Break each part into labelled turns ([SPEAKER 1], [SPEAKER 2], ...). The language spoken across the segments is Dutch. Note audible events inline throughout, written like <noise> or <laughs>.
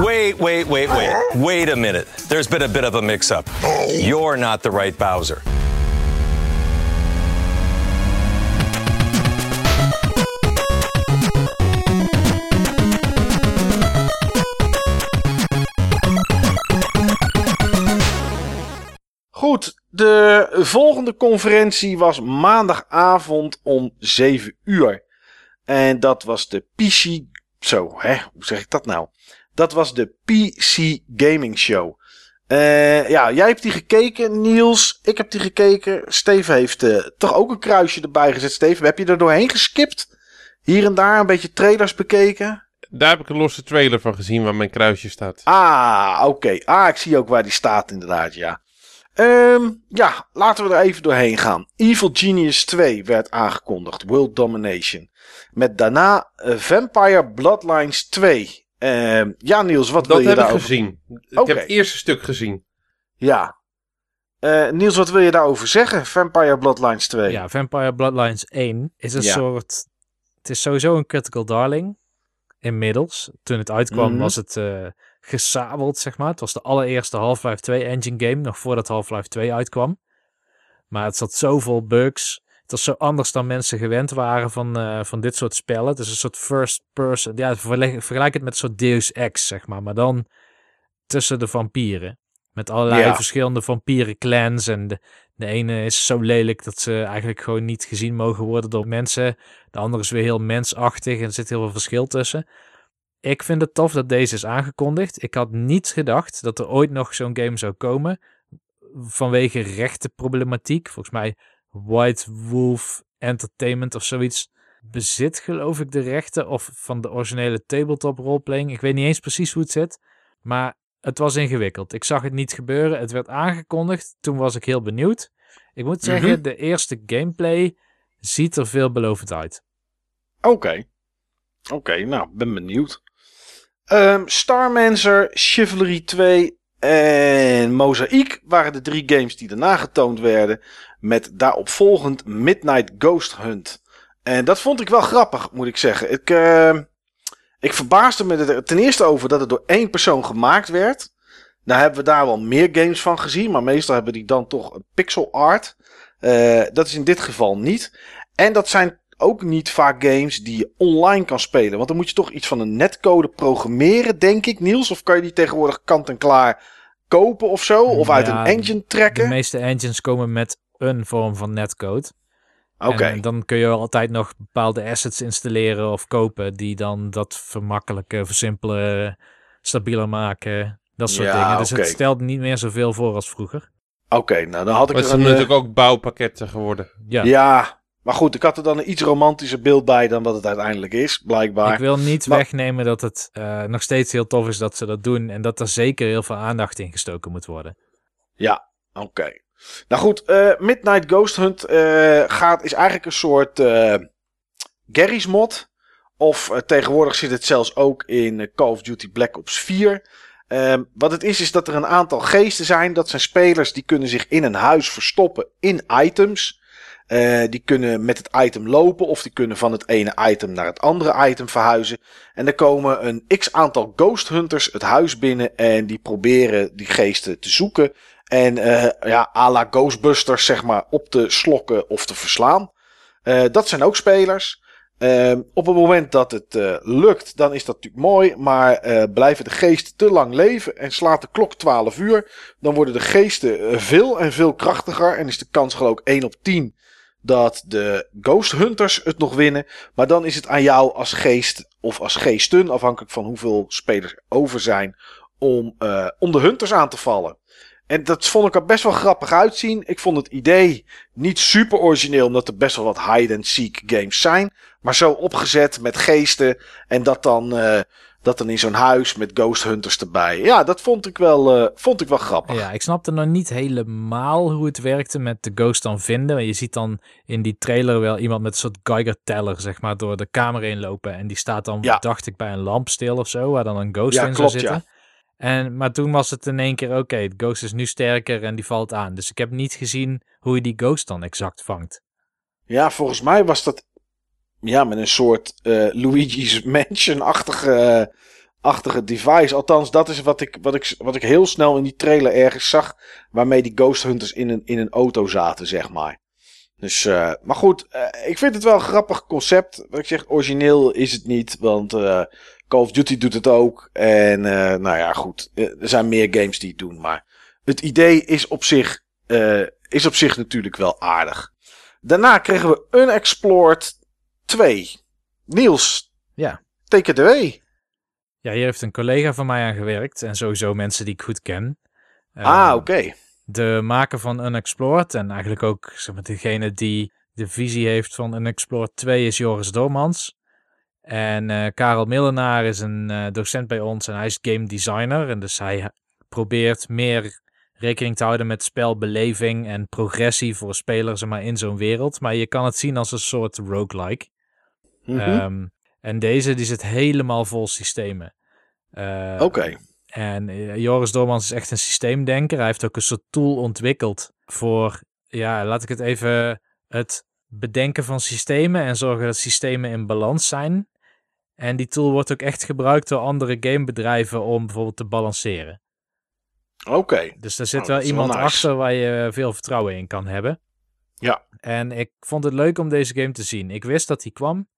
[SPEAKER 1] Wait, wait, wait, wait. Wait a minute. There's been a bit of a mix up. You're not the right Bowser.
[SPEAKER 2] Goed, de volgende conferentie was maandagavond om 7 uur. En dat was de PC. Zo, hè? Hoe zeg ik dat nou? Dat was de PC Gaming Show. Eh, ja, jij hebt die gekeken, Niels. Ik heb die gekeken. Steven heeft eh, toch ook een kruisje erbij gezet. Steven, heb je er doorheen geskipt? Hier en daar een beetje trailers bekeken?
[SPEAKER 3] Daar heb ik een losse trailer van gezien waar mijn kruisje staat.
[SPEAKER 2] Ah, oké. Ah, ik zie ook waar die staat inderdaad, ja. Ehm, ja, laten we er even doorheen gaan. Evil Genius 2 werd aangekondigd. World Domination. Met daarna eh, Vampire Bloodlines 2. Ehm, ja, Niels, wat
[SPEAKER 3] Dat
[SPEAKER 2] wil je
[SPEAKER 3] heb ik
[SPEAKER 2] daarover...
[SPEAKER 3] gezien. Ik
[SPEAKER 2] Oké.
[SPEAKER 3] heb het eerste stuk gezien.
[SPEAKER 2] Ja. Eh, Niels, wat wil je daarover zeggen? Vampire Bloodlines 2.
[SPEAKER 4] Ja, Vampire Bloodlines 1 is een
[SPEAKER 2] Ja.
[SPEAKER 4] soort... Het is sowieso een critical darling. Inmiddels. Toen het uitkwam
[SPEAKER 2] Mhm.
[SPEAKER 4] was het eh gesabeld, zeg maar. Het was de allereerste Half-Life 2 engine game. Nog voordat Half-Life 2 uitkwam. Maar het zat zoveel bugs. Was zo anders dan mensen gewend waren van, eh, van dit soort spellen. Het is een soort first person. Ja, vergelijk, vergelijk het met een soort Deus Ex, zeg maar. Maar dan tussen de vampieren. Met allerlei
[SPEAKER 2] Ja.
[SPEAKER 4] verschillende vampieren clans. En de, de ene is zo lelijk dat ze eigenlijk gewoon niet gezien mogen worden door mensen. De andere is weer heel mensachtig en er zit heel veel verschil tussen. Ik vind het tof dat deze is aangekondigd. Ik had niet gedacht dat er ooit nog zo'n game zou komen. Vanwege rechtenproblematiek. Volgens mij White Wolf Entertainment of zoiets bezit geloof ik de rechten. Of van de originele tabletop roleplaying. Ik weet niet eens precies hoe het zit. Maar het was ingewikkeld. Ik zag het niet gebeuren. Het werd aangekondigd. Toen was ik heel benieuwd. Ik moet zeggen,
[SPEAKER 2] Mhm.
[SPEAKER 4] de eerste gameplay ziet er veelbelovend uit.
[SPEAKER 2] Oké. Oké, nou, ben benieuwd. Ehm Starmancer, Chivalry 2 en Mosaic waren de drie games die daarna getoond werden. Met daaropvolgend Midnight Ghost Hunt. En dat vond ik wel grappig, moet ik zeggen. Ik, ehm, ik verbaasde me er ten eerste over dat het door één persoon gemaakt werd. Nou hebben we daar wel meer games van gezien, maar meestal hebben die dan toch een pixel art. Eh, dat is in dit geval niet. En dat zijn ook niet vaak games die je online kan spelen. Want dan moet je toch iets van een netcode programmeren, denk ik, Niels. Of kan je die tegenwoordig kant en klaar kopen of zo? Of uit een engine
[SPEAKER 4] De
[SPEAKER 2] trekken?
[SPEAKER 4] meeste engines komen met een vorm van netcode.
[SPEAKER 2] Oké.
[SPEAKER 4] En dan kun je altijd nog bepaalde assets installeren of kopen die dan dat vermakkelijken, versimpelen, stabieler maken. Dat soort
[SPEAKER 2] Ja,
[SPEAKER 4] dingen. Dus het stelt niet meer zoveel voor als vroeger.
[SPEAKER 2] Oké, nou dan had ik er
[SPEAKER 3] het zijn
[SPEAKER 2] eh,
[SPEAKER 3] natuurlijk ook bouwpakketten geworden.
[SPEAKER 4] Ja,
[SPEAKER 2] Ja, maar goed, ik had er dan een iets romantischer beeld bij dan wat het uiteindelijk is, blijkbaar.
[SPEAKER 4] ik wil niet
[SPEAKER 2] Maar-
[SPEAKER 4] wegnemen dat het eh, nog steeds heel tof is dat ze dat doen. En dat er zeker heel veel aandacht in gestoken moet worden.
[SPEAKER 2] Ja, oké. Nou goed, eh, Midnight Ghost Hunt eh, gaat, is eigenlijk een soort Garry's mod. Of tegenwoordig zit het zelfs ook in Call of Duty Black Ops 4. Ehm, wat het is, is dat er een aantal geesten zijn. Dat zijn spelers die kunnen zich in een huis verstoppen in items. Eh, die kunnen met het item lopen of die kunnen van het ene item naar het andere item verhuizen. En er komen een x aantal ghost hunters het huis binnen en die proberen die geesten te zoeken. En eh, ja, à la Ghostbusters zeg maar op te slokken of te verslaan. Eh, dat zijn ook spelers. Ehm, op het moment dat het lukt, dan is dat natuurlijk mooi. Maar blijven de geesten te lang leven en slaat de klok 12 uur, dan worden de geesten veel en veel krachtiger. En is de kans geloof ik 1 op 10 dat de Ghost Hunters het nog winnen. Maar dan is het aan jou als geest of als geesten, afhankelijk van hoeveel spelers er over zijn, om, eh, om de Hunters aan te vallen. En dat vond ik er best wel grappig uitzien. Ik vond het idee niet super origineel, omdat er best wel wat hide-and-seek games zijn. Maar zo opgezet met geesten en dat dan, eh, dat dan in zo'n huis met Ghost Hunters erbij. Ja, dat vond ik wel, eh, vond ik wel grappig.
[SPEAKER 4] Ja, ik snapte nog niet helemaal hoe het werkte met de ghost dan vinden. Maar je ziet dan in die trailer wel iemand met een soort Geiger-teller, zeg maar, door de kamer heen lopen. En die staat dan,
[SPEAKER 2] Ja.
[SPEAKER 4] dacht ik, bij een lamp stil of zo, waar dan een ghost
[SPEAKER 2] Ja,
[SPEAKER 4] in
[SPEAKER 2] klopt,
[SPEAKER 4] zou zitten. En, maar toen was het in één keer, oké, de ghost is nu sterker en die valt aan. Dus ik heb niet gezien hoe je die ghost dan exact vangt.
[SPEAKER 2] Ja, volgens mij was dat ja, met een soort eh, Luigi's <laughs> Mansion-achtige achtige device. Althans, dat is wat ik, wat, ik, wat ik heel snel in die trailer ergens zag. Waarmee die Ghost Hunters in een, in een auto zaten, zeg maar. Dus, uh, maar goed, ik vind het wel een grappig concept. Wat ik zeg, origineel is het niet. Want Call of Duty doet het ook. En nou ja, goed. Er zijn meer games die het doen. Maar het idee is op zich, is op zich natuurlijk wel aardig. Daarna kregen we Unexplored 2. Niels.
[SPEAKER 4] Ja.
[SPEAKER 2] Take it away.
[SPEAKER 4] Ja, hier heeft een collega van mij aan gewerkt. En sowieso mensen die ik goed ken.
[SPEAKER 2] Ah, oké. Okay.
[SPEAKER 4] De maker van Unexplored. En eigenlijk ook zeg maar, degene die de visie heeft van Unexplored 2 is Joris Dormans. En uh, Karel Millenaar is een uh, docent bij ons en hij is game designer. En dus hij probeert meer rekening te houden met spelbeleving en progressie voor spelers maar, in zo'n wereld. Maar je kan het zien als een soort roguelike. Mm -hmm. um, en deze die zit helemaal vol systemen. Uh,
[SPEAKER 2] Oké. Okay.
[SPEAKER 4] En uh, Joris Dormans is echt een systeemdenker. Hij heeft ook een soort tool ontwikkeld voor, ja, laat ik het even, het bedenken van systemen en zorgen dat systemen in balans zijn. En die tool wordt ook echt gebruikt door andere gamebedrijven om bijvoorbeeld te balanceren.
[SPEAKER 2] Oké. Okay.
[SPEAKER 4] Dus er zit oh, wel iemand nice. achter waar je veel vertrouwen in kan hebben.
[SPEAKER 2] Ja.
[SPEAKER 4] En ik vond het leuk om deze game te zien. Ik wist dat hij kwam.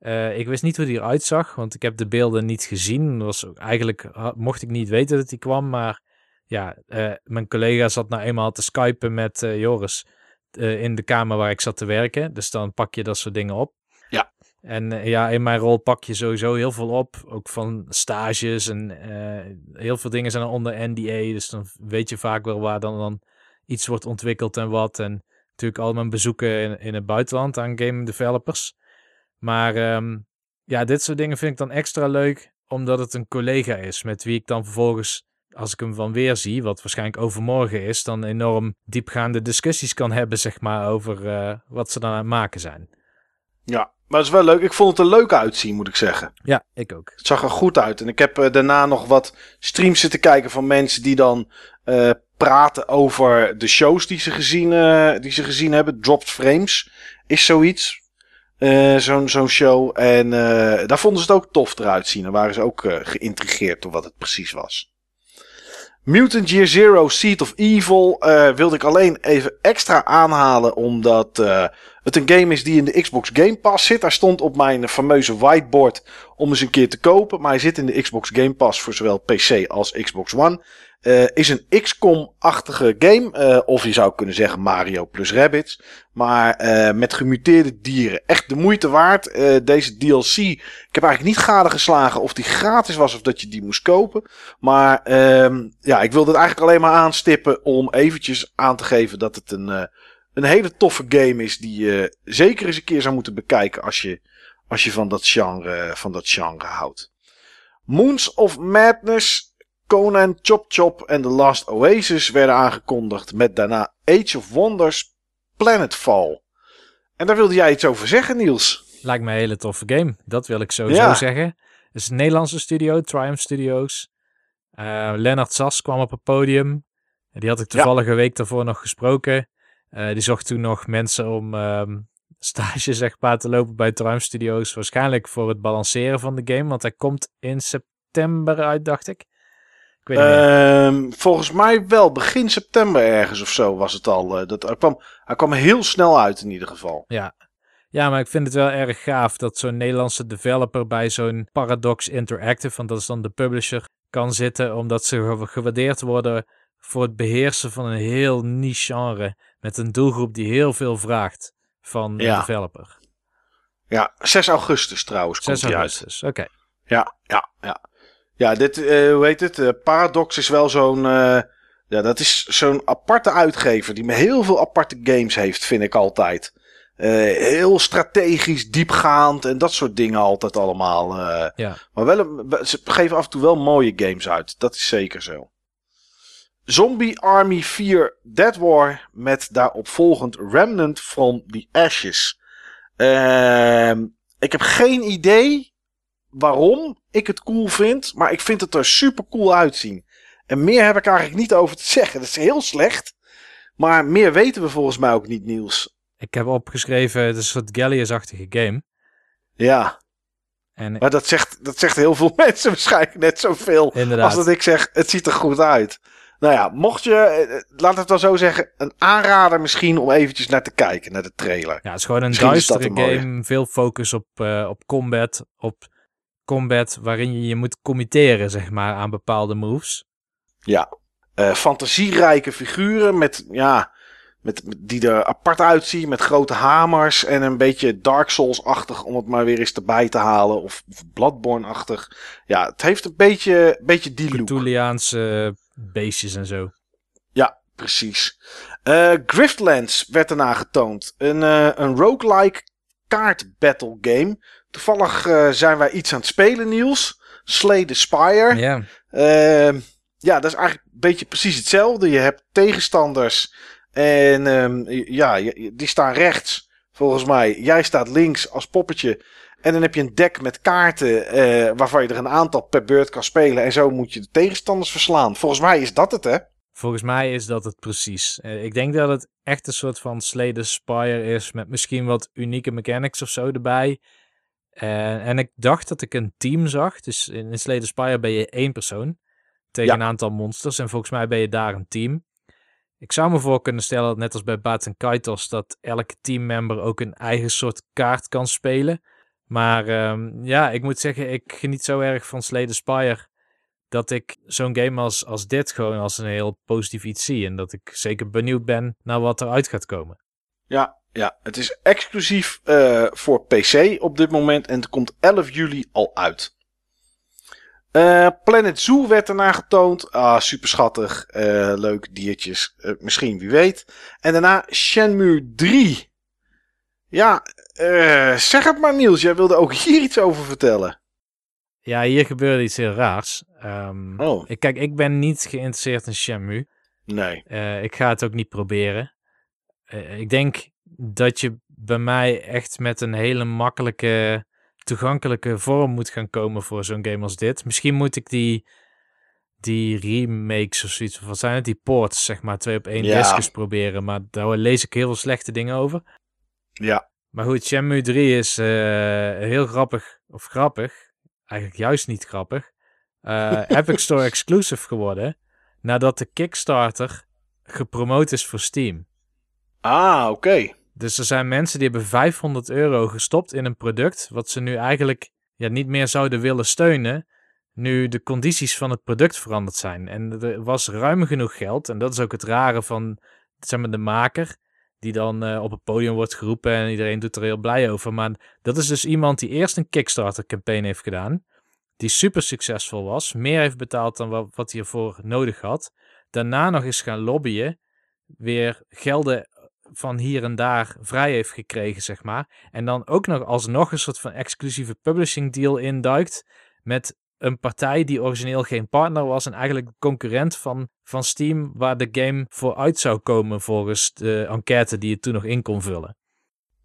[SPEAKER 4] Uh, ik wist niet hoe die eruit zag, want ik heb de beelden niet gezien. Was ook, eigenlijk mocht ik niet weten dat hij kwam, maar ja, uh, mijn collega zat nou eenmaal te skypen met uh, Joris in de kamer waar ik zat te werken. Dus dan pak je dat soort dingen op.
[SPEAKER 2] Ja.
[SPEAKER 4] En ja, in mijn rol pak je sowieso heel veel op, ook van stages en heel veel dingen zijn onder NDA, dus dan weet je vaak wel waar dan, dan iets wordt ontwikkeld en wat. En natuurlijk al mijn bezoeken in, in het buitenland aan game developers. Maar um, ja, dit soort dingen vind ik dan extra leuk, omdat het een collega is met wie ik dan vervolgens, als ik hem van weer zie, wat waarschijnlijk overmorgen is, dan enorm diepgaande discussies kan hebben, zeg maar, over uh, wat ze dan aan het maken zijn.
[SPEAKER 2] Ja, maar het is wel leuk. Ik vond het er leuk uitzien, moet ik zeggen.
[SPEAKER 4] Ja, ik ook.
[SPEAKER 2] Het zag er goed uit. En ik heb uh, daarna nog wat streams zitten kijken van mensen die dan uh, praten over de shows die ze gezien, die ze gezien hebben. Dropped Frames is zoiets. Uh, Zo'n show. En uh, daar vonden ze het ook tof eruit zien. En waren ze ook uh, geïntrigeerd door wat het precies was. Mutant Year Zero Seed of Evil wilde ik alleen even extra aanhalen. Omdat het een game is die in de Xbox Game Pass zit. Hij stond op mijn fameuze whiteboard om eens een keer te kopen. Maar hij zit in de Xbox Game Pass voor zowel PC als Xbox One. Uh, is een XCOM-achtige game. Uh, of je zou kunnen zeggen Mario plus Rabbids. Maar uh, met gemuteerde dieren. Echt de moeite waard. deze DLC. Ik heb eigenlijk niet gadegeslagen of die gratis was of dat je die moest kopen. Maar ehm, ja, ik wilde het eigenlijk alleen maar aanstippen om eventjes aan te geven dat het een, een hele toffe game is. Die je zeker eens een keer zou moeten bekijken als je, als je van, dat genre, van dat genre houdt. Moons of Madness Conan, Chop Chop en The Last Oasis werden aangekondigd met daarna Age of Wonders Planetfall. En daar wilde jij iets over zeggen, Niels.
[SPEAKER 4] Lijkt me een hele toffe game. Dat wil ik sowieso ja. zeggen. Het is een Nederlandse studio, Triumph Studios. Uh, Lennart Sas kwam op het podium. Die had ik toevallige ja. week daarvoor nog gesproken. Uh, die zocht toen nog mensen om um, stage zeg maar, te lopen bij Triumph Studios. Waarschijnlijk voor het balanceren van de game. Want hij komt in september uit, dacht ik.
[SPEAKER 2] Um, volgens mij wel begin september ergens of zo was het al. Uh, dat, hij, kwam, hij kwam heel snel uit in ieder geval.
[SPEAKER 4] Ja. ja, maar ik vind het wel erg gaaf dat zo'n Nederlandse developer bij zo'n Paradox Interactive, want dat is dan de publisher, kan zitten. Omdat ze gewaardeerd worden voor het beheersen van een heel niche genre. Met een doelgroep die heel veel vraagt van de ja. developer.
[SPEAKER 2] Ja, 6 augustus trouwens
[SPEAKER 4] 6 komt augustus, oké. Okay.
[SPEAKER 2] Ja, ja, ja. Ja, dit, uh, hoe heet het? Uh, Paradox is wel zo'n. Uh, ja, dat is zo'n aparte uitgever die met heel veel aparte games heeft, vind ik altijd. heel strategisch, diepgaand en dat soort dingen altijd allemaal.
[SPEAKER 4] ja.
[SPEAKER 2] Maar wel, een, ze geven af en toe wel mooie games uit. Dat is zeker zo. Zombie Army 4 Dead War met daarop volgend Remnant from the Ashes. Ehm, ik heb geen idee waarom ik het cool vind, maar ik vind het er super cool uitzien. En meer heb ik eigenlijk niet over te <laughs> zeggen. Dat is heel slecht. Maar meer weten we volgens mij ook niet, Niels.
[SPEAKER 4] Ik heb opgeschreven, het is een soort Gallius-achtige game.
[SPEAKER 2] Ja.
[SPEAKER 4] En
[SPEAKER 2] Maar dat zegt, dat zegt heel veel <laughs> mensen waarschijnlijk net zoveel
[SPEAKER 4] inderdaad.
[SPEAKER 2] als dat ik zeg, het ziet er goed uit. Nou ja, mocht je, eh, laat het wel zo zeggen, een aanrader misschien om eventjes naar te kijken, naar de trailer.
[SPEAKER 4] Ja, het is gewoon een
[SPEAKER 2] Misschien
[SPEAKER 4] duistere
[SPEAKER 2] mooie.
[SPEAKER 4] game. Veel focus op, eh, op combat. Op combat waarin je je moet committeren, zeg maar, aan bepaalde moves.
[SPEAKER 2] Ja, eh, fantasierijke figuren met, ja, met, met- die er apart uitzien, met grote hamers en een beetje Dark Souls-achtig om het maar weer eens erbij te halen. Of, of Bloodborne-achtig. Ja, het heeft een beetje, beetje die look.
[SPEAKER 4] Beestjes en zo.
[SPEAKER 2] Ja, precies. Eh Griftlands werd daarna getoond. Een, eh, een roguelike kaart battle game. Toevallig eh, zijn wij iets aan het spelen, Niels. Slay the Spire.
[SPEAKER 4] Ja,
[SPEAKER 2] Ehm, ja, dat is eigenlijk een beetje precies hetzelfde. Je hebt tegenstanders en ehm, ja, die staan rechts, volgens mij. Jij staat links als poppetje. En dan heb je een deck met kaarten eh, waarvan je er een aantal per beurt kan spelen. En zo moet je de tegenstanders verslaan. Volgens mij is dat het, hè?
[SPEAKER 4] volgens mij is dat het precies. Eh, ik denk dat het echt een soort van Slay the Spire is. Met misschien wat unieke mechanics of zo erbij. Eh, en ik dacht dat ik een team zag. Dus in, Slay the Spire ben je één persoon. Tegen
[SPEAKER 2] Ja.
[SPEAKER 4] een aantal monsters. En volgens mij ben je daar een team. Ik zou me voor kunnen stellen, net als bij Baat en Kaitos, dat elke teammember ook een eigen soort kaart kan spelen. Maar ehm, ja, ik moet zeggen, ik geniet zo erg van Slay the Spire dat ik zo'n game als, als dit gewoon als een heel positief iets zie. En dat ik zeker benieuwd ben naar wat eruit gaat komen.
[SPEAKER 2] Ja, ja, het is exclusief eh, voor PC op dit moment en het komt 11 juli al uit. Eh, Planet Zoo werd erna getoond. Ah, super schattig. eh, leuk diertjes. Misschien, wie weet. En daarna Shenmue 3. Ja, zeg het maar Niels. Jij wilde ook hier iets over vertellen.
[SPEAKER 4] Ja, hier gebeurde iets heel raars. Ehm,
[SPEAKER 2] Oh,
[SPEAKER 4] ik, kijk, ik ben niet geïnteresseerd in Shenmue.
[SPEAKER 2] nee.
[SPEAKER 4] Ik ga het ook niet proberen. Ik denk dat je bij mij echt met een hele makkelijke, toegankelijke vorm moet gaan komen voor zo'n game als dit. Misschien moet ik die, die remakes of zoiets, wat zijn het, die ports, zeg maar, twee op één
[SPEAKER 2] Ja.
[SPEAKER 4] proberen. Maar daar lees ik heel veel slechte dingen over.
[SPEAKER 2] Ja,
[SPEAKER 4] Maar goed, Shenmue 3 is eh, heel grappig, of grappig, eigenlijk juist niet grappig, eh, <laughs> Epic Store exclusive geworden, nadat de Kickstarter gepromoot is voor Steam.
[SPEAKER 2] ah, oké.
[SPEAKER 4] Dus er zijn mensen die hebben 500 euro gestopt in een product, wat ze nu eigenlijk ja, niet meer zouden willen steunen, nu de condities van het product veranderd zijn. En er was ruim genoeg geld, en dat is ook het rare van zeg maar, de maker, die dan eh, op het podium wordt geroepen en iedereen doet er heel blij over. Maar dat is dus iemand die eerst een Kickstarter-campaign heeft gedaan, die super succesvol was, meer heeft betaald dan wat, wat hij ervoor nodig had. Daarna nog eens gaan lobbyen, weer gelden van hier en daar vrij heeft gekregen, zeg maar. En dan ook nog alsnog een soort van exclusieve publishing deal induikt met een partij die origineel geen partner was en eigenlijk concurrent van, van Steam, waar de game voor uit zou komen volgens de enquête die je toen nog in kon vullen.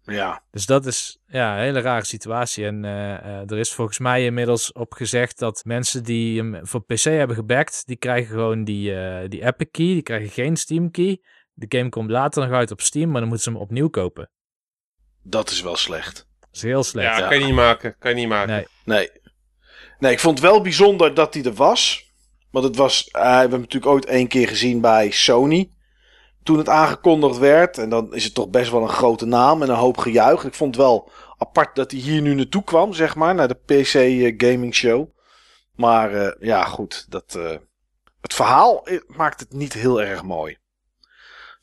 [SPEAKER 2] Ja,
[SPEAKER 4] Dus dat is ja, een hele rare situatie. En eh, eh, er is volgens mij inmiddels op gezegd dat mensen die hem voor PC hebben gebackt, die krijgen gewoon die, eh, die Epic Key, die krijgen geen Steam Key. De game komt later nog uit op Steam, maar dan moeten ze hem opnieuw kopen.
[SPEAKER 2] dat is wel slecht.
[SPEAKER 4] Dat is heel slecht.
[SPEAKER 3] Ja,
[SPEAKER 2] Ja.
[SPEAKER 3] kan je niet maken. Kan je niet maken.
[SPEAKER 4] Nee.
[SPEAKER 2] Nee. Nee, ik vond het wel bijzonder dat hij er was. Want het was, eh, we hebben hem natuurlijk ooit één keer gezien bij Sony. Toen het aangekondigd werd. En dan is het toch best wel een grote naam en een hoop gejuich. Ik vond het wel apart dat hij hier nu naartoe kwam, zeg maar. Naar de PC eh, Gaming Show. Maar eh, ja, goed. Dat, eh, het verhaal maakt het niet heel erg mooi.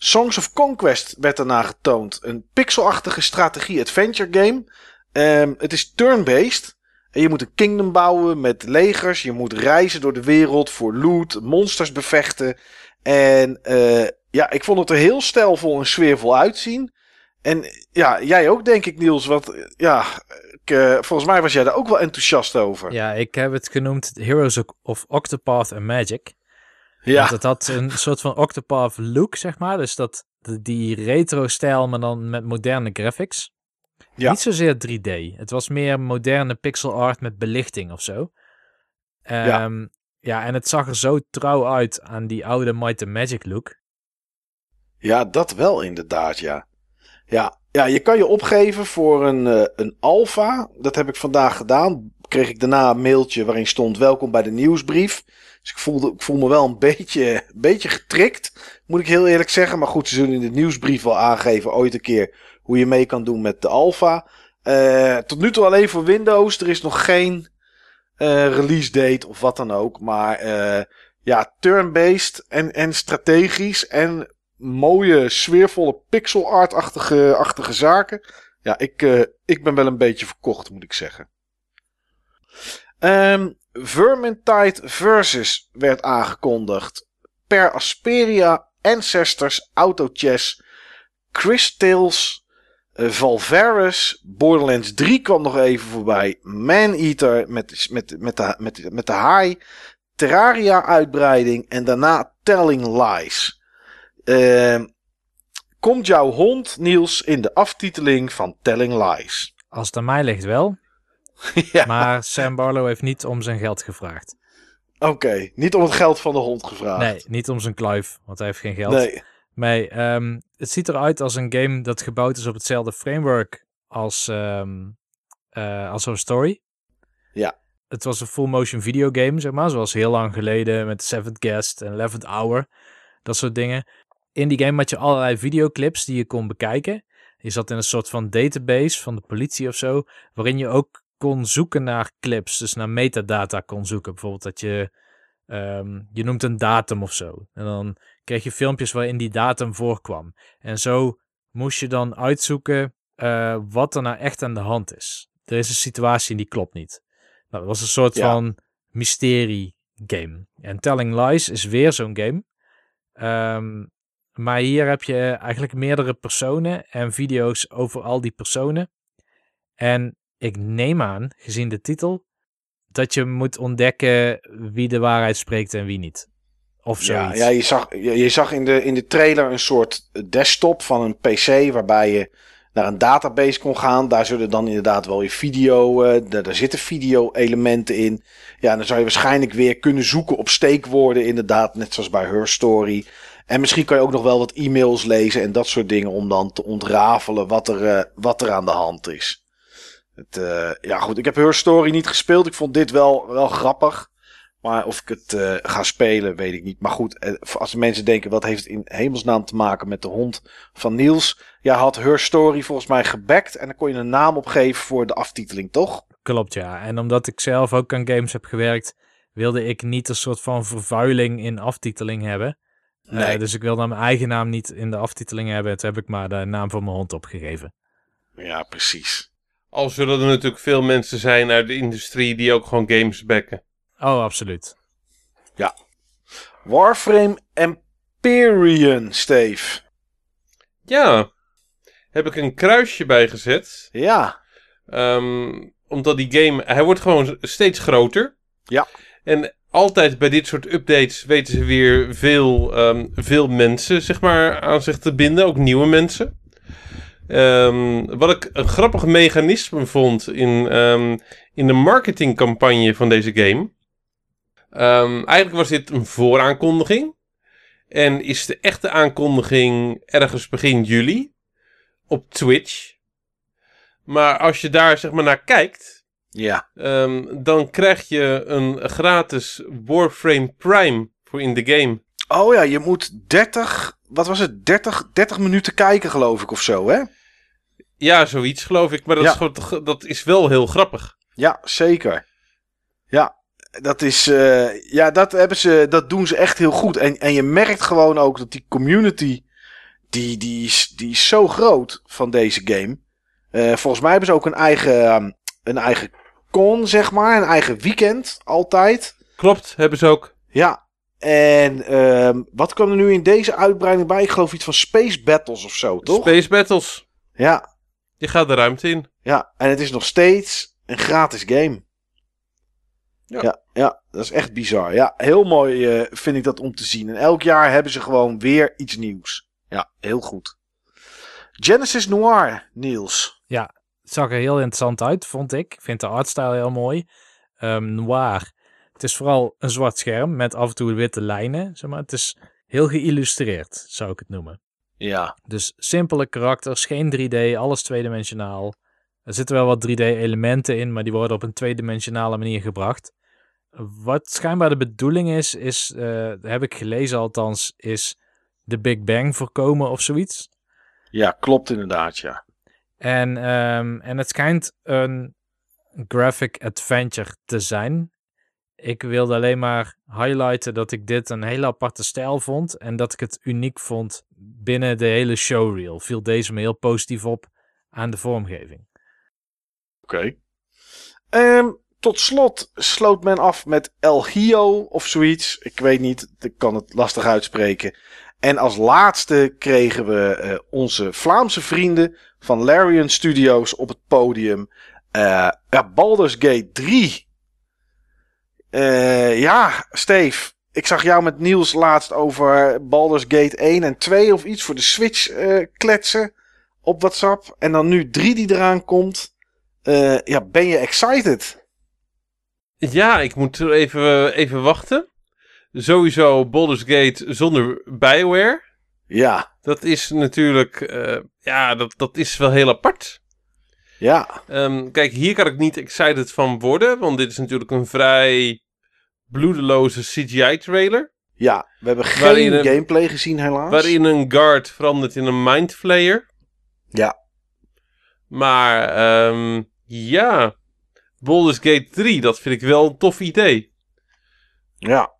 [SPEAKER 2] Songs of Conquest werd daarna getoond. Een pixelachtige strategie-adventure game. Ehm, het is turn-based. En je moet een kingdom bouwen met legers. Je moet reizen door de wereld voor loot, monsters bevechten. En eh, ja, ik vond het er heel stijlvol en sfeervol uitzien. En ja, jij ook denk ik Niels. Want eh, ja, ik, eh, volgens mij was jij daar ook wel enthousiast over.
[SPEAKER 4] Ja, ik heb het genoemd Heroes of Octopath and Magic.
[SPEAKER 2] Ja,
[SPEAKER 4] Want het had een soort van Octopath look, zeg maar. Dus dat, die retro-stijl, maar dan met moderne graphics.
[SPEAKER 2] Ja.
[SPEAKER 4] Niet zozeer 3D. Het was meer moderne pixel art met belichting of zo. Ehm, ja. en het zag er zo trouw uit aan die oude Might and Magic look.
[SPEAKER 2] ja, dat wel inderdaad, ja. Ja, ja je kan je opgeven voor een, eh, een alpha. Dat heb ik vandaag gedaan. kreeg ik daarna een mailtje waarin stond welkom bij de nieuwsbrief. Dus ik, voelde, ik voel me wel een beetje, beetje getrikt, moet ik heel eerlijk zeggen. Maar goed, ze zullen in de nieuwsbrief wel aangeven ooit een keer hoe je mee kan doen met de alpha. Eh, tot nu toe alleen voor Windows. Er is nog geen eh, release date of wat dan ook. Maar eh, ja, turn-based en, en strategisch en mooie, sfeervolle pixel art-achtige achtige zaken. Ja, ik, ik ben wel een beetje verkocht, moet ik zeggen. Ehm Vermintide Versus werd aangekondigd. Per Asperia, Ancestors, Autochess, Crystals, uh, Valvaris, Borderlands 3 kwam nog even voorbij. Maneater met, met, met, de, met, met de haai. Terraria uitbreiding en daarna Telling Lies. Ehm, komt jouw hond, Niels, in de aftiteling van Telling Lies?
[SPEAKER 4] Als het aan mij ligt wel. <laughs>
[SPEAKER 2] ja,
[SPEAKER 4] Maar Sam Barlow heeft niet om zijn geld gevraagd.
[SPEAKER 2] oké. Niet om het geld van de hond gevraagd.
[SPEAKER 4] Nee, niet om zijn kluif, want hij heeft geen geld.
[SPEAKER 2] Nee.
[SPEAKER 4] Nee, ehm, het ziet eruit als een game dat gebouwd is op hetzelfde framework als, eh, als zo'n story.
[SPEAKER 2] Ja.
[SPEAKER 4] Het was een full motion videogame, zeg maar, zoals heel lang geleden met Seventh Guest en Eleventh Hour. Dat soort dingen. In die game had je allerlei videoclips die je kon bekijken. Je zat in een soort van database van de politie of zo, waarin je ook kon zoeken naar clips, dus naar metadata kon zoeken. Bijvoorbeeld dat je, ehm, je noemt een datum of zo. En dan kreeg je filmpjes waarin die datum voorkwam. En zo moest je dan uitzoeken eh, wat er nou echt aan de hand is. Er is een situatie en die klopt niet. Nou, dat was een soort
[SPEAKER 2] Ja.
[SPEAKER 4] van mysterie game. En Telling Lies is weer zo'n game. Ehm, maar hier heb je eigenlijk meerdere personen en video's over al die personen. En ik neem aan, gezien de titel, dat je moet ontdekken wie de waarheid spreekt en wie niet. Of
[SPEAKER 2] Ja,
[SPEAKER 4] zoiets.
[SPEAKER 2] ja je, zag, je, je zag in de, in de trailer een soort desktop van een PC waarbij je naar een database kon gaan. Daar zullen dan inderdaad wel je video, daar, daar zitten video-elementen in. Ja, dan zou je waarschijnlijk weer kunnen zoeken op steekwoorden, inderdaad, net zoals bij Her Story. En misschien kan je ook nog wel wat e-mails lezen en dat soort dingen om dan te ontrafelen wat er, eh, wat er aan de hand is. Het, eh, ja, goed, ik heb Her Story niet gespeeld. Ik vond dit wel, wel grappig. Maar of ik het eh, ga spelen, weet ik niet. Maar goed, eh, als mensen denken, wat heeft het in hemelsnaam te maken met de hond van Niels? Ja, had Her Story volgens mij gebackt. En dan kon je een naam opgeven voor de aftiteling, toch?
[SPEAKER 4] Klopt, ja. En omdat ik zelf ook aan games heb gewerkt, wilde ik niet een soort van vervuiling in aftiteling hebben.
[SPEAKER 2] Nee.
[SPEAKER 4] dus ik wilde mijn eigen naam niet in de aftiteling hebben. Toen heb ik maar de naam van mijn hond opgegeven.
[SPEAKER 2] Ja, precies.
[SPEAKER 3] Al zullen er natuurlijk veel mensen zijn uit de industrie die ook gewoon games backen.
[SPEAKER 4] Oh, absoluut.
[SPEAKER 2] Warframe Empyrean, Steve.
[SPEAKER 3] Ja, heb ik een kruisje bij gezet.
[SPEAKER 2] Ja,
[SPEAKER 3] Ehm, omdat die game, hij wordt gewoon steeds groter.
[SPEAKER 2] Ja.
[SPEAKER 3] En altijd bij dit soort updates weten ze weer veel, ehm, veel mensen zeg maar, aan zich te binden, ook nieuwe mensen. Ehm, wat ik een grappig mechanisme vond in, ehm, in de marketingcampagne van deze game. Ehm, eigenlijk was dit een vooraankondiging. En is de echte aankondiging ergens begin juli op Twitch. Maar als je daar zeg maar naar kijkt,
[SPEAKER 2] ja.
[SPEAKER 3] dan krijg je een gratis Warframe Prime voor in de game.
[SPEAKER 2] Oh ja, je moet 30, wat was het? 30, 30 minuten kijken, geloof ik, of zo, hè?
[SPEAKER 3] Ja, zoiets geloof ik, maar dat,
[SPEAKER 2] Ja.
[SPEAKER 3] is, gewoon- dat is wel heel grappig.
[SPEAKER 2] Ja, zeker. Ja, dat is. eh, ja, dat, hebben ze, dat doen ze echt heel goed. En, en je merkt gewoon ook dat die community. Die, die, is, die is zo groot van deze game. Eh, volgens mij hebben ze ook een eigen, ehm, een eigen con, zeg maar. Een eigen weekend, altijd.
[SPEAKER 3] Klopt, hebben ze ook.
[SPEAKER 2] Ja. En ehm, wat kwam er nu in deze uitbreiding bij? Ik geloof iets van Space Battles of zo, toch?
[SPEAKER 3] Space Battles.
[SPEAKER 2] Ja,
[SPEAKER 3] Je gaat de ruimte in.
[SPEAKER 2] ja. En het is nog steeds een gratis game.
[SPEAKER 3] Ja.
[SPEAKER 2] Ja, ja, dat is echt bizar. Ja, heel mooi eh, vind ik dat om te zien. En elk jaar hebben ze gewoon weer iets nieuws. Ja, heel goed. Genesis Noir, Niels.
[SPEAKER 4] Het zag er heel interessant uit, vond ik. Ik vind de artstyle heel mooi. Ehm, noir. Het is vooral een zwart scherm met af en toe witte lijnen. Zeg maar. Het is heel geïllustreerd, zou ik het noemen.
[SPEAKER 2] Ja,
[SPEAKER 4] Dus simpele karakters, geen 3D, alles tweedimensionaal. Er zitten wel wat 3D-elementen in, maar die worden op een tweedimensionale manier gebracht. Wat schijnbaar de bedoeling is, is uh, heb ik gelezen althans, is de Big Bang voorkomen of zoiets.
[SPEAKER 2] Ja, klopt inderdaad, ja.
[SPEAKER 4] En, um, en het schijnt een graphic adventure te zijn. Ik wilde alleen maar highlighten dat ik dit een hele aparte stijl vond. En dat ik het uniek vond binnen de hele showreel. Viel deze me heel positief op aan de vormgeving.
[SPEAKER 2] Oké. Um, tot slot sloot men af met El Hio of zoiets. Ik weet niet, ik kan het lastig uitspreken. En als laatste kregen we uh, onze Vlaamse vrienden van Larian Studios op het podium. Uh, Baldur's Gate 3. Uh, ja, Steve. Ik zag jou met Niels laatst over Baldur's Gate 1 en 2 of iets voor de Switch kletsen op WhatsApp. En dan nu 3 die eraan komt. ja, ben je excited?
[SPEAKER 3] Ja, ik moet even, even wachten. Sowieso Baldur's Gate zonder Bioware.
[SPEAKER 2] Ja.
[SPEAKER 3] Dat is natuurlijk, ja, dat, dat is wel heel apart.
[SPEAKER 2] Ja.
[SPEAKER 3] Um, kijk, hier kan ik niet excited van worden, want dit is natuurlijk een vrij bloedeloze CGI-trailer.
[SPEAKER 2] Ja, we hebben geen een, gameplay gezien helaas.
[SPEAKER 3] Waarin een guard verandert in een mindflayer.
[SPEAKER 2] Ja.
[SPEAKER 3] Maar, um, ja, Baldur's Gate 3, dat vind ik wel een tof idee.
[SPEAKER 2] Ja.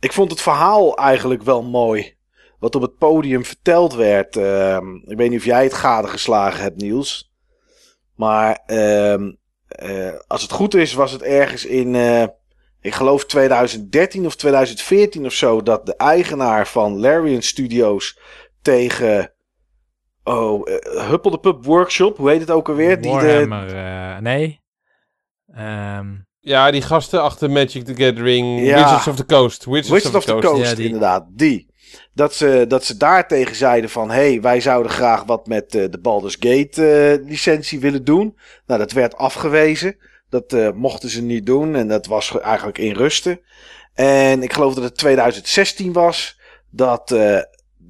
[SPEAKER 2] Ik vond het verhaal eigenlijk wel mooi. Wat op het podium verteld werd. Uh, ik weet niet of jij het gadegeslagen hebt, Niels. Maar uh, uh, als het goed is, was het ergens in. Uh, ik geloof 2013 of 2014 of zo. Dat de eigenaar van Larian Studios tegen. Oh, Huppel de Pub Workshop. Hoe heet het ook alweer?
[SPEAKER 4] Warhammer, Die de... nee. Um...
[SPEAKER 3] Ja, die gasten achter Magic the Gathering, ja. Wizards of the Coast.
[SPEAKER 2] Wizards, Wizards of, the, Coast, Coast ja, die... inderdaad, die. Dat ze, dat ze daar tegen zeiden van... hé, hey, wij zouden graag wat met uh, de Baldur's Gate uh, licentie willen doen. Nou, dat werd afgewezen. Dat uh, mochten ze niet doen en dat was eigenlijk in rusten. En ik geloof dat het 2016 was... dat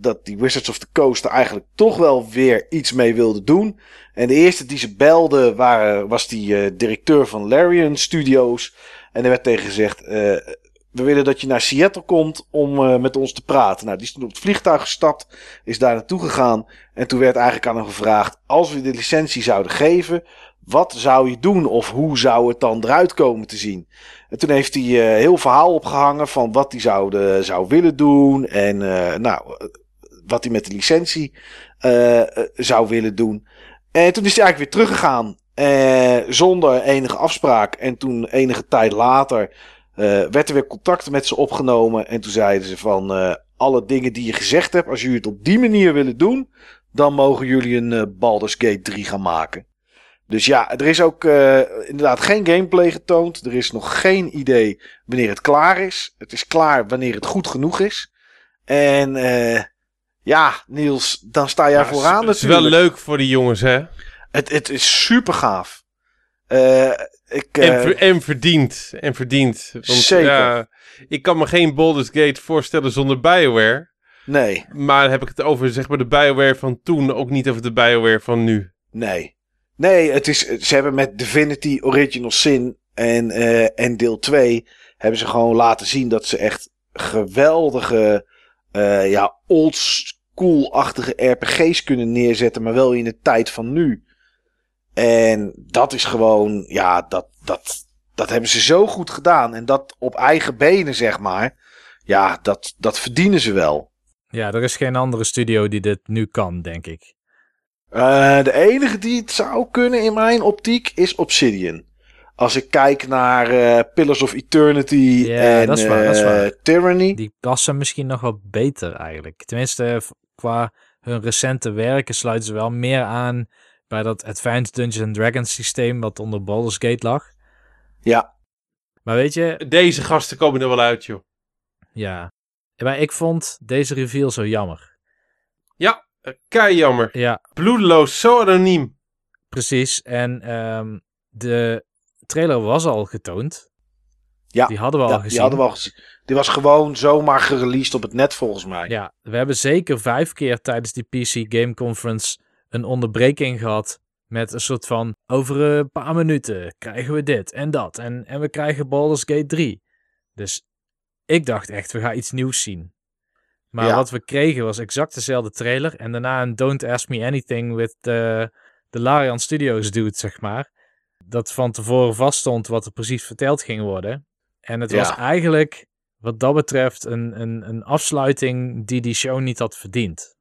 [SPEAKER 2] dat die Wizards of the Coast er eigenlijk toch wel weer iets mee wilde doen. En de eerste die ze belde waren, was die directeur van Larian Studios. En er werd tegen gezegd: We willen dat je naar Seattle komt om uh, met ons te praten. Nou, die is toen op het vliegtuig gestapt, is daar naartoe gegaan. En toen werd eigenlijk aan hem gevraagd: Als we de licentie zouden geven, wat zou je doen? Of hoe zou het dan eruit komen te zien? En toen heeft hij uh, heel verhaal opgehangen van wat hij zou, zou willen doen. En uh, nou, wat hij met de licentie zou willen doen. En toen is hij eigenlijk weer teruggegaan. Zonder enige afspraak. En toen enige tijd later werd er weer contact met ze opgenomen. En toen zeiden ze van uh, alle dingen die je gezegd hebt. Als jullie het op die manier willen doen. Dan mogen jullie een Baldur's Gate 3 gaan maken. Dus ja, er is ook inderdaad geen gameplay getoond. Er is nog geen idee wanneer het klaar is. Het is klaar wanneer het goed genoeg is. En ja, Niels, dan sta jij vooraan
[SPEAKER 3] Het is wel leuk voor die jongens, hè?
[SPEAKER 2] Het, het is super gaaf. Uh, ik,
[SPEAKER 3] en, ver, en verdiend. En verdiend. Want,
[SPEAKER 2] zeker. Ja,
[SPEAKER 3] ik kan me geen Baldur's Gate voorstellen zonder Bioware.
[SPEAKER 2] Nee.
[SPEAKER 3] Maar heb ik het over zeg maar de Bioware van toen, ook niet over de Bioware van nu.
[SPEAKER 2] Nee. Nee, het is, ze hebben met Divinity Original Sin en, uh, en deel 2 hebben ze gewoon laten zien dat ze echt geweldige uh, ja, old school-achtige RPG's kunnen neerzetten, maar wel in de tijd van nu. En dat is gewoon, ja, dat, dat, dat hebben ze zo goed gedaan. En dat op eigen benen, zeg maar. Ja, dat, dat verdienen ze wel.
[SPEAKER 4] Ja, er is geen andere studio die dit nu kan, denk ik.
[SPEAKER 2] Uh, de enige die het zou kunnen in mijn optiek is Obsidian. Als ik kijk naar uh, Pillars of Eternity en dat is waar, dat is waar. Uh, Tyranny.
[SPEAKER 4] Die passen misschien nog wel beter eigenlijk. Tenminste, qua hun recente werken sluiten ze wel meer aan bij dat Advanced Dungeons and Dragons systeem wat onder Baldur's Gate lag.
[SPEAKER 2] Ja.
[SPEAKER 4] Maar weet je...
[SPEAKER 3] Deze gasten komen er wel uit, joh.
[SPEAKER 4] Ja. Maar ik vond deze reveal zo jammer.
[SPEAKER 3] Ja, kei jammer.
[SPEAKER 4] Ja.
[SPEAKER 3] Bloedeloos, zo anoniem.
[SPEAKER 4] Precies. En um, de trailer was al getoond.
[SPEAKER 2] Ja,
[SPEAKER 4] die hadden we al
[SPEAKER 2] ja,
[SPEAKER 4] gezien.
[SPEAKER 2] Die hadden we al gezien. Die was gewoon zomaar gereleased op het net volgens mij.
[SPEAKER 4] Ja, we hebben zeker vijf keer tijdens die PC Game Conference een onderbreking gehad Met een soort van, over een paar minuten krijgen we dit en dat. En, en we krijgen Baldur's Gate 3. Dus ik dacht echt, we gaan iets nieuws zien. Maar
[SPEAKER 2] Ja.
[SPEAKER 4] wat we kregen was exact dezelfde trailer. En daarna een Don't Ask Me Anything with de, de Larian Studios dude, zeg maar. Dat van tevoren vaststond wat er precies verteld ging worden. En het
[SPEAKER 2] Ja.
[SPEAKER 4] was eigenlijk, wat dat betreft, een, een, een afsluiting die die show niet had verdiend.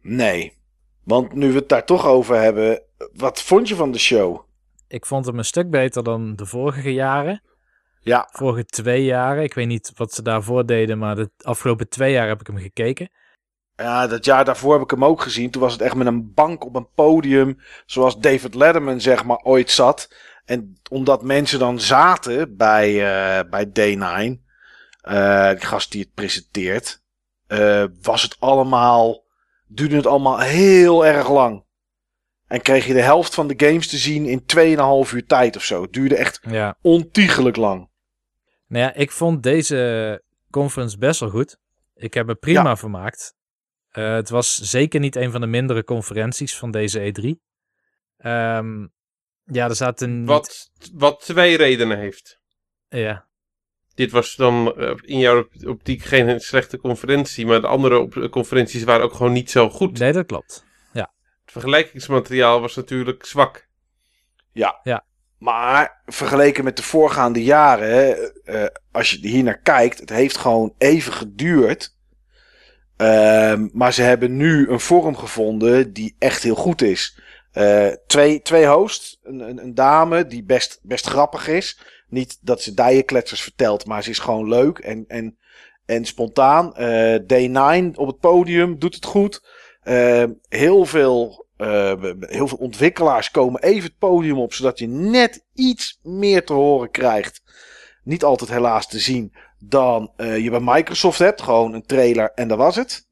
[SPEAKER 2] Nee. Want nu we het daar toch over hebben, wat vond je van de show?
[SPEAKER 4] Ik vond hem een stuk beter dan de vorige jaren.
[SPEAKER 2] Ja,
[SPEAKER 4] Vorige twee jaren. Ik weet niet wat ze daarvoor deden, maar de afgelopen twee jaar heb ik hem gekeken.
[SPEAKER 2] ja, dat jaar daarvoor heb ik hem ook gezien. Toen was het echt met een bank op een podium, zoals David Letterman zeg maar ooit zat. En omdat mensen dan zaten bij, eh, bij Day9, eh, die gast die het presenteert, eh, was het allemaal, duurde het allemaal heel erg lang. En kreeg je de helft van de games te zien in 2,5 uur tijd of zo. Het duurde echt
[SPEAKER 4] Ja.
[SPEAKER 2] ontiegelijk lang.
[SPEAKER 4] Nou ja, ik vond deze conference best wel goed. Ik heb me prima
[SPEAKER 2] Ja.
[SPEAKER 4] vermaakt. Eh, het was zeker niet een van de mindere conferenties van deze E3. Ehm, ja, er zaten niet...
[SPEAKER 3] Wat, wat twee redenen heeft.
[SPEAKER 4] Ja,
[SPEAKER 3] Dit was dan eh, in jouw op- optiek geen slechte conferentie, maar de andere op- conferenties waren ook gewoon niet zo goed.
[SPEAKER 4] nee, dat klopt.
[SPEAKER 3] Het vergelijkingsmateriaal was natuurlijk zwak.
[SPEAKER 2] Maar vergeleken met de voorgaande jaren, hè, eh, als je hier naar kijkt, het heeft gewoon even geduurd. Ehm, maar ze hebben nu een vorm gevonden die echt heel goed is. Eh, twee, twee hosts, een, een, een dame die best, best grappig is. Niet dat ze dijenkletsers vertelt, maar ze is gewoon leuk en, en, en spontaan. Eh, D9 op het podium doet het goed. Ehm, heel veel eh, heel veel ontwikkelaars komen even het podium op, zodat je net iets meer te horen krijgt. Niet altijd helaas te zien dan eh, je bij Microsoft hebt. Gewoon een trailer en dat was het.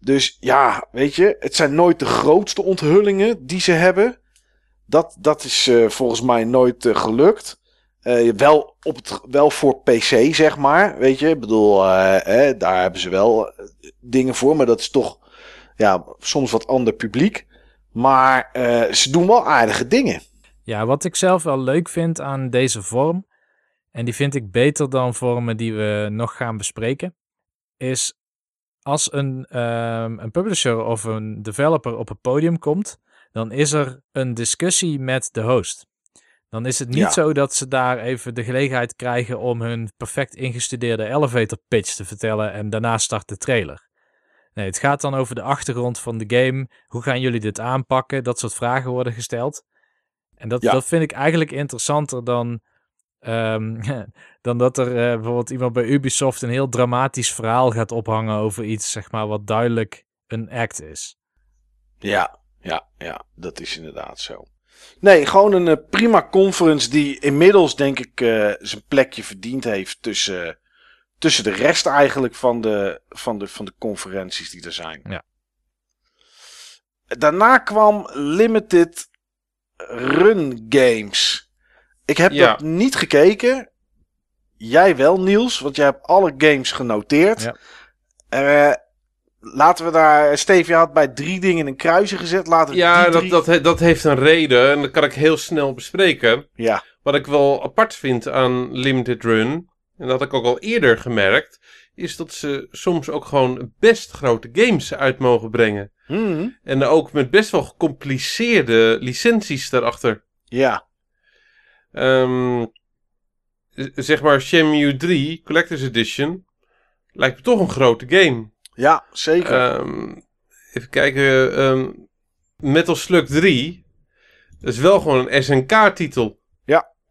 [SPEAKER 2] Dus ja, weet je, het zijn nooit de grootste onthullingen die ze hebben. Dat, dat is eh, volgens mij nooit eh, gelukt. Eh, wel, op wel voor PC, zeg maar. Weet je, ik bedoel, eh, daar hebben ze wel eh, dingen voor, maar dat is toch ja, soms wat ander publiek. Maar ze doen wel aardige dingen.
[SPEAKER 4] Ja, wat ik zelf wel leuk vind aan deze vorm, en die vind ik beter dan vormen die we nog gaan bespreken, is als een, ehm, een publisher of een developer op het podium komt, dan is er een discussie met de host. Dan is het niet
[SPEAKER 2] Ja.
[SPEAKER 4] zo dat ze daar even de gelegenheid krijgen om hun perfect ingestudeerde elevator pitch te vertellen en daarna start de trailer. Nee, het gaat dan over de achtergrond van de game. Hoe gaan jullie dit aanpakken? Dat soort vragen worden gesteld. En dat,
[SPEAKER 2] Ja.
[SPEAKER 4] dat vind ik eigenlijk interessanter dan, ehm, <laughs> dan dat er eh, bijvoorbeeld iemand bij Ubisoft een heel dramatisch verhaal gaat ophangen over iets, zeg maar, wat duidelijk een act is.
[SPEAKER 2] Ja, ja, ja, dat is inderdaad zo. Nee, gewoon een eh, prima conference die inmiddels denk ik eh, zijn plekje verdiend heeft tussen, tussen de rest eigenlijk van de, van, de, van de conferenties die er zijn.
[SPEAKER 4] Ja.
[SPEAKER 2] Daarna kwam Limited Run Games. Ik heb
[SPEAKER 3] Ja.
[SPEAKER 2] dat niet gekeken. Jij wel, Niels, want jij hebt alle games genoteerd.
[SPEAKER 4] Ja.
[SPEAKER 2] Eh, laten we daar. Steve, je had bij drie dingen een kruisje gezet. Laten we
[SPEAKER 3] Ja,
[SPEAKER 2] die
[SPEAKER 3] dat,
[SPEAKER 2] drie-
[SPEAKER 3] dat, he- dat heeft een reden en dat kan ik heel snel bespreken.
[SPEAKER 2] Ja,
[SPEAKER 3] Wat ik wel apart vind aan Limited Run, en dat had ik ook al eerder gemerkt, is dat ze soms ook gewoon best grote games uit mogen brengen.
[SPEAKER 2] Mhm.
[SPEAKER 3] En ook met best wel gecompliceerde licenties daarachter.
[SPEAKER 2] ja,
[SPEAKER 3] Ehm, z- zeg maar Shenmue 3 Collector's Edition lijkt me toch een grote game.
[SPEAKER 2] Ja, zeker.
[SPEAKER 3] Ehm, even kijken. ehm, Metal Slug 3. Dat is wel gewoon een SNK-titel.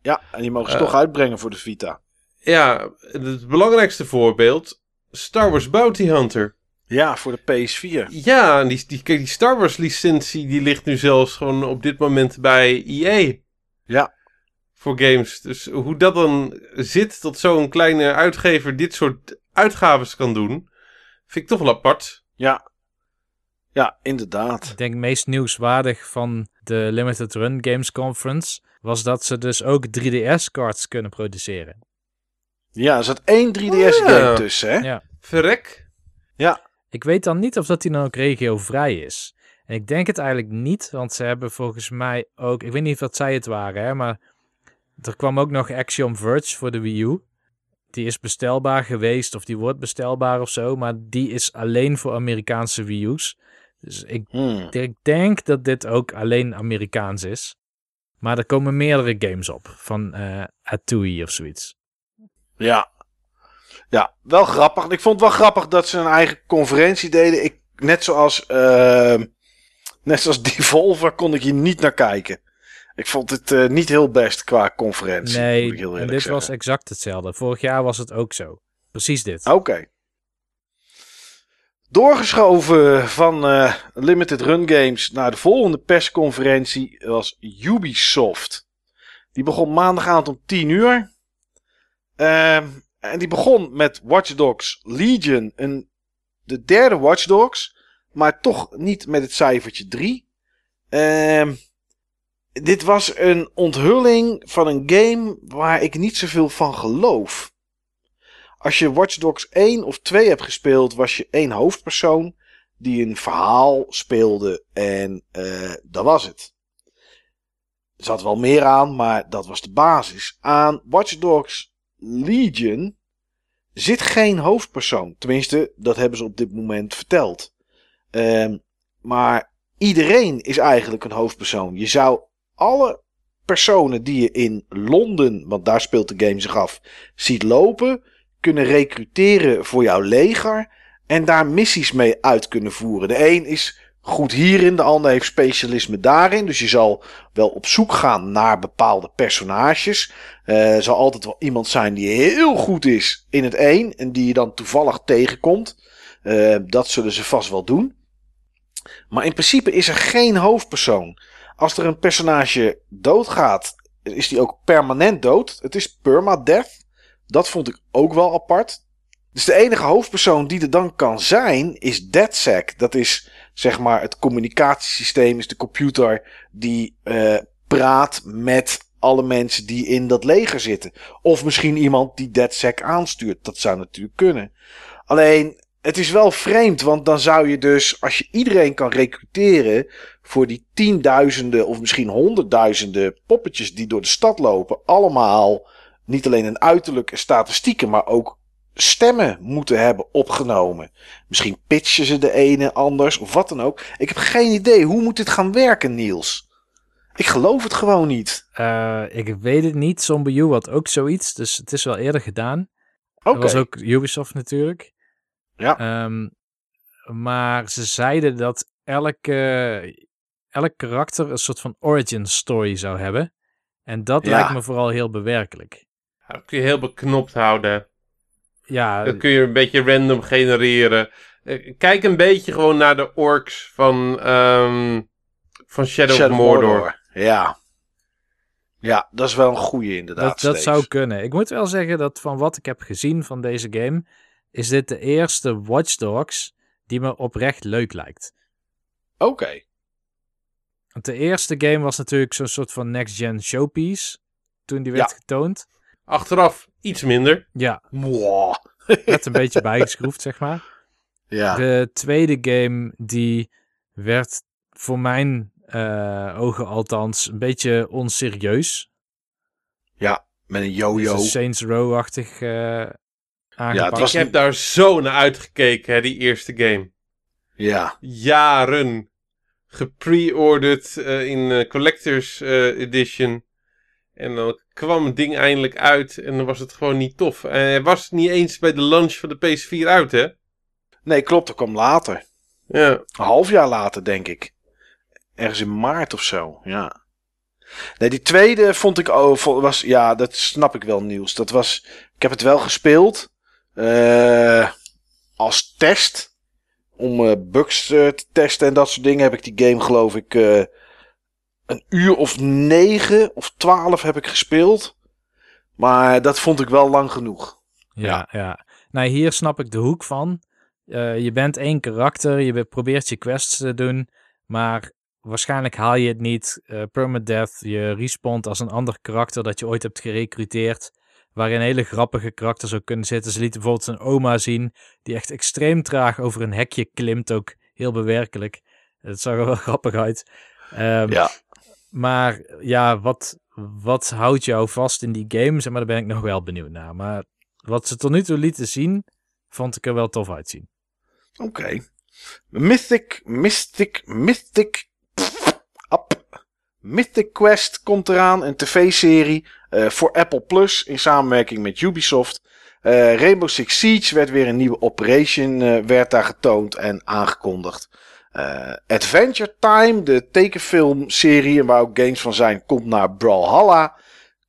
[SPEAKER 2] ja, en die mogen ze
[SPEAKER 3] eh,
[SPEAKER 2] toch uitbrengen voor de Vita.
[SPEAKER 3] Ja, het belangrijkste voorbeeld. Star Wars Bounty Hunter.
[SPEAKER 2] Ja, voor de PS4.
[SPEAKER 3] Ja, en die, die, kijk, die Star Wars licentie die ligt nu zelfs gewoon op dit moment bij EA.
[SPEAKER 2] Ja.
[SPEAKER 3] Voor games. Dus hoe dat dan zit dat zo'n kleine uitgever dit soort uitgaves kan doen, vind ik toch wel apart.
[SPEAKER 2] Ja, ja, inderdaad.
[SPEAKER 4] Ik denk meest nieuwswaardig van de Limited Run Games Conference was dat ze dus ook 3DS-cards kunnen produceren.
[SPEAKER 2] Ja, er zat één 3DS-game
[SPEAKER 3] Ja.
[SPEAKER 2] tussen, hè?
[SPEAKER 4] Ja.
[SPEAKER 3] Verrek.
[SPEAKER 4] Ik weet dan niet of dat die dan ook regiovrij is. En ik denk het eigenlijk niet, want ze hebben volgens mij ook, ik weet niet of dat zij het waren, hè, maar er kwam ook nog Axiom Verge voor de Wii U. Die is bestelbaar geweest of die wordt bestelbaar of zo, maar die is alleen voor Amerikaanse Wii U's. Dus ik,
[SPEAKER 2] Hmm.
[SPEAKER 4] ik denk dat dit ook alleen Amerikaans is. Maar er komen meerdere games op van eh Atui of zoiets.
[SPEAKER 2] Ja. Ja, wel grappig. Ik vond het wel grappig dat ze een eigen conferentie deden. Ik, net zoals, ehm, net zoals <laughs> Devolver kon ik hier niet naar kijken. Ik vond het eh, niet heel best qua conferentie. moet ik
[SPEAKER 4] Nee,
[SPEAKER 2] heel
[SPEAKER 4] en dit was exact hetzelfde. Vorig jaar was het ook zo. Precies dit.
[SPEAKER 2] Oké. Doorgeschoven van eh, Limited Run Games naar de volgende persconferentie was Ubisoft. Die begon maandagavond om 10 uur. Ehm, en die begon met Watch Dogs Legion, een, de derde Watch Dogs, maar toch niet met het cijfertje 3. Ehm, dit was een onthulling van een game waar ik niet zoveel van geloof. Als je Watch Dogs 1 of 2 hebt gespeeld, was je één hoofdpersoon die een verhaal speelde en eh, dat was het. Er zat wel meer aan, maar dat was de basis. Aan Watch Dogs Legion zit geen hoofdpersoon. Tenminste, dat hebben ze op dit moment verteld. Ehm, maar iedereen is eigenlijk een hoofdpersoon. Je zou alle personen die je in Londen, want daar speelt de game zich af, ziet lopen, kunnen recruteren voor jouw leger en daar missies mee uit kunnen voeren. De een is goed hierin, de ander heeft specialisme daarin. Dus je zal wel op zoek gaan naar bepaalde personages. Eh, Er zal altijd wel iemand zijn die heel goed is in het een en die je dan toevallig tegenkomt. Eh, dat zullen ze vast wel doen. Maar in principe is er geen hoofdpersoon. Als er een personage doodgaat, is die ook permanent dood. Het is permadeath. Dat vond ik ook wel apart. Dus de enige hoofdpersoon die er dan kan zijn, is DeadSec. Dat is zeg maar het communicatiesysteem, is de computer die eh, praat met alle mensen die in dat leger zitten. Of misschien iemand die DeadSec aanstuurt. Dat zou natuurlijk kunnen. Alleen, het is wel vreemd, want dan zou je dus, als je iedereen kan recruteren voor die tienduizenden of misschien honderdduizenden poppetjes die door de stad lopen, allemaal niet alleen een uiterlijke statistieken, maar ook stemmen moeten hebben opgenomen. Misschien pitchen ze de ene anders of wat dan ook. Ik heb geen idee. Hoe moet dit gaan werken, Niels? Ik geloof het gewoon niet.
[SPEAKER 4] Eh, ik weet het niet. Zombie U had ook zoiets, dus het is wel eerder gedaan.
[SPEAKER 2] Oké.
[SPEAKER 4] Dat was ook Ubisoft natuurlijk.
[SPEAKER 2] Ja.
[SPEAKER 4] Ehm, maar ze zeiden dat elke, elk karakter een soort van origin story zou hebben. En dat
[SPEAKER 2] Ja.
[SPEAKER 4] lijkt me vooral heel bewerkelijk.
[SPEAKER 3] Dat kun je heel beknopt houden.
[SPEAKER 4] Ja,
[SPEAKER 3] Dat kun je een beetje random genereren. Eh, Kijk een beetje gewoon naar de orks van, ehm, van Shadow, of Mordor.
[SPEAKER 2] Ja. Ja, dat is wel een goeie inderdaad.
[SPEAKER 4] dat, dat zou kunnen. Ik moet wel zeggen dat van wat ik heb gezien van deze game, is dit de eerste Watch Dogs die me oprecht leuk lijkt.
[SPEAKER 2] Oké.
[SPEAKER 4] Want de eerste game was natuurlijk zo'n soort van next-gen showpiece. Toen die werd
[SPEAKER 2] Ja.
[SPEAKER 4] getoond.
[SPEAKER 3] Achteraf iets minder.
[SPEAKER 4] Ja,
[SPEAKER 2] Mwah. <laughs>
[SPEAKER 4] werd een beetje bijgeschroefd, zeg maar.
[SPEAKER 2] Ja.
[SPEAKER 4] De tweede game, die werd voor mijn eh, ogen althans een beetje onserieus.
[SPEAKER 2] ja, met een
[SPEAKER 4] Dus
[SPEAKER 2] yo-yo.
[SPEAKER 4] een Saints Row-achtig eh aangepakt.
[SPEAKER 2] was-
[SPEAKER 3] Ik heb daar zo naar uitgekeken, hè, die eerste game.
[SPEAKER 2] Ja.
[SPEAKER 3] Jaren. Gepre-ordered eh, in eh, Collector's eh, Edition. En dan kwam het ding eindelijk uit en dan was het gewoon niet tof. En hij was niet eens bij de launch van de PS4 uit, hè?
[SPEAKER 2] Nee, klopt. Dat kwam later.
[SPEAKER 3] Ja.
[SPEAKER 2] Een half jaar later, denk ik. Ergens in maart of zo. Ja. Nee, die tweede vond ik oh, was ja, dat snap ik wel nieuws. Dat was, ik heb het wel gespeeld als test om eh, bugs eh, te testen en dat soort dingen. Heb ik die game geloof ik eh, een uur of negen of twaalf heb ik gespeeld. Maar dat vond ik wel lang genoeg.
[SPEAKER 4] Ja, ja. Nou, hier snap ik de hoek van. Eh, je bent één karakter, je be- probeert je quests te doen, maar waarschijnlijk haal je het niet. eh permadeath, je respawnt als een ander karakter dat je ooit hebt gerecruiteerd, waarin hele grappige karakters ook kunnen zitten. Ze lieten bijvoorbeeld een oma zien, die echt extreem traag over een hekje klimt, ook heel bewerkelijk. Het zag er wel <laughs> grappig uit. Ehm,
[SPEAKER 2] Ja.
[SPEAKER 4] Maar ja, wat, wat houdt jou vast in die game? Zeg maar, daar ben ik nog wel benieuwd naar. Maar wat ze tot nu toe lieten zien, vond ik er wel tof uitzien.
[SPEAKER 2] Oké. Mythic, Mystic, Mythic, Up. Mythic Quest komt eraan, een tv-serie eh, voor Apple Plus in samenwerking met Ubisoft. Eh, Rainbow Six Siege werd weer een nieuwe operation, eh, werd daar getoond en aangekondigd. Adventure Time, de tekenfilmserie waar ook games van zijn, komt naar Brawlhalla.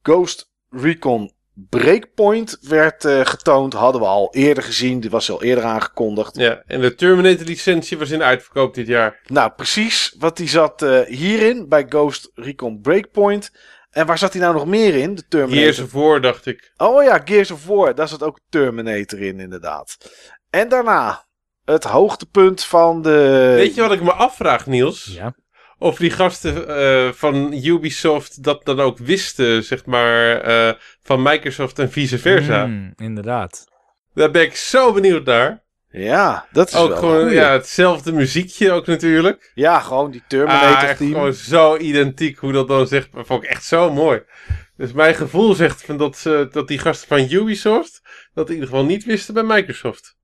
[SPEAKER 2] Ghost Recon Breakpoint werd eh, getoond, hadden we al eerder gezien, die was al eerder aangekondigd.
[SPEAKER 3] Ja, en de Terminator-licentie was in uitverkoop dit jaar.
[SPEAKER 2] Nou, precies. Want die zat eh, hierin bij Ghost Recon Breakpoint. En waar zat hij nou nog meer in? De Terminator.
[SPEAKER 3] Hier ze voor, dacht ik.
[SPEAKER 2] Oh ja, Gears of War. Daar zat ook Terminator in, inderdaad. En daarna het hoogtepunt van de.
[SPEAKER 3] Weet je wat ik me afvraag, Niels?
[SPEAKER 4] Ja.
[SPEAKER 3] Of die gasten eh, van Ubisoft dat dan ook wisten, zeg maar, eh, van Microsoft en vice versa.
[SPEAKER 4] Hmm, inderdaad.
[SPEAKER 3] Daar ben ik zo benieuwd naar.
[SPEAKER 2] Ja, dat is
[SPEAKER 3] Ook
[SPEAKER 2] wel
[SPEAKER 3] gewoon ja, hetzelfde muziekje ook natuurlijk.
[SPEAKER 2] Ja, gewoon die
[SPEAKER 3] Ah,
[SPEAKER 2] Terminator team.
[SPEAKER 3] gewoon zo identiek hoe dat dan zegt. Dat vond ik echt zo mooi. Dus mijn gevoel zegt van dat, ze, dat die gasten van Ubisoft dat in ieder geval niet wisten bij Microsoft.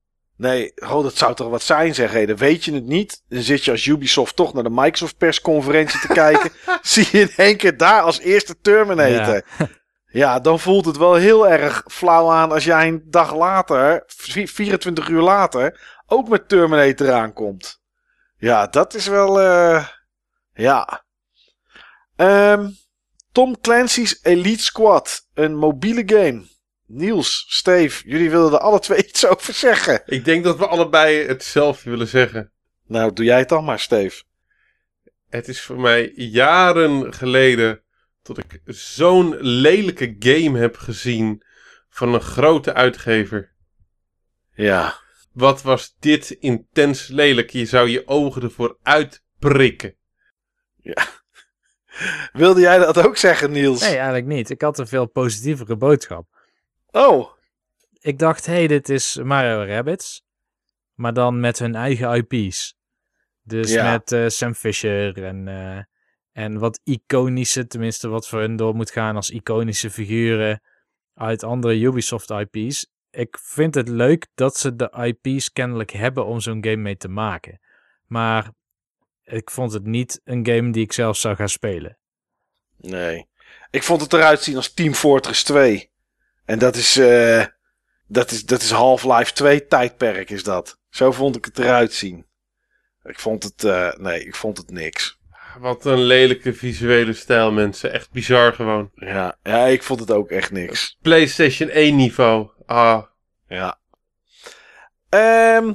[SPEAKER 2] Nee, oh, dat zou toch wat zijn, zeg. Dan weet je het niet. Dan zit je als Ubisoft toch naar de Microsoft persconferentie te kijken. <laughs> Zie je in één keer daar als eerste Terminator. <laughs> Ja. dan voelt het wel heel erg flauw aan als jij een dag later, vi- 24 uur later, ook met Terminator aankomt. Ja, dat is wel, eh, ja. Ehm, Tom Clancy's Elite Squad, een mobiele game. Niels, Steve, jullie wilden er alle twee <laughs> iets over zeggen.
[SPEAKER 3] Ik denk dat we allebei hetzelfde willen zeggen.
[SPEAKER 2] Nou, doe jij het dan maar, Steve.
[SPEAKER 3] Het is voor mij jaren geleden dat ik zo'n lelijke game heb gezien van een grote uitgever.
[SPEAKER 2] Ja.
[SPEAKER 3] Wat was dit intens lelijk? Je zou je ogen ervoor uitprikken. <laughs>
[SPEAKER 2] Wilde jij dat ook zeggen, Niels?
[SPEAKER 4] Nee, eigenlijk niet. Ik had een veel positievere boodschap.
[SPEAKER 2] Oh,
[SPEAKER 4] Ik dacht, hé, hey, dit is Mario Rabbids. Maar dan met hun eigen IP's. Dus
[SPEAKER 2] Ja.
[SPEAKER 4] met eh, Sam Fisher en, eh, en wat iconische, tenminste wat voor hun door moet gaan als iconische figuren uit andere Ubisoft IP's. Ik vind het leuk dat ze de IP's kennelijk hebben om zo'n game mee te maken. Maar ik vond het niet een game die ik zelf zou gaan spelen.
[SPEAKER 2] nee. Ik vond het eruit zien als Team Fortress 2. En dat is, eh, dat is, dat is Half-Life 2 tijdperk, is dat. Zo vond ik het eruit zien. Ik vond het, eh, nee, ik vond het niks.
[SPEAKER 3] Wat een lelijke visuele stijl, mensen. Echt bizar gewoon.
[SPEAKER 2] Ja, ja ik vond het ook echt niks.
[SPEAKER 3] PlayStation 1 niveau. Ah,
[SPEAKER 2] Ja. Ehm,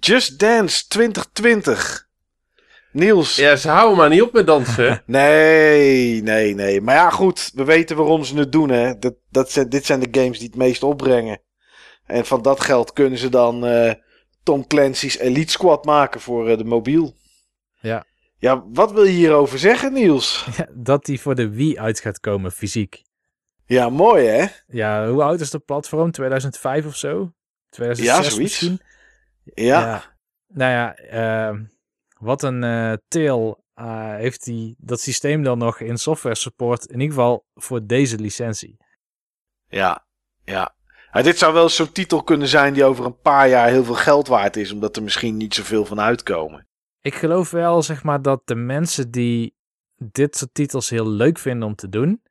[SPEAKER 2] Just Dance 2020. Niels.
[SPEAKER 3] ja, ze houden maar niet op met dansen. <laughs>
[SPEAKER 2] Nee, nee, nee. Maar ja, goed. We weten waarom ze het doen, hè. Dat, dat zijn, dit zijn de games die het meest opbrengen. En van dat geld kunnen ze dan eh, Tom Clancy's Elite Squad maken voor eh, de mobiel.
[SPEAKER 4] Ja.
[SPEAKER 2] Ja, wat wil je hierover zeggen, Niels? <laughs>
[SPEAKER 4] dat die voor de Wii uit gaat komen, fysiek.
[SPEAKER 2] Ja, mooi, hè?
[SPEAKER 4] Ja, hoe oud is dat platform? 2005 of zo? 2006
[SPEAKER 2] Ja, zoiets.
[SPEAKER 4] misschien?
[SPEAKER 2] Ja.
[SPEAKER 4] Nou ja, ehm, wat een eh tale eh, heeft die, dat systeem dan nog in software support. In ieder geval voor deze licentie.
[SPEAKER 2] Ja, ja. Ja, dit zou wel zo'n titel kunnen zijn die over een paar jaar heel veel geld waard is, omdat er misschien niet zoveel van uitkomen.
[SPEAKER 4] Ik geloof wel, zeg maar, dat de mensen die dit soort titels heel leuk vinden om te doen,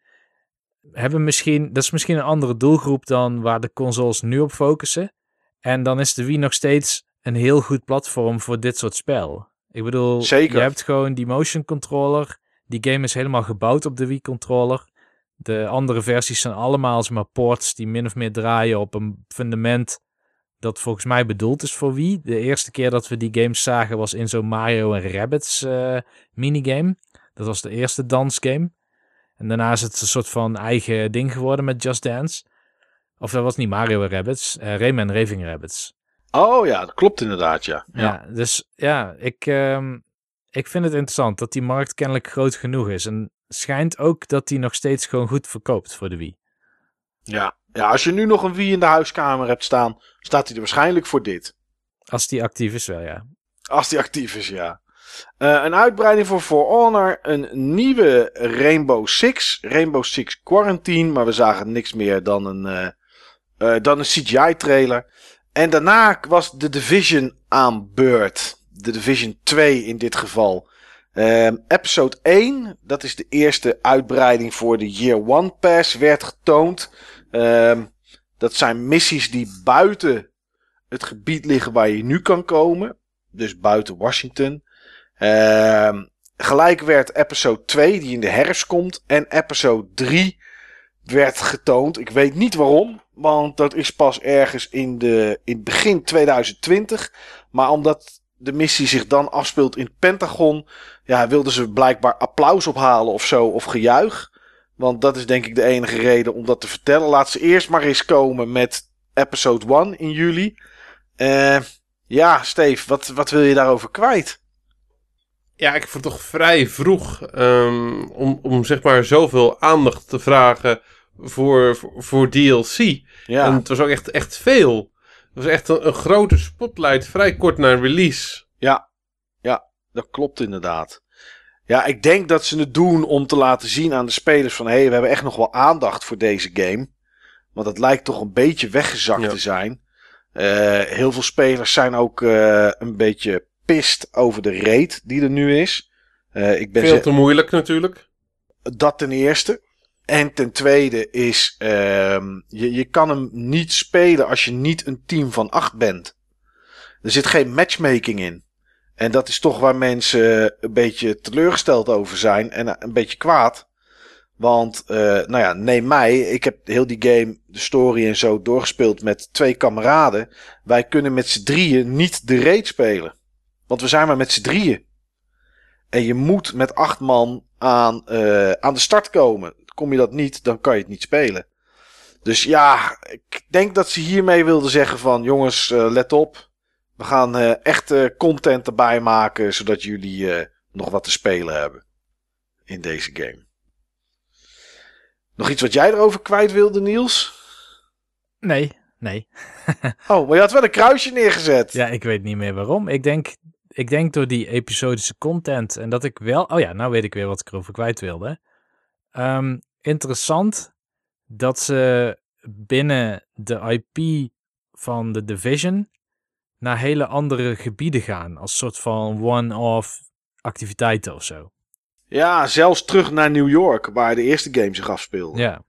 [SPEAKER 4] hebben misschien, dat is misschien een andere doelgroep dan waar de consoles nu op focussen. En dan is de Wii nog steeds een heel goed platform voor dit soort spel. Ik bedoel,
[SPEAKER 2] Zeker.
[SPEAKER 4] je hebt gewoon die motion controller. Die game is helemaal gebouwd op de Wii controller. De andere versies zijn allemaal maar ports die min of meer draaien op een fundament dat volgens mij bedoeld is voor Wii. De eerste keer dat we die games zagen was in zo'n Mario en Rabbids eh, minigame. Dat was de eerste dansgame. En daarna is het een soort van eigen ding geworden met Just Dance. Of dat was niet Mario en Rabbids, eh Rayman Raving Rabbids.
[SPEAKER 2] Oh ja, dat klopt inderdaad, ja.
[SPEAKER 4] Ja, dus ja, ik, ehm, ik vind het interessant dat die markt kennelijk groot genoeg is. En schijnt ook dat die nog steeds gewoon goed verkoopt voor de Wii.
[SPEAKER 2] Ja. ja, als je nu nog een Wii in de huiskamer hebt staan, staat hij er waarschijnlijk voor dit.
[SPEAKER 4] Als die actief is wel, ja.
[SPEAKER 2] Als die actief is, ja. Eh, een uitbreiding voor For Honor. Een nieuwe Rainbow Six. Rainbow Six Quarantine. Maar we zagen niks meer dan een, eh, eh, dan een CGI-trailer. En daarna was de Division aan beurt. De Division 2 in dit geval. Ehm, episode 1, dat is de eerste uitbreiding voor de Year One Pass, werd getoond. Ehm, dat zijn missies die buiten het gebied liggen waar je nu kan komen. Dus buiten Washington. Ehm, gelijk werd episode 2, die in de herfst komt. En episode 3 werd getoond. Ik weet niet waarom. Want dat is pas ergens in, de, in begin 2020. Maar omdat de missie zich dan afspeelt in het Pentagon. Ja, wilden ze blijkbaar applaus ophalen of zo. Of gejuich. Want dat is denk ik de enige reden om dat te vertellen. Laat ze eerst maar eens komen met episode 1 in juli. Uh, ja, Steve, wat, wat wil je daarover kwijt?
[SPEAKER 3] Ja, ik vond het toch vrij vroeg um, om, om zeg maar zoveel aandacht te vragen voor, voor, voor DLC. Ja. En het was ook echt, echt veel. Het was echt een, een, grote spotlight vrij kort na release.
[SPEAKER 2] Ja, ja, dat klopt inderdaad. Ja, ik denk dat ze het doen om te laten zien aan de spelers van... hé, hey, we hebben echt nog wel aandacht voor deze game. Want het lijkt toch een beetje weggezakt te zijn. Uh, heel veel spelers zijn ook uh, een beetje pist over de rate die er nu is.
[SPEAKER 3] Uh, ik ben Veel te moeilijk natuurlijk.
[SPEAKER 2] Dat ten eerste. En ten tweede is, ehm, je, je kan hem niet spelen als je niet een team van acht bent. Er zit geen matchmaking in. En dat is toch waar mensen een beetje teleurgesteld over zijn en een beetje kwaad. Want, uh, nou ja, neem mij. Ik heb heel die game, de story en zo doorgespeeld met twee kameraden. Wij kunnen met z'n drieën niet de raid spelen. Want we zijn maar met z'n drieën. En je moet met acht man aan, aan de start komen. Kom je dat niet, dan kan je het niet spelen. Dus ja, ik denk dat ze hiermee wilden zeggen van... Jongens, uh, let op. We gaan uh, echt content erbij maken... zodat jullie nog wat te spelen hebben. In deze game. Nog iets wat jij erover kwijt wilde, Niels?
[SPEAKER 4] Nee, nee. <laughs>
[SPEAKER 2] oh, maar je had wel een kruisje neergezet.
[SPEAKER 4] Ja, ik weet niet meer waarom. Ik denk, ik denk door die episodische content en dat ik wel... Oh ja, nou weet ik weer wat ik erover kwijt wilde. Um, interessant dat ze binnen de IP van de Division naar hele andere gebieden gaan. Als soort van one-off activiteiten of zo.
[SPEAKER 2] Ja, zelfs terug naar New York, waar de eerste game zich afspeelde.
[SPEAKER 4] Ja.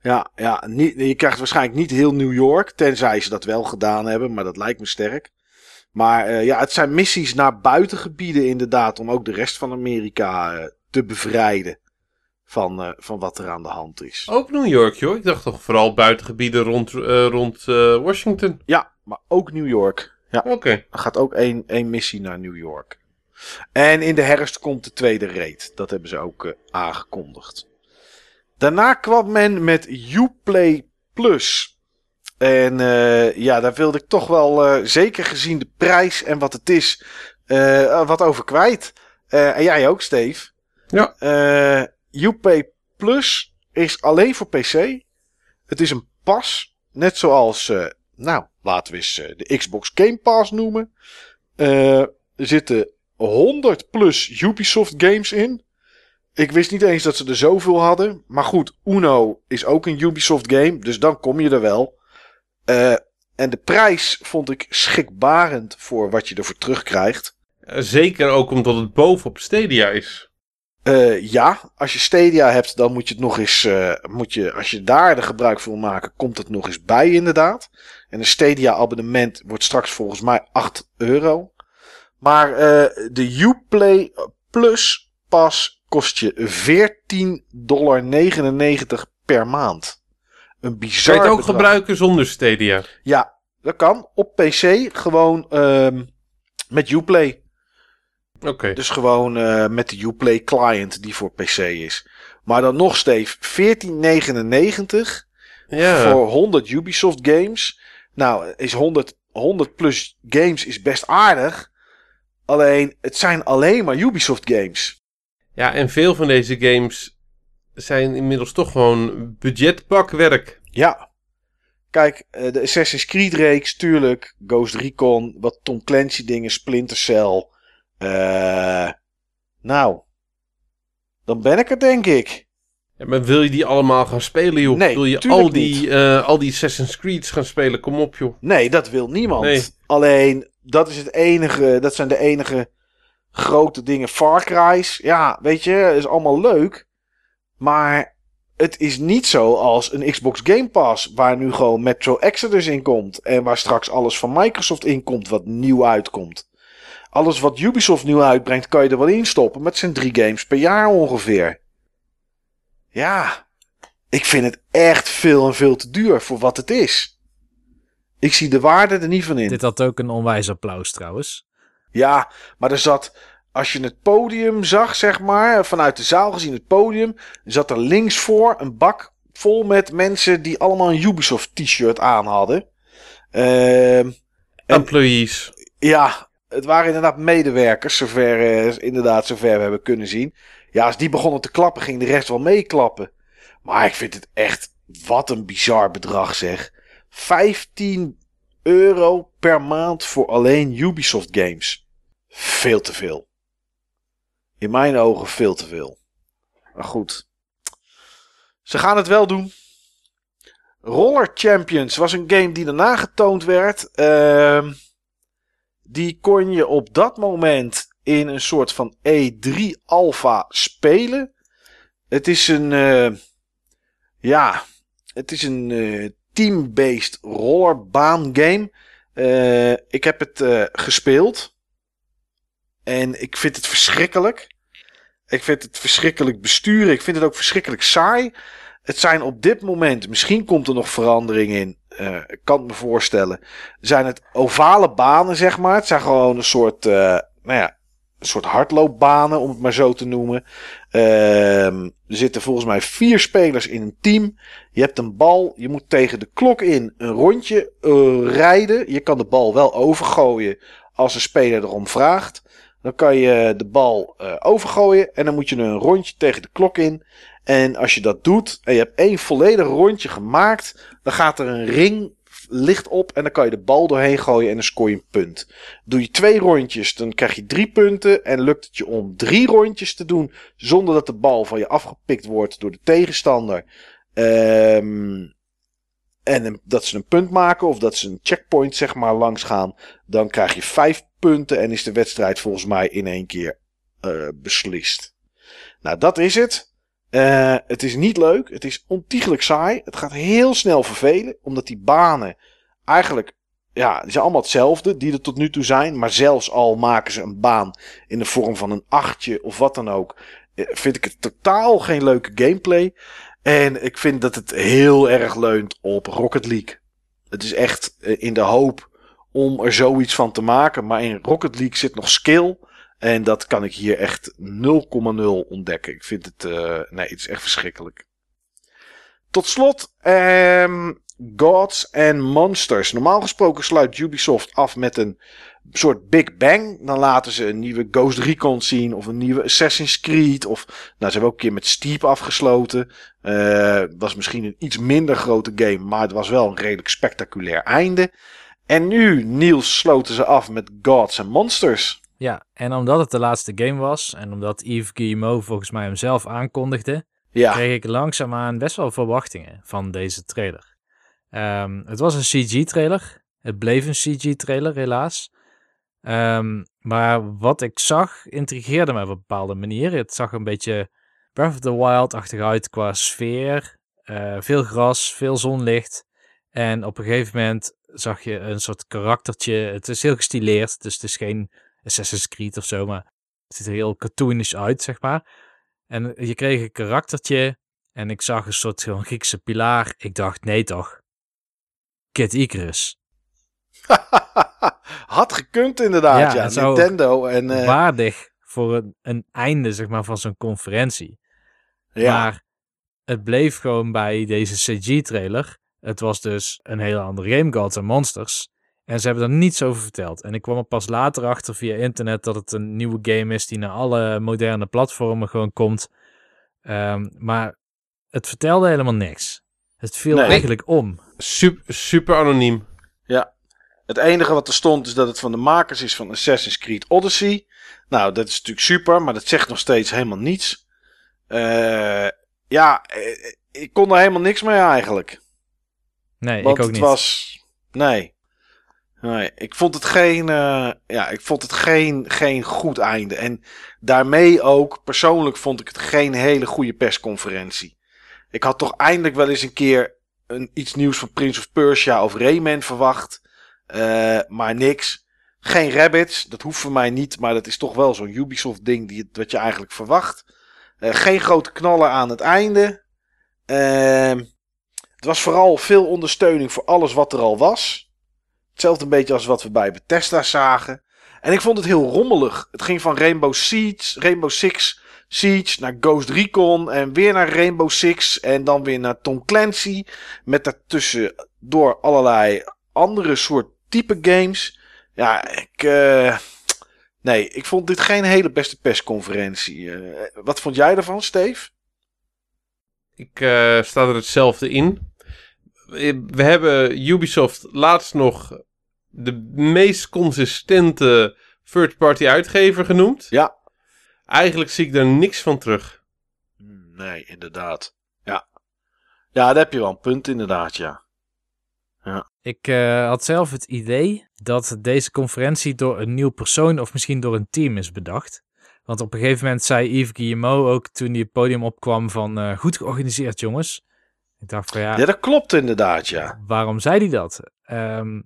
[SPEAKER 2] Ja, ja niet, je krijgt waarschijnlijk niet heel New York, tenzij ze dat wel gedaan hebben, maar dat lijkt me sterk. Maar uh, ja, het zijn missies naar buitengebieden inderdaad, om ook de rest van Amerika uh, te bevrijden van, uh, van wat er aan de hand is.
[SPEAKER 3] Ook New York, joh. Ik dacht toch vooral buitengebieden rond, rond Washington.
[SPEAKER 2] Ja, maar ook New York. Ja.
[SPEAKER 3] Oké. Okay.
[SPEAKER 2] Er gaat ook één, één missie naar New York. En in de herfst komt de tweede raid. Dat hebben ze ook aangekondigd. Daarna kwam men met Uplay Plus. En ja, daar wilde ik toch wel, zeker gezien de prijs en wat het is, wat over kwijt. en jij ook, Steve.
[SPEAKER 3] Ja.
[SPEAKER 2] Uplay Plus is alleen voor PC. Het is een pas, net zoals, nou, laten we eens de Xbox Game Pass noemen. er zitten 100 plus Ubisoft games in. Ik wist niet eens dat ze er zoveel hadden. Maar goed, Uno is ook een Ubisoft game. Dus dan kom je er wel. En de prijs vond ik schrikbarend voor wat je ervoor terugkrijgt.
[SPEAKER 3] Zeker ook omdat het bovenop Stadia is.
[SPEAKER 2] Uh, ja, als je Stadia hebt, dan moet je het nog eens. Uh, moet je, als je daar de gebruik van wil maken, komt het nog eens bij, inderdaad. En een Stadia-abonnement wordt straks volgens mij 8 euro. Maar uh, de Uplay Plus pas kost je 14,99 dollar per maand. Een bizar
[SPEAKER 3] Kan je het ook gebruiken zonder Stadia?
[SPEAKER 2] Ja, dat kan. Op PC gewoon um, met Uplay.
[SPEAKER 3] Oké. Okay.
[SPEAKER 2] Dus gewoon uh, met de Uplay client die voor PC is. Maar dan nog steeds 14,99 ja. voor 100 Ubisoft games. Nou, is 100, 100 plus games is best aardig. Alleen, het zijn alleen maar Ubisoft games.
[SPEAKER 3] Ja, en veel van deze games zijn inmiddels toch gewoon budgetbakwerk.
[SPEAKER 2] Ja. Kijk, eh, de Assassin's Creed reeks, tuurlijk. Ghost Recon, wat Tom Clancy dingen, Splinter Cell. Eh, nou, dan ben ik er denk ik.
[SPEAKER 3] Ja, maar wil je die allemaal gaan spelen, joh?
[SPEAKER 2] Nee,
[SPEAKER 3] wil je al die, eh, al die Assassin's Creed's gaan spelen? Kom op, joh.
[SPEAKER 2] Nee, dat wil niemand.
[SPEAKER 3] Nee.
[SPEAKER 2] Alleen, dat is het enige, dat zijn de enige grote dingen. Far Cry's, ja, weet je, is allemaal leuk. Maar het is niet zo als een Xbox Game Pass, waar nu gewoon Metro Exodus in komt. En waar straks alles van Microsoft in komt, wat nieuw uitkomt. Alles wat Ubisoft nieuw uitbrengt, kan je er wel in stoppen. Het zijn drie games per jaar ongeveer. Ja, ik vind het echt veel en veel te duur voor wat het is. Ik zie de waarde er niet van in.
[SPEAKER 4] Dit had ook een onwijs applaus trouwens.
[SPEAKER 2] Ja, maar er zat, als je het podium zag, zeg maar, vanuit de zaal gezien het podium, zat er links voor een bak vol met mensen die allemaal een Ubisoft t-shirt aan hadden. Ehm, En-
[SPEAKER 3] Employees.
[SPEAKER 2] ja, het waren inderdaad medewerkers, zover, eh, inderdaad, zover we hebben kunnen zien. Ja, als die begonnen te klappen, ging de rest wel meeklappen. Maar ik vind het echt, wat een bizar bedrag zeg. 15 euro per maand voor alleen Ubisoft games. Veel te veel. In mijn ogen veel te veel. Maar goed. Ze gaan het wel doen. Roller Champions was een game die daarna getoond werd. Ehm die kon je op dat moment in een soort van E3 alpha spelen. Het is een, eh, ja, het is een eh, team-based rollerbaan game. Eh, ik heb het gespeeld en ik vind het verschrikkelijk. Ik vind het verschrikkelijk besturen. Ik vind het ook verschrikkelijk saai. Het zijn op dit moment, misschien komt er nog verandering in. Eh, ik kan het me voorstellen zijn het ovale banen, zeg maar. Het zijn gewoon een soort, eh, nou ja, een soort hardloopbanen, om het maar zo te noemen. Ehm, er zitten volgens mij vier spelers in een team. Je hebt een bal, je moet tegen de klok in een rondje eh, rijden. Je kan de bal wel overgooien als een speler erom vraagt. Dan kan je de bal eh, overgooien en dan moet je een rondje tegen de klok in. En als je dat doet en je hebt één volledig rondje gemaakt, dan gaat er een ring licht op en dan kan je de bal doorheen gooien en dan scoor je een punt. Doe je twee rondjes, dan krijg je drie punten. En lukt het je om drie rondjes te doen zonder dat de bal van je afgepikt wordt door de tegenstander. Ehm, en dat ze een punt maken of dat ze een checkpoint zeg maar langs gaan. Dan krijg je vijf punten en is de wedstrijd volgens mij in één keer eh, beslist. Nou, dat is het. Eh, het is niet leuk. Het is ontiegelijk saai. Het gaat heel snel vervelen. Omdat die banen eigenlijk... Ja, die zijn allemaal hetzelfde. Die er tot nu toe zijn. Maar zelfs al maken ze een baan in de vorm van een achtje of wat dan ook. eh, Vind ik het totaal geen leuke gameplay. En ik vind dat het heel erg leunt op Rocket League. Het is echt eh, in de hoop om er zoiets van te maken. Maar in Rocket League zit nog skill. En dat kan ik hier echt 0,0 ontdekken. Ik vind het, eh, nee, het is echt verschrikkelijk. Tot slot, ehm, Gods and Monsters. Normaal gesproken sluit Ubisoft af met een soort Big Bang. Dan laten ze een nieuwe Ghost Recon zien of een nieuwe Assassin's Creed. Of, nou, ze hebben ook een keer met Steep afgesloten. Eh was misschien een iets minder grote game, maar het was wel een redelijk spectaculair einde. En nu, Niels, sloten ze af met Gods and Monsters.
[SPEAKER 4] Ja, en omdat het de laatste game was en omdat Yves Guillemot volgens mij hem zelf aankondigde,
[SPEAKER 2] Ja,
[SPEAKER 4] kreeg ik langzaamaan best wel verwachtingen van deze trailer. Ehm, het was een CG-trailer. Het bleef een CG-trailer, helaas. Ehm, maar wat ik zag, intrigeerde me op een bepaalde manier. Het zag een beetje Breath of the Wild-achtig uit qua sfeer. Eh, veel gras, veel zonlicht. En op een gegeven moment zag je een soort karaktertje. Het is heel gestileerd, dus het is geen Assassin's Creed of zo, maar het ziet er heel cartoonisch uit, zeg maar. En je kreeg een karaktertje en ik zag een soort van Griekse pilaar. Ik dacht, nee toch. Kid Icarus. <laughs>
[SPEAKER 2] had gekund inderdaad,
[SPEAKER 4] Ja,
[SPEAKER 2] Nintendo en... eh,
[SPEAKER 4] Waardig voor een, een einde, zeg maar, van zo'n conferentie.
[SPEAKER 2] ja.
[SPEAKER 4] Maar het bleef gewoon bij deze CG-trailer. Het was dus een hele andere game, Gods and Monsters. En ze hebben er niets over verteld. En ik kwam er pas later achter via internet dat het een nieuwe game is die naar alle moderne platformen gewoon komt. Ehm, maar het vertelde helemaal niks. Het viel
[SPEAKER 2] Nee.
[SPEAKER 4] eigenlijk om.
[SPEAKER 3] Super, super anoniem.
[SPEAKER 2] Het enige wat er stond is dat het van de makers is van Assassin's Creed Odyssey. Nou, dat is natuurlijk super, maar dat zegt nog steeds helemaal niets. Eh, ja, eh, ik kon er helemaal niks mee eigenlijk.
[SPEAKER 4] Nee,
[SPEAKER 2] Want
[SPEAKER 4] ik ook
[SPEAKER 2] het
[SPEAKER 4] niet.
[SPEAKER 2] was. Nee. Nee, ik vond het geen. eh, ja, ik vond het geen, geen goed einde. En daarmee ook, persoonlijk vond ik het geen hele goede persconferentie. Ik had toch eindelijk wel eens een keer een, iets nieuws van Prince of Persia of Rayman verwacht. Eh, maar niks. Geen rabbits, dat hoeft voor mij niet, maar dat is toch wel zo'n Ubisoft-ding die, wat je eigenlijk verwacht. Eh, geen grote knallen aan het einde. Ehm het was vooral veel ondersteuning voor alles wat er al was. Hetzelfde een beetje als wat we bij Bethesda zagen. En ik vond het heel rommelig. Het ging van Rainbow Siege, Rainbow Six Siege naar Ghost Recon en weer naar Rainbow Six en dan weer naar Tom Clancy. Met daartussen door allerlei andere soort type games. Ja, ik... eh, nee, ik vond dit geen hele beste persconferentie. Eh, wat vond jij ervan, Steve?
[SPEAKER 3] Ik eh, sta er hetzelfde in. We hebben Ubisoft laatst nog de meest consistente third-party uitgever genoemd.
[SPEAKER 2] Ja.
[SPEAKER 3] Eigenlijk zie ik daar niks van terug.
[SPEAKER 2] Nee, inderdaad. Ja. Ja, daar heb je wel een punt, inderdaad, ja.
[SPEAKER 4] Ik eh, had zelf het idee dat deze conferentie door een nieuw persoon of misschien door een team is bedacht. Want op een gegeven moment zei Yves Guillemot ook toen hij het podium opkwam van eh, goed georganiseerd jongens. Ik dacht van ja,
[SPEAKER 2] Ja, dat klopt inderdaad, ja.
[SPEAKER 4] waarom zei hij dat? Ehm,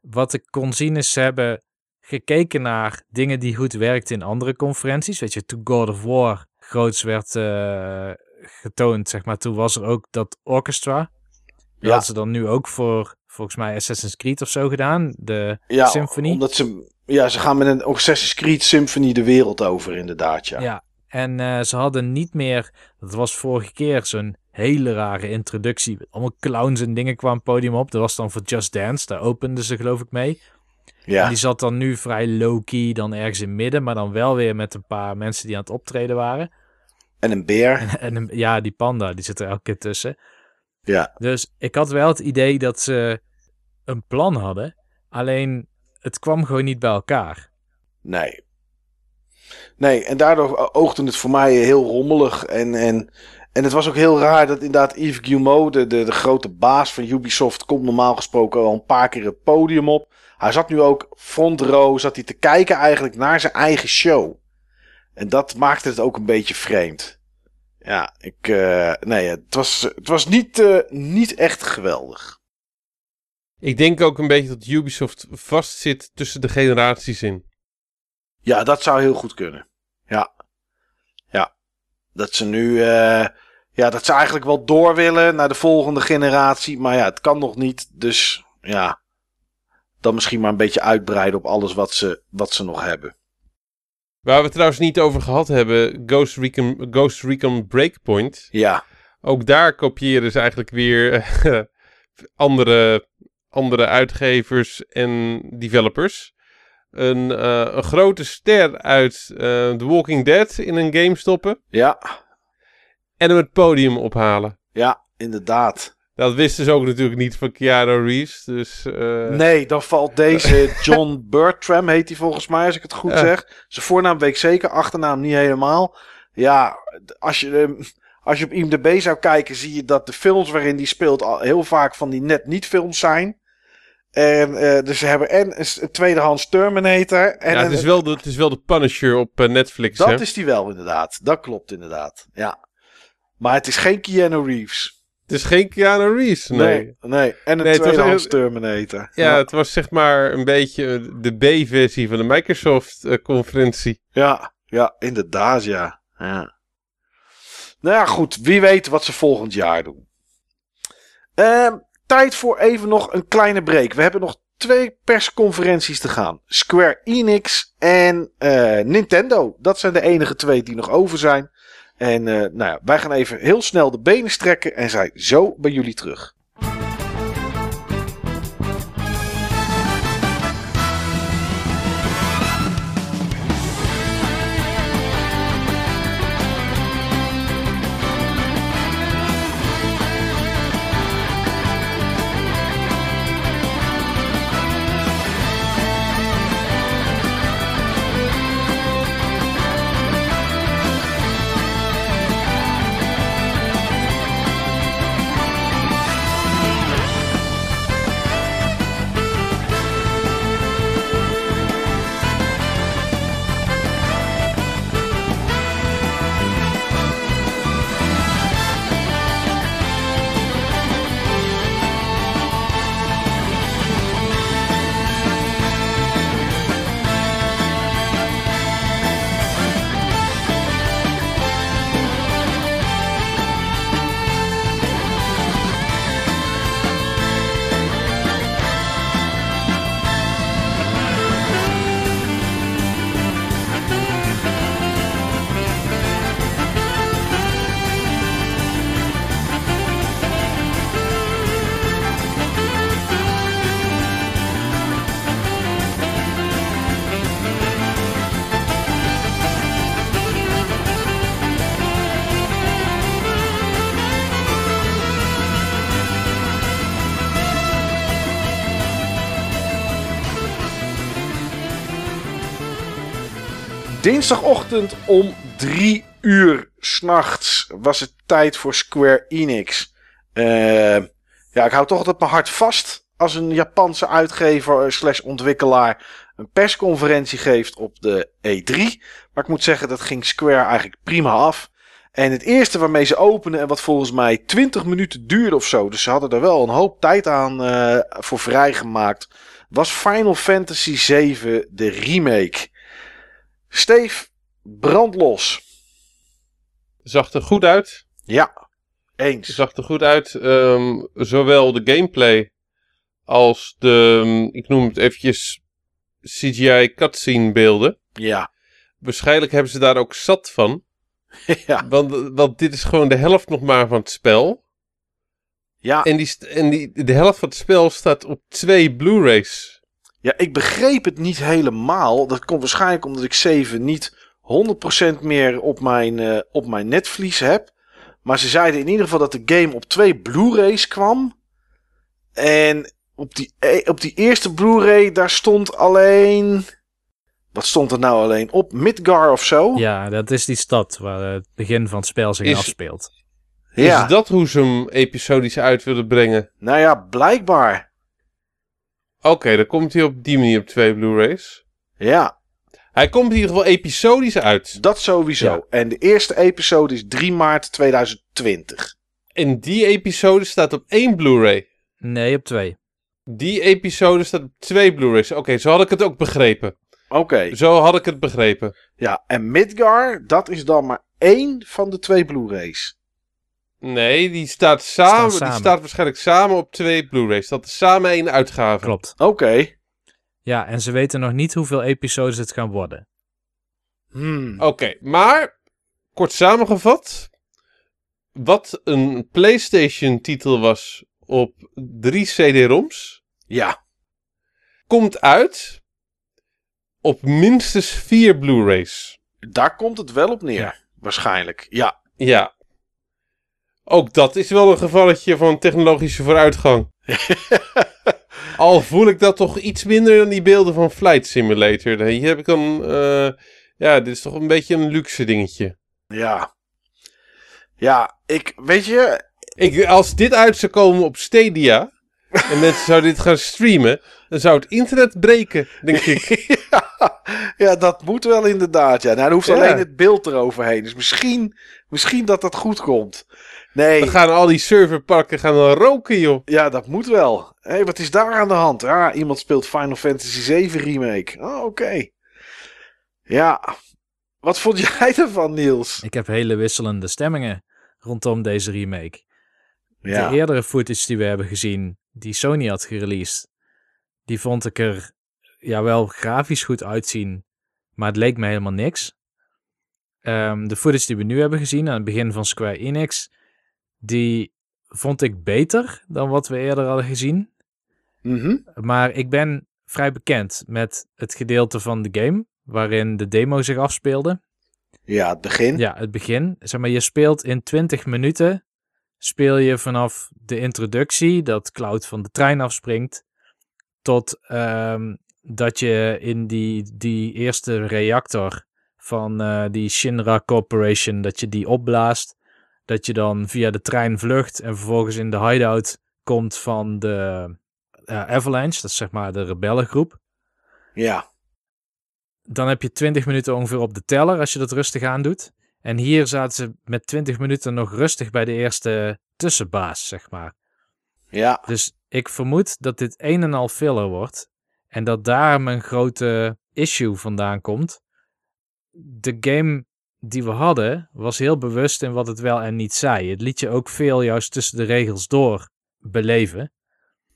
[SPEAKER 4] wat ik kon zien is ze hebben gekeken naar dingen die goed werkten in andere conferenties. Weet je, toen God of War groots werd eh, getoond, zeg maar, toen was er ook dat orchestra. Dat
[SPEAKER 2] Ja.
[SPEAKER 4] hadden ze dan nu ook voor, volgens mij, Assassin's Creed of zo gedaan. De
[SPEAKER 2] Ja,
[SPEAKER 4] Symphony.
[SPEAKER 2] omdat ze... Ja, ze gaan met een Assassin's Creed Symphony de wereld over, inderdaad, ja.
[SPEAKER 4] Ja. En eh, ze hadden niet meer, dat was vorige keer zo'n hele rare introductie. Allemaal clowns en dingen kwamen podium op. Dat was dan voor Just Dance, daar openden ze geloof ik mee. En
[SPEAKER 2] Ja,
[SPEAKER 4] die zat dan nu vrij low-key, dan ergens in midden, maar dan wel weer met een paar mensen die aan het optreden waren.
[SPEAKER 2] en een beer.
[SPEAKER 4] En een- ja, die panda, die zit er elke keer tussen.
[SPEAKER 2] Ja,
[SPEAKER 4] Dus ik had wel het idee dat ze een plan hadden, alleen het kwam gewoon niet bij elkaar.
[SPEAKER 2] nee. Nee, en daardoor oogde het voor mij heel rommelig. En, en, en het was ook heel raar dat inderdaad Yves Guillemot, de, de, de grote baas van Ubisoft, komt normaal gesproken al een paar keer het podium op. Hij zat nu ook front row, zat hij te kijken eigenlijk naar zijn eigen show. En dat maakte het ook een beetje vreemd. Ja, ik, eh, nee, het was, het was niet, eh, niet echt geweldig.
[SPEAKER 3] Ik denk ook een beetje dat Ubisoft vastzit tussen de generaties in.
[SPEAKER 2] Ja, dat zou heel goed kunnen. Ja. Ja. Dat ze nu. eh, ja, dat ze eigenlijk wel door willen naar de volgende generatie. Maar ja, het kan nog niet. Dus ja. Dan misschien maar een beetje uitbreiden op alles wat ze, wat ze nog hebben.
[SPEAKER 3] Waar we het trouwens niet over gehad hebben, Ghost Recon, Ghost Recon Breakpoint.
[SPEAKER 2] Ja.
[SPEAKER 3] Ook daar kopiëren ze eigenlijk weer eh, <laughs> andere, andere uitgevers en developers. Een, eh, een grote ster uit eh, The Walking Dead in een game stoppen
[SPEAKER 2] Ja.
[SPEAKER 3] en hem het podium ophalen.
[SPEAKER 2] Ja, inderdaad.
[SPEAKER 3] Dat wisten ze ook natuurlijk niet van Keanu Reeves. Dus, eh,
[SPEAKER 2] Nee, dan valt deze <laughs> John Bertram, heet hij volgens mij, als ik het goed
[SPEAKER 3] Ja.
[SPEAKER 2] zeg. Zijn voornaam weet ik zeker, achternaam niet helemaal. Ja, als je, ehm, als je op IMDb zou kijken, zie je dat de films waarin die speelt al heel vaak van die net niet films zijn. En eh, dus ze hebben en een, tweedehands Terminator. En
[SPEAKER 3] ja, het, is wel de, het is wel de Punisher op eh, Netflix.
[SPEAKER 2] dat
[SPEAKER 3] hè?
[SPEAKER 2] is die wel inderdaad. Dat klopt inderdaad. Ja. Maar het is geen Keanu Reeves.
[SPEAKER 3] Het is geen Keanu Reeves. Nee.
[SPEAKER 2] Nee. nee. En een
[SPEAKER 3] Nee, het was
[SPEAKER 2] tweedehands Terminator.
[SPEAKER 3] Ja, het was zeg maar een beetje de B-versie van de Microsoft-conferentie.
[SPEAKER 2] Ja, ja, inderdaad, ja. ja. Nou ja, goed. Wie weet wat ze volgend jaar doen. Ehm, tijd voor even nog een kleine break. We hebben nog twee persconferenties te gaan. Square Enix en eh, Nintendo. Dat zijn de enige twee die nog over zijn. En eh, nou ja, wij gaan even heel snel de benen strekken en zijn zo bij jullie terug. Dinsdagochtend om 3 uur s'nachts was het tijd voor Square Enix. Eh, ja, ik hou toch altijd mijn hart vast als een Japanse uitgever slash ontwikkelaar een persconferentie geeft op de E3. Maar ik moet zeggen, dat ging Square eigenlijk prima af. En het eerste waarmee ze openen, en wat volgens mij 20 minuten duurde of zo, dus ze hadden er wel een hoop tijd aan eh, voor vrijgemaakt, was Final Fantasy VII, de remake. Steve, brandlos.
[SPEAKER 3] Zag er goed uit.
[SPEAKER 2] Ja, eens.
[SPEAKER 3] Zag er goed uit. ehm, zowel de gameplay als de, mm, ik noem het eventjes, CGI cutscene beelden.
[SPEAKER 2] Ja.
[SPEAKER 3] Waarschijnlijk hebben ze daar ook zat van. <laughs>
[SPEAKER 2] ja.
[SPEAKER 3] Want, want dit is gewoon de helft nog maar van het spel.
[SPEAKER 2] Ja.
[SPEAKER 3] En, die, en die, de helft van het spel staat op twee Blu-rays.
[SPEAKER 2] Ja, ik begreep het niet helemaal. Dat komt waarschijnlijk omdat ik 7 niet 100% meer op mijn, eh, op mijn netvlies heb. Maar ze zeiden in ieder geval dat de game op twee Blu-rays kwam. En op die, e- op die eerste Blu-ray, daar stond alleen... Wat stond er nou alleen op? Midgar of zo?
[SPEAKER 4] Ja, dat is die stad waar het begin van het spel zich
[SPEAKER 3] Is-
[SPEAKER 4] afspeelt.
[SPEAKER 2] Ja.
[SPEAKER 3] Is dat hoe ze hem episodisch uit willen brengen?
[SPEAKER 2] Nou ja, blijkbaar.
[SPEAKER 3] Oké, dan komt hij op die manier op twee Blu-rays.
[SPEAKER 2] Ja,
[SPEAKER 3] Hij komt in ieder geval episodisch uit.
[SPEAKER 2] dat sowieso.
[SPEAKER 3] Ja.
[SPEAKER 2] En de eerste episode is 3 maart 2020.
[SPEAKER 3] En die episode staat op één Blu-ray.
[SPEAKER 4] Nee, op twee.
[SPEAKER 3] Die episode staat op twee Blu-rays. Oké, zo had ik het ook begrepen.
[SPEAKER 2] Oké.
[SPEAKER 3] Zo had ik het begrepen.
[SPEAKER 2] Ja, en Midgar, dat is dan maar één van de twee Blu-rays.
[SPEAKER 3] Nee, die staat samen,
[SPEAKER 4] samen.
[SPEAKER 3] Die staat waarschijnlijk samen op twee Blu-rays. Dat is samen één uitgave.
[SPEAKER 4] Klopt.
[SPEAKER 2] Oké.
[SPEAKER 4] Ja, en ze weten nog niet hoeveel episodes het gaan worden.
[SPEAKER 2] Hmm.
[SPEAKER 3] Oké, maar kort samengevat. Wat een PlayStation-titel was op drie CD-ROMs,
[SPEAKER 2] Ja.
[SPEAKER 3] komt uit op minstens vier Blu-rays.
[SPEAKER 2] Daar komt het wel op neer.
[SPEAKER 4] Ja.
[SPEAKER 2] Waarschijnlijk. Ja.
[SPEAKER 3] Ja. Ook dat is wel een gevalletje van technologische vooruitgang. <laughs> Al voel ik dat toch iets minder dan die beelden van Flight Simulator. Hier heb ik dan. eh, ja, dit is toch een beetje een luxe dingetje.
[SPEAKER 2] Ja. Ja, ik, weet je,
[SPEAKER 3] Ik, als dit uit zou komen op Stadia. <laughs> en mensen zouden dit gaan streamen. dan zou het internet breken, denk ik. <laughs>
[SPEAKER 2] ja, ja, dat moet wel inderdaad. Ja. Nou, dan hoeft
[SPEAKER 3] Ja.
[SPEAKER 2] alleen het beeld eroverheen. Dus misschien, misschien dat dat goed komt. Nee,
[SPEAKER 3] Dan gaan al die serverparken gaan dan roken, joh.
[SPEAKER 2] ja, dat moet wel. Hé, wat is daar aan de hand? Ja, iemand speelt Final Fantasy 7 Remake. Oh, oké. Ja, wat vond <laughs> jij ervan, Niels?
[SPEAKER 4] Ik heb hele wisselende stemmingen rondom deze remake.
[SPEAKER 2] Ja,
[SPEAKER 4] De eerdere footage die we hebben gezien, die Sony had gereleased, die vond ik er ja, wel grafisch goed uitzien, maar het leek me helemaal niks. Ehm, de footage die we nu hebben gezien aan het begin van Square Enix, die vond ik beter dan wat we eerder hadden gezien.
[SPEAKER 2] Mhm.
[SPEAKER 4] Maar ik ben vrij bekend met het gedeelte van de game waarin de demo zich afspeelde.
[SPEAKER 2] ja het begin.
[SPEAKER 4] Ja, het begin. Zeg maar, je speelt in 20 minuten. Speel je vanaf de introductie, dat Cloud van de trein afspringt, tot ehm, dat je in die, die eerste reactor van eh, die Shinra Corporation, dat je die opblaast. Dat je dan via de trein vlucht en vervolgens in de hideout komt van de eh, Avalanche, dat is zeg maar de rebellengroep.
[SPEAKER 2] Ja,
[SPEAKER 4] Dan heb je 20 minuten ongeveer op de teller als je dat rustig aan doet. En hier zaten ze met 20 minuten nog rustig bij de eerste tussenbaas, zeg maar.
[SPEAKER 2] ja,
[SPEAKER 4] Dus ik vermoed dat dit een en al filler wordt. En dat daar mijn grote issue vandaan komt. De game die we hadden was heel bewust in wat het wel en niet zei. Het liet je ook veel juist tussen de regels door beleven.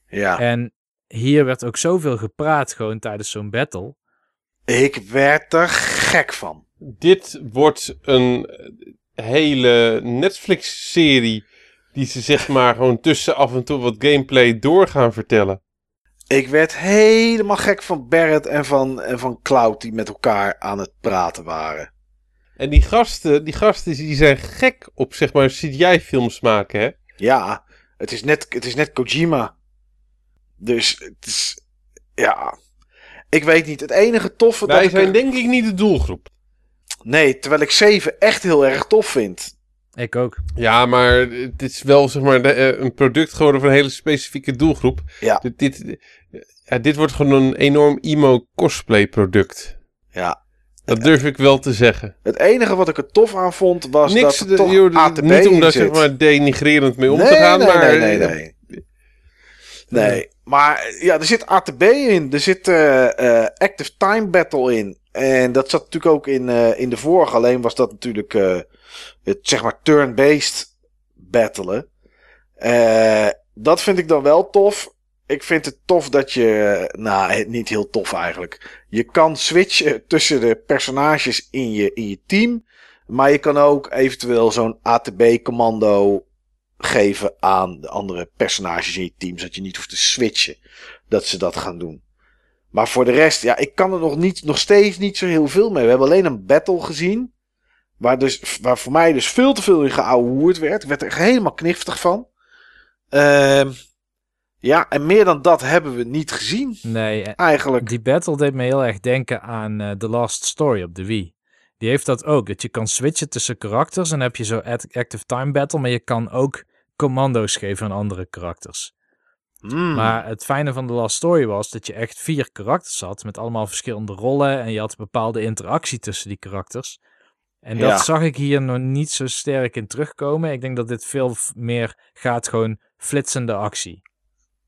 [SPEAKER 2] ja.
[SPEAKER 4] En hier werd ook zoveel gepraat gewoon tijdens zo'n battle.
[SPEAKER 2] Ik werd er gek van.
[SPEAKER 3] Dit wordt een hele Netflix-serie. die ze zeg maar gewoon tussen af en toe wat gameplay door gaan vertellen.
[SPEAKER 2] Ik werd helemaal gek van Barrett en van, en van Cloud die met elkaar aan het praten waren.
[SPEAKER 3] En die gasten, die gasten die zijn gek op zeg maar CGI-films maken, hè?
[SPEAKER 2] Ja, het is net, het is net Kojima. Dus het is. Ja. Ik weet niet. Het enige toffe. dat
[SPEAKER 3] Wij
[SPEAKER 2] ik
[SPEAKER 3] zijn
[SPEAKER 2] er-
[SPEAKER 3] denk ik niet de doelgroep.
[SPEAKER 2] Nee, terwijl ik 7 echt heel erg tof vind.
[SPEAKER 4] Ik ook.
[SPEAKER 3] Ja, maar het is wel zeg maar eh, een product geworden voor een hele specifieke doelgroep.
[SPEAKER 2] Ja.
[SPEAKER 3] Dit, dit, ja, dit wordt gewoon een enorm emo cosplay product.
[SPEAKER 2] Ja.
[SPEAKER 3] Dat durf ik wel te zeggen.
[SPEAKER 2] Het enige wat ik er tof aan vond was
[SPEAKER 3] Niks,
[SPEAKER 2] dat
[SPEAKER 3] de-
[SPEAKER 2] er toch
[SPEAKER 3] joh,
[SPEAKER 2] ATB
[SPEAKER 3] niet om
[SPEAKER 2] in
[SPEAKER 3] daar
[SPEAKER 2] zit.
[SPEAKER 3] zeg maar denigrerend mee om
[SPEAKER 2] nee,
[SPEAKER 3] te gaan,
[SPEAKER 2] nee,
[SPEAKER 3] maar
[SPEAKER 2] nee, nee, nee. Nee, maar ja, er zit ATB in. Er zit eh, eh, Active Time Battle in. En dat zat natuurlijk ook in, eh, in de vorige. Alleen was dat natuurlijk het zeg maar turn-based battelen. Dat vind ik dan wel tof. Ik vind het tof dat je. Nou, niet heel tof eigenlijk. Je kan switchen tussen de personages in je, in je team. Maar je kan ook eventueel zo'n ATB-commando geven aan de andere personages in je team. Zodat je niet hoeft te switchen. Dat ze dat gaan doen. Maar voor de rest, ja, ik kan er nog, niet, nog steeds niet zo heel veel mee. We hebben alleen een battle gezien. Waar, dus, waar voor mij dus veel te veel in geouwehoerd werd. Ik werd er helemaal kniftig van. Ehm, ja, en meer dan dat hebben we niet gezien.
[SPEAKER 4] Nee, eh,
[SPEAKER 2] Eigenlijk.
[SPEAKER 4] die battle deed me heel erg denken aan eh, The Last Story op de Wii. Die heeft dat ook, dat je kan switchen tussen karakters en dan heb je zo act- active time battle, maar je kan ook commando's geven aan andere karakters.
[SPEAKER 2] Hmm.
[SPEAKER 4] Maar het fijne van The Last Story was dat je echt vier karakters had met allemaal verschillende rollen en je had een bepaalde interactie tussen die karakters. En dat
[SPEAKER 2] Ja.
[SPEAKER 4] zag ik hier nog niet zo sterk in terugkomen. Ik denk dat dit veel meer gaat gewoon flitsende actie.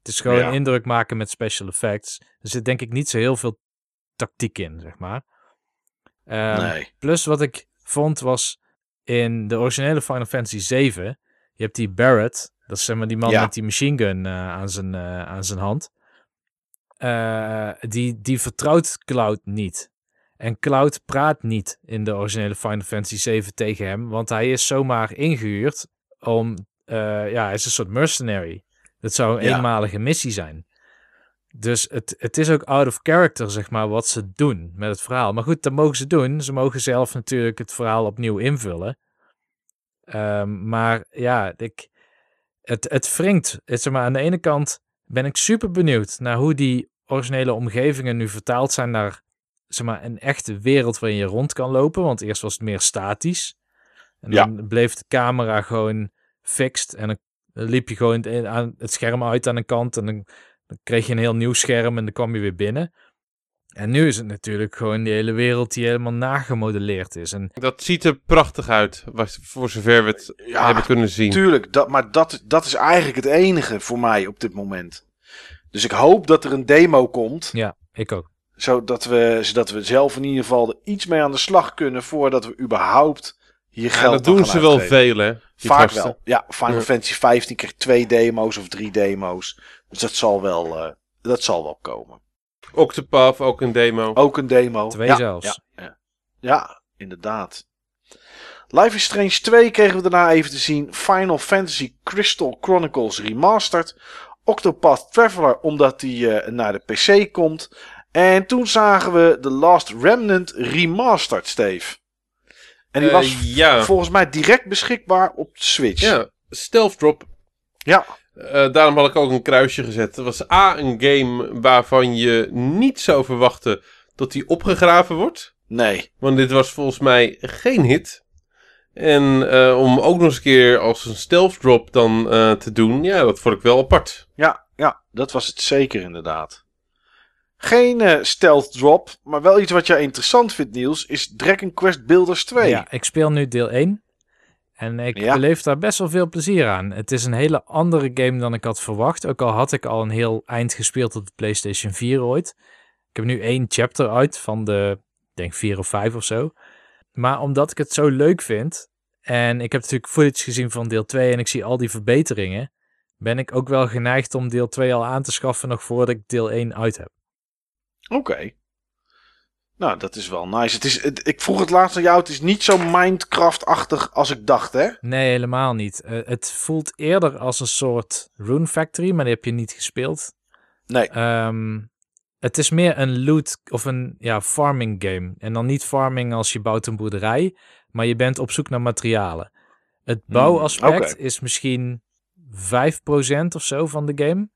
[SPEAKER 4] Het is gewoon
[SPEAKER 2] Ja.
[SPEAKER 4] indruk maken met special effects. Er zit denk ik niet zo heel veel tactiek in, zeg maar. Ehm,
[SPEAKER 2] nee.
[SPEAKER 4] Plus wat ik vond was in de originele Final Fantasy 7. Je hebt die Barrett. Dat is zeg maar die man
[SPEAKER 2] Ja.
[SPEAKER 4] met die machine gun eh, aan, zijn, eh, aan zijn hand. Eh, die, die vertrouwt Cloud niet. En Cloud praat niet in de originele Final Fantasy 7 tegen hem. Want hij is zomaar ingehuurd om... ja, hij is een soort mercenary. Dat zou een
[SPEAKER 2] Ja.
[SPEAKER 4] eenmalige missie zijn. Dus het, het is ook out of character, zeg maar, wat ze doen met het verhaal. Maar goed, dat mogen ze doen. Ze mogen zelf natuurlijk het verhaal opnieuw invullen. Ehm, maar ja, ik, het, het wringt. Het, zeg maar, aan de ene kant ben ik super benieuwd naar hoe die originele omgevingen nu vertaald zijn naar zeg maar, een echte wereld waarin je rond kan lopen. Want eerst was het meer statisch. En
[SPEAKER 2] Ja.
[SPEAKER 4] dan bleef de camera gewoon fixed. En dan liep je gewoon in- aan het scherm uit aan de kant. En dan, dan kreeg je een heel nieuw scherm en dan kwam je weer binnen. En nu is het natuurlijk gewoon die hele wereld die helemaal nagemodelleerd is. En
[SPEAKER 3] Dat ziet er prachtig uit, was- voor zover we het
[SPEAKER 2] Ja,
[SPEAKER 3] hebben kunnen zien.
[SPEAKER 2] Tuurlijk, dat, maar dat, dat is eigenlijk het enige voor mij op dit moment. Dus ik hoop dat er een demo komt.
[SPEAKER 4] ja, ik ook.
[SPEAKER 2] Zodat we, zodat we zelf in ieder geval er iets mee aan de slag kunnen voordat we überhaupt hier
[SPEAKER 3] Ja,
[SPEAKER 2] geld
[SPEAKER 3] dat doen ze wel veel, hè? die
[SPEAKER 2] Vaak
[SPEAKER 3] gasten.
[SPEAKER 2] wel. Ja, Final
[SPEAKER 3] Ja.
[SPEAKER 2] Fantasy 15 kreeg twee demo's of drie demo's. Dus dat zal wel, eh, dat zal wel komen.
[SPEAKER 3] Octopath, ook een demo.
[SPEAKER 2] Ook een demo.
[SPEAKER 4] Twee
[SPEAKER 2] ja,
[SPEAKER 4] zelfs.
[SPEAKER 2] Ja, ja. ja, inderdaad. Life is Strange 2 kregen we daarna even te zien. Final Fantasy Crystal Chronicles Remastered. Octopath Traveler, omdat die eh, naar de PC komt. En toen zagen we The Last Remnant Remastered, Steve. En die
[SPEAKER 3] Eh,
[SPEAKER 2] was
[SPEAKER 3] ja.
[SPEAKER 2] volgens mij direct beschikbaar op de Switch.
[SPEAKER 3] Ja, Stealth Drop.
[SPEAKER 2] Ja.
[SPEAKER 3] Eh, daarom had ik ook een kruisje gezet. Het was A, een game waarvan je niet zou verwachten dat die opgegraven wordt.
[SPEAKER 2] Nee.
[SPEAKER 3] Want dit was volgens mij geen hit. En eh, om ook nog eens een keer als een stealth drop dan te doen, ja, dat vond ik wel apart.
[SPEAKER 2] Ja, ja, dat was het zeker inderdaad. Geen eh, stealth drop, maar wel iets wat jij interessant vindt, Niels, is Dragon Quest Builders 2.
[SPEAKER 4] Ja, ik speel nu deel 1. En ik
[SPEAKER 2] Ja.
[SPEAKER 4] beleef daar best wel veel plezier aan. Het is een hele andere game dan ik had verwacht. Ook al had ik al een heel eind gespeeld op de PlayStation 4 ooit. Ik heb nu één chapter uit van de, denk vier of vijf of zo. Maar omdat ik het zo leuk vind. En ik heb natuurlijk footage gezien van deel 2 en ik zie al die verbeteringen. Ben ik ook wel geneigd om deel 2 al aan te schaffen nog voordat ik deel 1 uit heb.
[SPEAKER 2] Oké. Nou, dat is wel nice. Het is, het- ik vroeg het laatst aan jou, het is niet zo Minecraft-achtig als ik dacht, hè?
[SPEAKER 4] Nee, helemaal niet. Eh, het voelt eerder als een soort Rune Factory, maar die heb je niet gespeeld.
[SPEAKER 2] Nee.
[SPEAKER 4] Ehm, het is meer een loot of een ja, farming game. En dan niet farming als je bouwt een boerderij, maar je bent op zoek naar materialen. Het bouwaspect
[SPEAKER 2] oké.
[SPEAKER 4] is misschien 5% of zo van de game.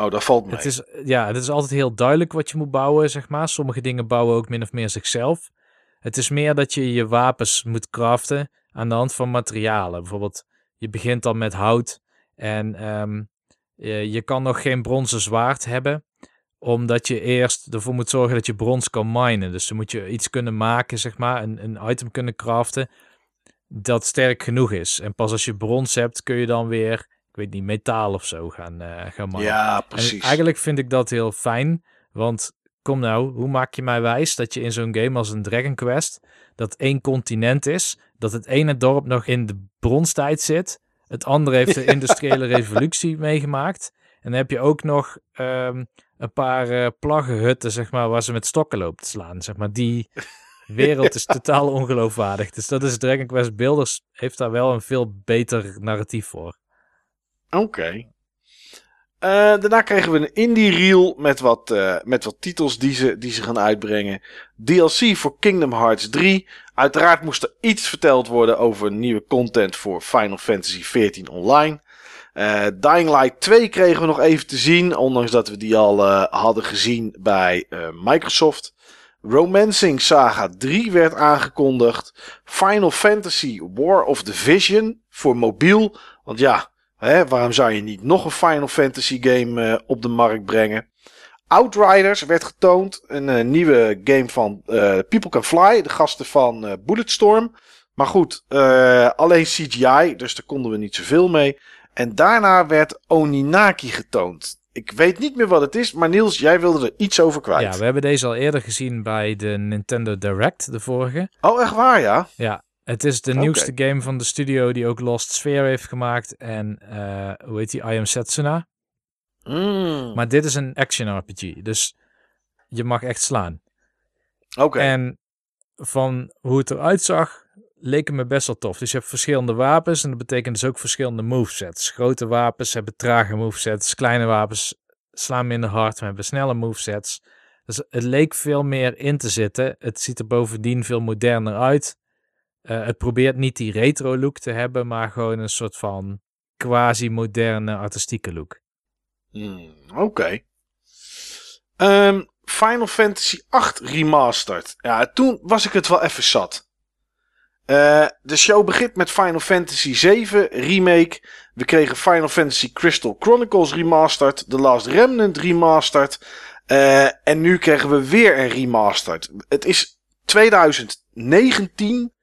[SPEAKER 2] Oh, dat valt mee.
[SPEAKER 4] Het is, ja, het is altijd heel duidelijk wat je moet bouwen, zeg maar. Sommige dingen bouwen ook min of meer zichzelf. Het is meer dat je je wapens moet craften aan de hand van materialen. Bijvoorbeeld, je begint dan met hout en ehm, je, je kan nog geen bronzen zwaard hebben omdat je eerst ervoor moet zorgen dat je brons kan minen. Dus dan moet je iets kunnen maken, zeg maar, een, een item kunnen craften dat sterk genoeg is. En pas als je brons hebt, kun je dan weer, weet niet, metaal of zo gaan, uh, gaan minen.
[SPEAKER 2] Ja,
[SPEAKER 4] En
[SPEAKER 2] precies.
[SPEAKER 4] eigenlijk vind ik dat heel fijn, want kom nou, hoe maak je mij wijs dat je in zo'n game als een Dragon Quest, dat één continent is, dat het ene dorp nog in de bronstijd zit, het andere heeft de <laughs> industriële revolutie meegemaakt. En dan heb je ook nog ehm, een paar eh plaggenhutten, zeg maar, waar ze met stokken lopen te slaan. Zeg maar, die <laughs> wereld is totaal ongeloofwaardig. Dus dat is Dragon Quest Builders heeft daar wel een veel beter narratief voor.
[SPEAKER 2] Oké. Eh, daarna kregen we een indie reel met wat, eh, met wat titels die ze, die ze gaan uitbrengen. DLC voor Kingdom Hearts 3. Uiteraard moest er iets verteld worden over nieuwe content voor Final Fantasy XIV Online. Eh, Dying Light 2 kregen we nog even te zien, ondanks dat we die al hadden gezien bij Microsoft. Romancing Saga 3 werd aangekondigd. Final Fantasy War of the Vision voor mobiel. Want ja, hè, waarom zou je niet nog een Final Fantasy game eh, op de markt brengen? Outriders werd getoond. Een eh, nieuwe game van eh, People Can Fly. De gasten van Bulletstorm. Maar goed, alleen CGI. Dus daar konden we niet zoveel mee. En daarna werd Oninaki getoond. Ik weet niet meer wat het is. Maar Niels, jij wilde er iets over kwijt.
[SPEAKER 4] Ja, we hebben deze al eerder gezien bij de Nintendo Direct, de vorige.
[SPEAKER 2] Oh, echt waar, ja?
[SPEAKER 4] Ja, het is de nieuwste game van de studio die ook Lost Sphere heeft gemaakt. En eh, hoe heet die? I Am Setsuna.
[SPEAKER 2] Mm,
[SPEAKER 4] Maar dit is een action RPG, dus je mag echt slaan.
[SPEAKER 2] Oké.
[SPEAKER 4] En van hoe het eruit zag, leek het me best wel tof. Dus je hebt verschillende wapens en dat betekent dus ook verschillende movesets. Grote wapens hebben trage movesets, kleine wapens slaan minder hard, maar hebben snelle movesets. Dus het leek veel meer in te zitten. Het ziet er bovendien veel moderner uit. Eh, het probeert niet die retro look te hebben, maar gewoon een soort van quasi-moderne artistieke look.
[SPEAKER 2] Hmm, Oké. Ehm, Final Fantasy 8 Remastered. Ja, toen was ik het wel even zat. Eh, de show begint met Final Fantasy 7 Remake. We kregen Final Fantasy Crystal Chronicles Remastered. The Last Remnant Remastered. Eh, en nu krijgen we weer een Remastered. Het is 2019.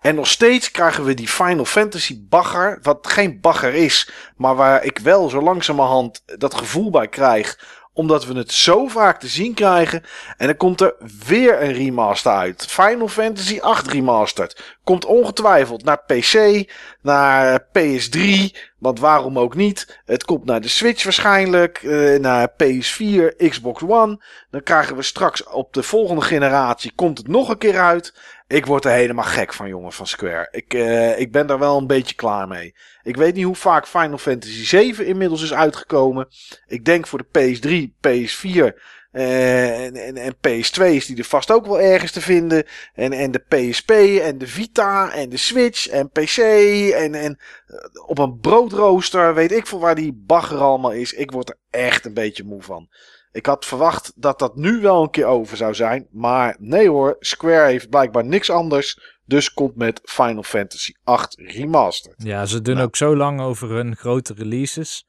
[SPEAKER 2] En nog steeds krijgen we die Final Fantasy bagger. Wat geen bagger is. Maar waar ik wel zo langzamerhand dat gevoel bij krijg. Omdat we het zo vaak te zien krijgen. En dan komt er weer een remaster uit. Final Fantasy 8 Remastered. Komt ongetwijfeld naar PC. Naar PS3. Want waarom ook niet? Het komt naar de Switch waarschijnlijk. eh, naar PS4, Xbox One. Dan krijgen we straks op de volgende generatie. Komt het nog een keer uit. Ik word er helemaal gek van, jongen, van Square. Ik, eh, ik ben daar wel een beetje klaar mee. Ik weet niet hoe vaak Final Fantasy 7 inmiddels is uitgekomen. Ik denk voor de PS3, PS4 eh, en, en, en PS2 is die er vast ook wel ergens te vinden. En, en de PSP en de Vita en de Switch en PC en, en eh, op een broodrooster. Weet ik veel waar die bagger allemaal is. Ik word er echt een beetje moe van. Ik had verwacht dat dat nu wel een keer over zou zijn. Maar nee hoor, Square heeft blijkbaar niks anders. Dus komt met Final Fantasy 8 Remastered.
[SPEAKER 4] Ja, ze doen
[SPEAKER 2] Nou.
[SPEAKER 4] ook zo lang over hun grote releases.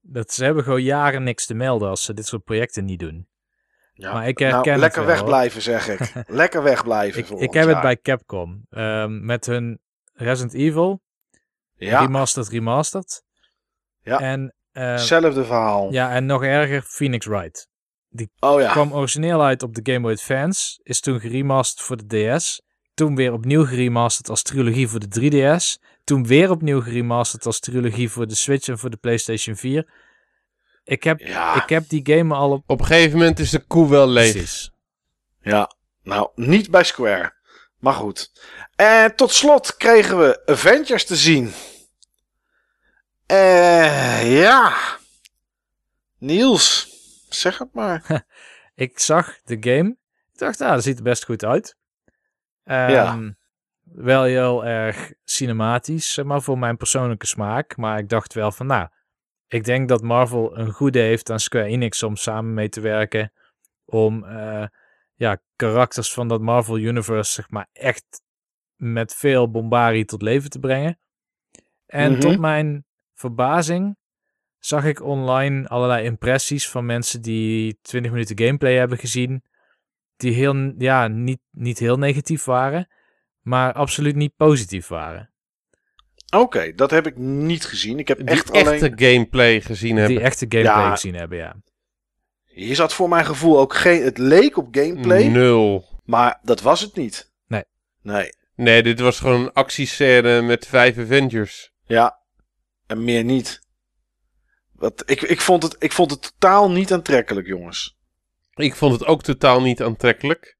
[SPEAKER 4] Dat ze hebben gewoon jaren niks te melden als ze dit soort projecten niet doen.
[SPEAKER 2] Ja,
[SPEAKER 4] Maar ik
[SPEAKER 2] nou,
[SPEAKER 4] herken het
[SPEAKER 2] lekker wegblijven zeg ik. <laughs> lekker wegblijven
[SPEAKER 4] Ik, ik heb het bij Capcom. ehm, met hun Resident Evil,
[SPEAKER 2] Ja,
[SPEAKER 4] Remastered Remastered.
[SPEAKER 2] Ja.
[SPEAKER 4] En,
[SPEAKER 2] hetzelfde verhaal.
[SPEAKER 4] ja, en nog erger, Phoenix Wright.
[SPEAKER 2] Oh ja.
[SPEAKER 4] Kwam origineel uit op de Game Boy Advance. Is toen geremasterd voor de DS. Toen weer opnieuw geremasterd als trilogie voor de 3DS. Toen weer opnieuw geremasterd als trilogie voor de Switch en voor de PlayStation 4. Ik heb,
[SPEAKER 2] Ja.
[SPEAKER 4] ik heb die game al op...
[SPEAKER 3] Op een gegeven moment is de koe wel leeg.
[SPEAKER 4] Precies.
[SPEAKER 2] Ja, nou, niet bij Square. Maar goed. En tot slot kregen we Avengers te zien. Eh, ja. Niels, zeg het maar. <laughs>
[SPEAKER 4] Ik zag de game. Ik dacht, ah, dat ziet er best goed uit. Ehm,
[SPEAKER 2] Ja.
[SPEAKER 4] Wel heel erg cinematisch, zeg maar, voor mijn persoonlijke smaak. Maar ik dacht wel van, nou, ik denk dat Marvel een goede heeft aan Square Enix om samen mee te werken. Om, eh, ja, karakters van dat Marvel Universe, zeg maar, echt met veel bombarie tot leven te brengen. En
[SPEAKER 2] Mhm.
[SPEAKER 4] tot mijn verbazing zag ik online allerlei impressies van mensen die 20 minuten gameplay hebben gezien. Die heel, ja, niet, niet heel negatief waren, maar absoluut niet positief waren.
[SPEAKER 2] Oké, dat heb ik niet gezien. Ik heb
[SPEAKER 3] Die
[SPEAKER 2] echt
[SPEAKER 3] echte
[SPEAKER 2] alleen...
[SPEAKER 3] gameplay gezien hebben.
[SPEAKER 4] Die echte gameplay
[SPEAKER 2] Ja.
[SPEAKER 4] gezien hebben, ja.
[SPEAKER 2] Hier zat voor mijn gevoel ook geen... Het leek op gameplay,
[SPEAKER 3] Nul.
[SPEAKER 2] maar dat was het niet.
[SPEAKER 4] Nee.
[SPEAKER 2] Nee,
[SPEAKER 3] Nee, dit was gewoon een actiescène met vijf Avengers.
[SPEAKER 2] ja. En meer niet. Wat, ik, ik, vond het, ik vond het totaal niet aantrekkelijk, jongens.
[SPEAKER 3] Ik vond het ook totaal niet aantrekkelijk.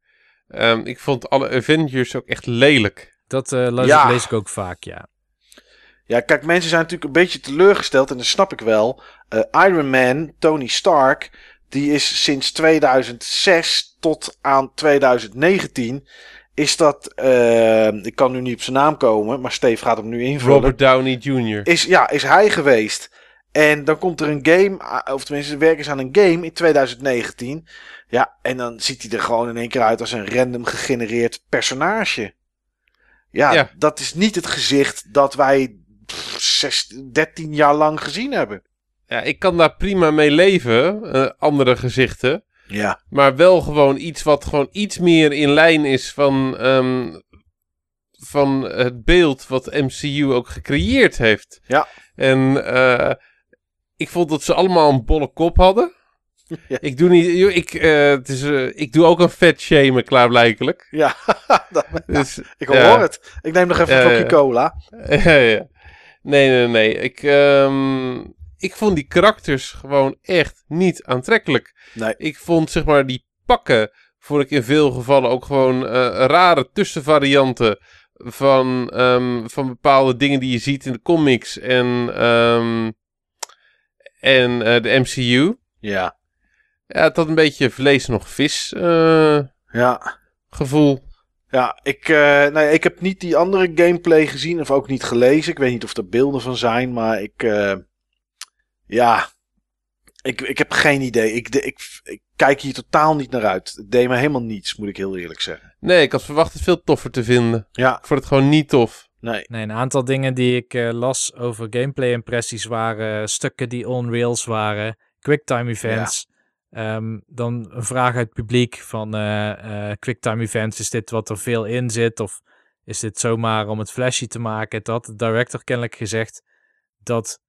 [SPEAKER 3] Ehm, ik vond alle Avengers ook echt lelijk.
[SPEAKER 4] Dat eh, lees,
[SPEAKER 2] Ja.
[SPEAKER 4] lees ik ook vaak, ja.
[SPEAKER 2] Ja, kijk, mensen zijn natuurlijk een beetje teleurgesteld en dat snap ik wel. Eh, Iron Man, Tony Stark, die is sinds 2006 tot aan 2019 is dat, eh, ik kan nu niet op zijn naam komen, maar Steve gaat hem nu invullen.
[SPEAKER 3] Robert Downey Jr.
[SPEAKER 2] Is, ja, is hij geweest. En dan komt er een game, ah, of tenminste, werken ze aan een game in 2019. Ja, en dan ziet hij er gewoon in één keer uit als een random gegenereerd personage. Ja,
[SPEAKER 3] Ja.
[SPEAKER 2] dat is niet het gezicht dat wij pff, zes- 13 jaar lang gezien hebben.
[SPEAKER 3] Ja, ik kan daar prima mee leven, eh, andere gezichten.
[SPEAKER 2] Ja,
[SPEAKER 3] Maar wel gewoon iets wat gewoon iets meer in lijn is van, ehm, van het beeld wat MCU ook gecreëerd heeft.
[SPEAKER 2] Ja.
[SPEAKER 3] En eh, ik vond dat ze allemaal een bolle kop hadden. <laughs>
[SPEAKER 2] Ja.
[SPEAKER 3] Ik doe niet, ik, eh, het is, eh, ik doe ook een vet shamen, klaarblijkelijk.
[SPEAKER 2] ja. <laughs> dat- <laughs>
[SPEAKER 3] Dus,
[SPEAKER 2] ik hoor
[SPEAKER 3] ja.
[SPEAKER 2] het. Ik neem nog even een
[SPEAKER 3] ja.
[SPEAKER 2] cola.
[SPEAKER 3] Ja. Nee, nee, nee. Ik, ehm, ik vond die karakters gewoon echt niet aantrekkelijk.
[SPEAKER 2] Nee.
[SPEAKER 3] Ik vond zeg maar die pakken, vond ik in veel gevallen ook gewoon eh, rare tussenvarianten van, ehm, van bepaalde dingen die je ziet in de comics en, ehm, en eh, de MCU.
[SPEAKER 2] Ja,
[SPEAKER 3] Ja, het had een beetje vlees nog vis eh,
[SPEAKER 2] ja.
[SPEAKER 3] gevoel.
[SPEAKER 2] Ja, ik, nee, ik heb niet die andere gameplay gezien of ook niet gelezen. Ik weet niet of er beelden van zijn, maar ik, ja, ik, ik heb geen idee. Ik, de- ik, ik kijk hier totaal niet naar uit. Het deed me helemaal niets, moet ik heel eerlijk zeggen.
[SPEAKER 3] Nee, ik had verwacht het veel toffer te vinden.
[SPEAKER 2] Ja,
[SPEAKER 3] Ik vond het gewoon niet tof.
[SPEAKER 2] nee.
[SPEAKER 4] Nee, een aantal dingen die ik eh, las over gameplay impressies waren stukken die on rails waren, quicktime events. Ehm, dan een vraag uit het publiek van eh, eh, quicktime events, is dit wat er veel in zit of is dit zomaar om het flashy te maken? Dat had de director kennelijk gezegd dat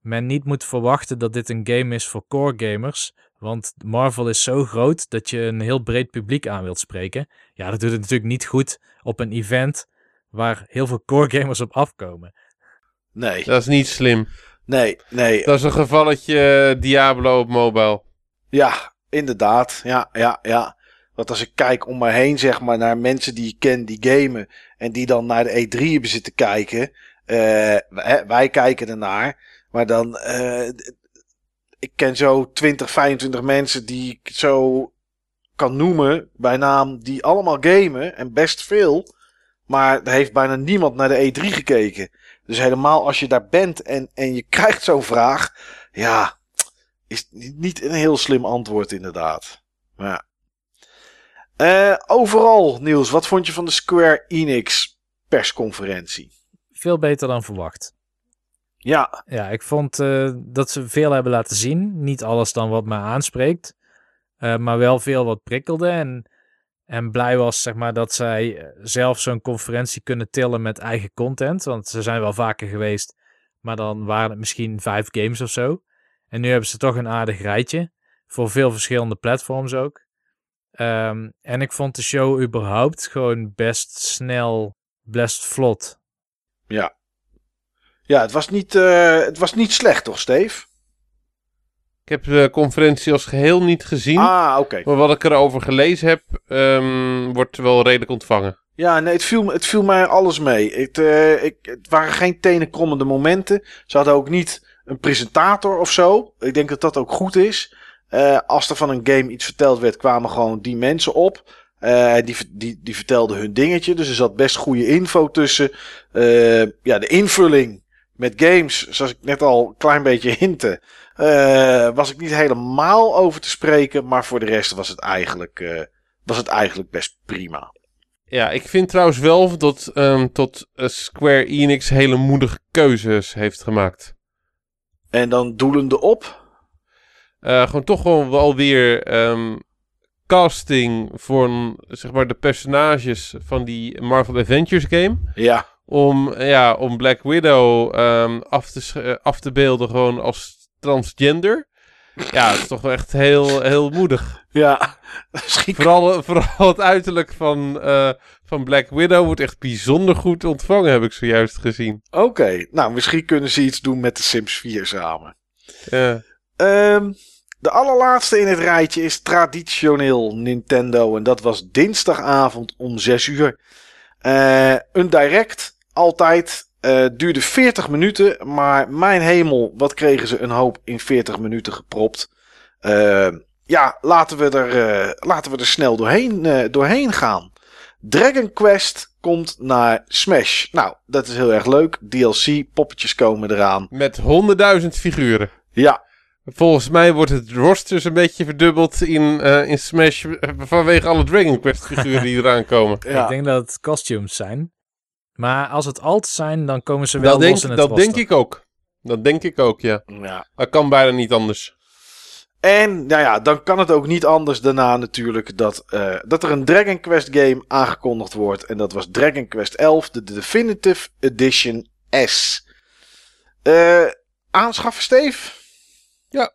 [SPEAKER 4] men niet moet verwachten dat dit een game is voor core gamers, want Marvel is zo groot dat je een heel breed publiek aan wilt spreken. Ja, dat doet het natuurlijk niet goed op een event waar heel veel core gamers op afkomen.
[SPEAKER 2] Nee,
[SPEAKER 3] Dat is niet slim.
[SPEAKER 2] nee, nee.
[SPEAKER 3] Dat is een gevalletje eh, Diablo op mobile.
[SPEAKER 2] Ja, inderdaad. Ja, ja, ja. Want als ik kijk om me heen, zeg maar, naar mensen die ik ken die gamen. En die dan naar de E3 hebben zitten kijken. eh, wij, wij kijken ernaar. Maar dan, eh, ik ken zo 20, 25 mensen die ik zo kan noemen bij naam. Die allemaal gamen en best veel. Maar er heeft bijna niemand naar de E3 gekeken. Dus helemaal als je daar bent en, en je krijgt zo'n vraag. Ja, is niet een heel slim antwoord, inderdaad. Maar. Eh, overal, Niels, wat vond je van de Square Enix persconferentie?
[SPEAKER 4] Veel beter dan verwacht.
[SPEAKER 2] Ja,
[SPEAKER 4] Ja, ik vond eh, dat ze veel hebben laten zien. Niet alles dan wat me aanspreekt. eh, maar wel veel wat prikkelde. En, en blij was zeg maar, dat zij eh, zelf zo'n conferentie kunnen tillen met eigen content. Want ze zijn wel vaker geweest. Maar dan waren het misschien vijf games of zo. En nu hebben ze toch een aardig rijtje. Voor veel verschillende platforms ook. Ehm, en ik vond de show überhaupt gewoon best snel, best vlot.
[SPEAKER 2] ja. Ja, het was niet, eh, het was niet slecht, toch, Steve?
[SPEAKER 3] Ik heb de conferentie als geheel niet gezien.
[SPEAKER 2] Ah, oké.
[SPEAKER 3] Maar wat ik erover gelezen heb, ehm, wordt wel redelijk ontvangen.
[SPEAKER 2] Ja, nee, het viel, het viel mij alles mee. Het, eh, ik, het waren geen tenenkrommende momenten. Ze hadden ook niet een presentator of zo. Ik denk dat dat ook goed is. Eh, als er van een game iets verteld werd, kwamen gewoon die mensen op. Die, die, die vertelden hun dingetje. Dus er zat best goede info tussen. Ja, de invulling met games, zoals ik net al een klein beetje hintte. eh, was ik niet helemaal over te spreken. Maar voor de rest was het eigenlijk, eh, was het eigenlijk best prima.
[SPEAKER 3] Ja, ik vind trouwens wel dat tot eh, Square Enix hele moedige keuzes heeft gemaakt.
[SPEAKER 2] En dan doelende op.
[SPEAKER 3] Gewoon toch gewoon wel weer ehm, casting voor zeg maar de personages van die Marvel Avengers game.
[SPEAKER 2] Ja,
[SPEAKER 3] Om, ja, om Black Widow ehm, af, te, eh, af te beelden gewoon als transgender. Ja, het is toch wel echt heel, heel moedig.
[SPEAKER 2] ja. <laughs>
[SPEAKER 3] Vooral, vooral het uiterlijk van, eh, van Black Widow wordt echt bijzonder goed ontvangen, heb ik zojuist gezien.
[SPEAKER 2] Oké, nou misschien kunnen ze iets doen met de Sims 4 samen.
[SPEAKER 3] Ja.
[SPEAKER 2] Ehm, de allerlaatste in het rijtje is traditioneel Nintendo. En dat was dinsdagavond om 6 uur. Eh, een direct, altijd. eh, duurde 40 minuten. Maar mijn hemel, wat kregen ze een hoop in 40 minuten gepropt. Eh, ja, laten we er, eh, laten we er snel doorheen, eh, doorheen gaan. Dragon Quest komt naar Smash. Nou, dat is heel erg leuk. DLC, poppetjes komen eraan.
[SPEAKER 3] Met honderdduizend figuren.
[SPEAKER 2] Ja,
[SPEAKER 3] Volgens mij wordt het roster een beetje verdubbeld in, eh, in Smash vanwege alle Dragon Quest figuren die eraan komen. <laughs>
[SPEAKER 2] ja.
[SPEAKER 4] Ik denk dat het costumes zijn. Maar als het alt zijn, dan komen ze wel
[SPEAKER 3] Dat, denk,
[SPEAKER 4] los in het
[SPEAKER 3] dat
[SPEAKER 4] roster.
[SPEAKER 3] denk ik ook. Dat denk ik ook, ja.
[SPEAKER 2] ja.
[SPEAKER 3] Dat kan bijna niet anders.
[SPEAKER 2] En nou ja, dan kan het ook niet anders daarna natuurlijk dat, eh, dat er een Dragon Quest game aangekondigd wordt. En dat was Dragon Quest 11, de Definitive Edition S. Eh, aanschaffen, Steve?
[SPEAKER 3] Het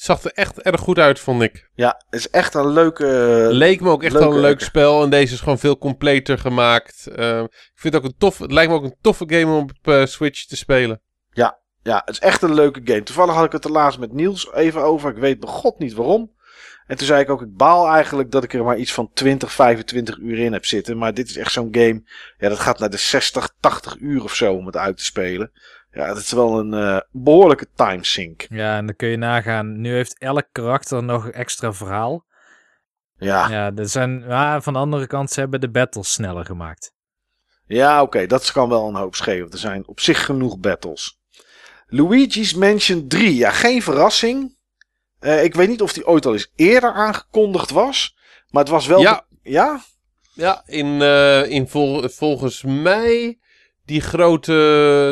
[SPEAKER 3] zag er echt erg goed uit, vond ik.
[SPEAKER 2] Ja, het is echt een leuke...
[SPEAKER 3] Leek me ook echt
[SPEAKER 2] leuke
[SPEAKER 3] wel een leuk spel. En deze is gewoon veel completer gemaakt. Eh, ik vind het ook een tof. Het lijkt me ook een toffe game om op eh, Switch te spelen.
[SPEAKER 2] Ja, het is echt een leuke game. Toevallig had ik het er laatst met Niels even over. Ik weet begot niet waarom. En toen zei ik ook, ik baal eigenlijk dat ik er maar iets van 20, 25 uur in heb zitten. Maar dit is echt zo'n game. Ja, dat gaat naar de 60, 80 uur of zo om het uit te spelen. Ja, dat is wel een eh, behoorlijke timesink.
[SPEAKER 4] Ja, en dan kun je nagaan. Nu heeft elk karakter nog een extra verhaal.
[SPEAKER 2] Ja,
[SPEAKER 4] Ja, er zijn, ja, van de andere kant, ze hebben de battles sneller gemaakt.
[SPEAKER 2] ja oké, dat kan wel een hoop schelen. Er zijn op zich genoeg battles. Luigi's Mansion 3. Ja, geen verrassing. Eh, ik weet niet of die ooit al eens eerder aangekondigd was. Maar het was wel...
[SPEAKER 3] Ja.
[SPEAKER 2] Ja?
[SPEAKER 3] Ja, in, eh, in vol- volgens mij die grote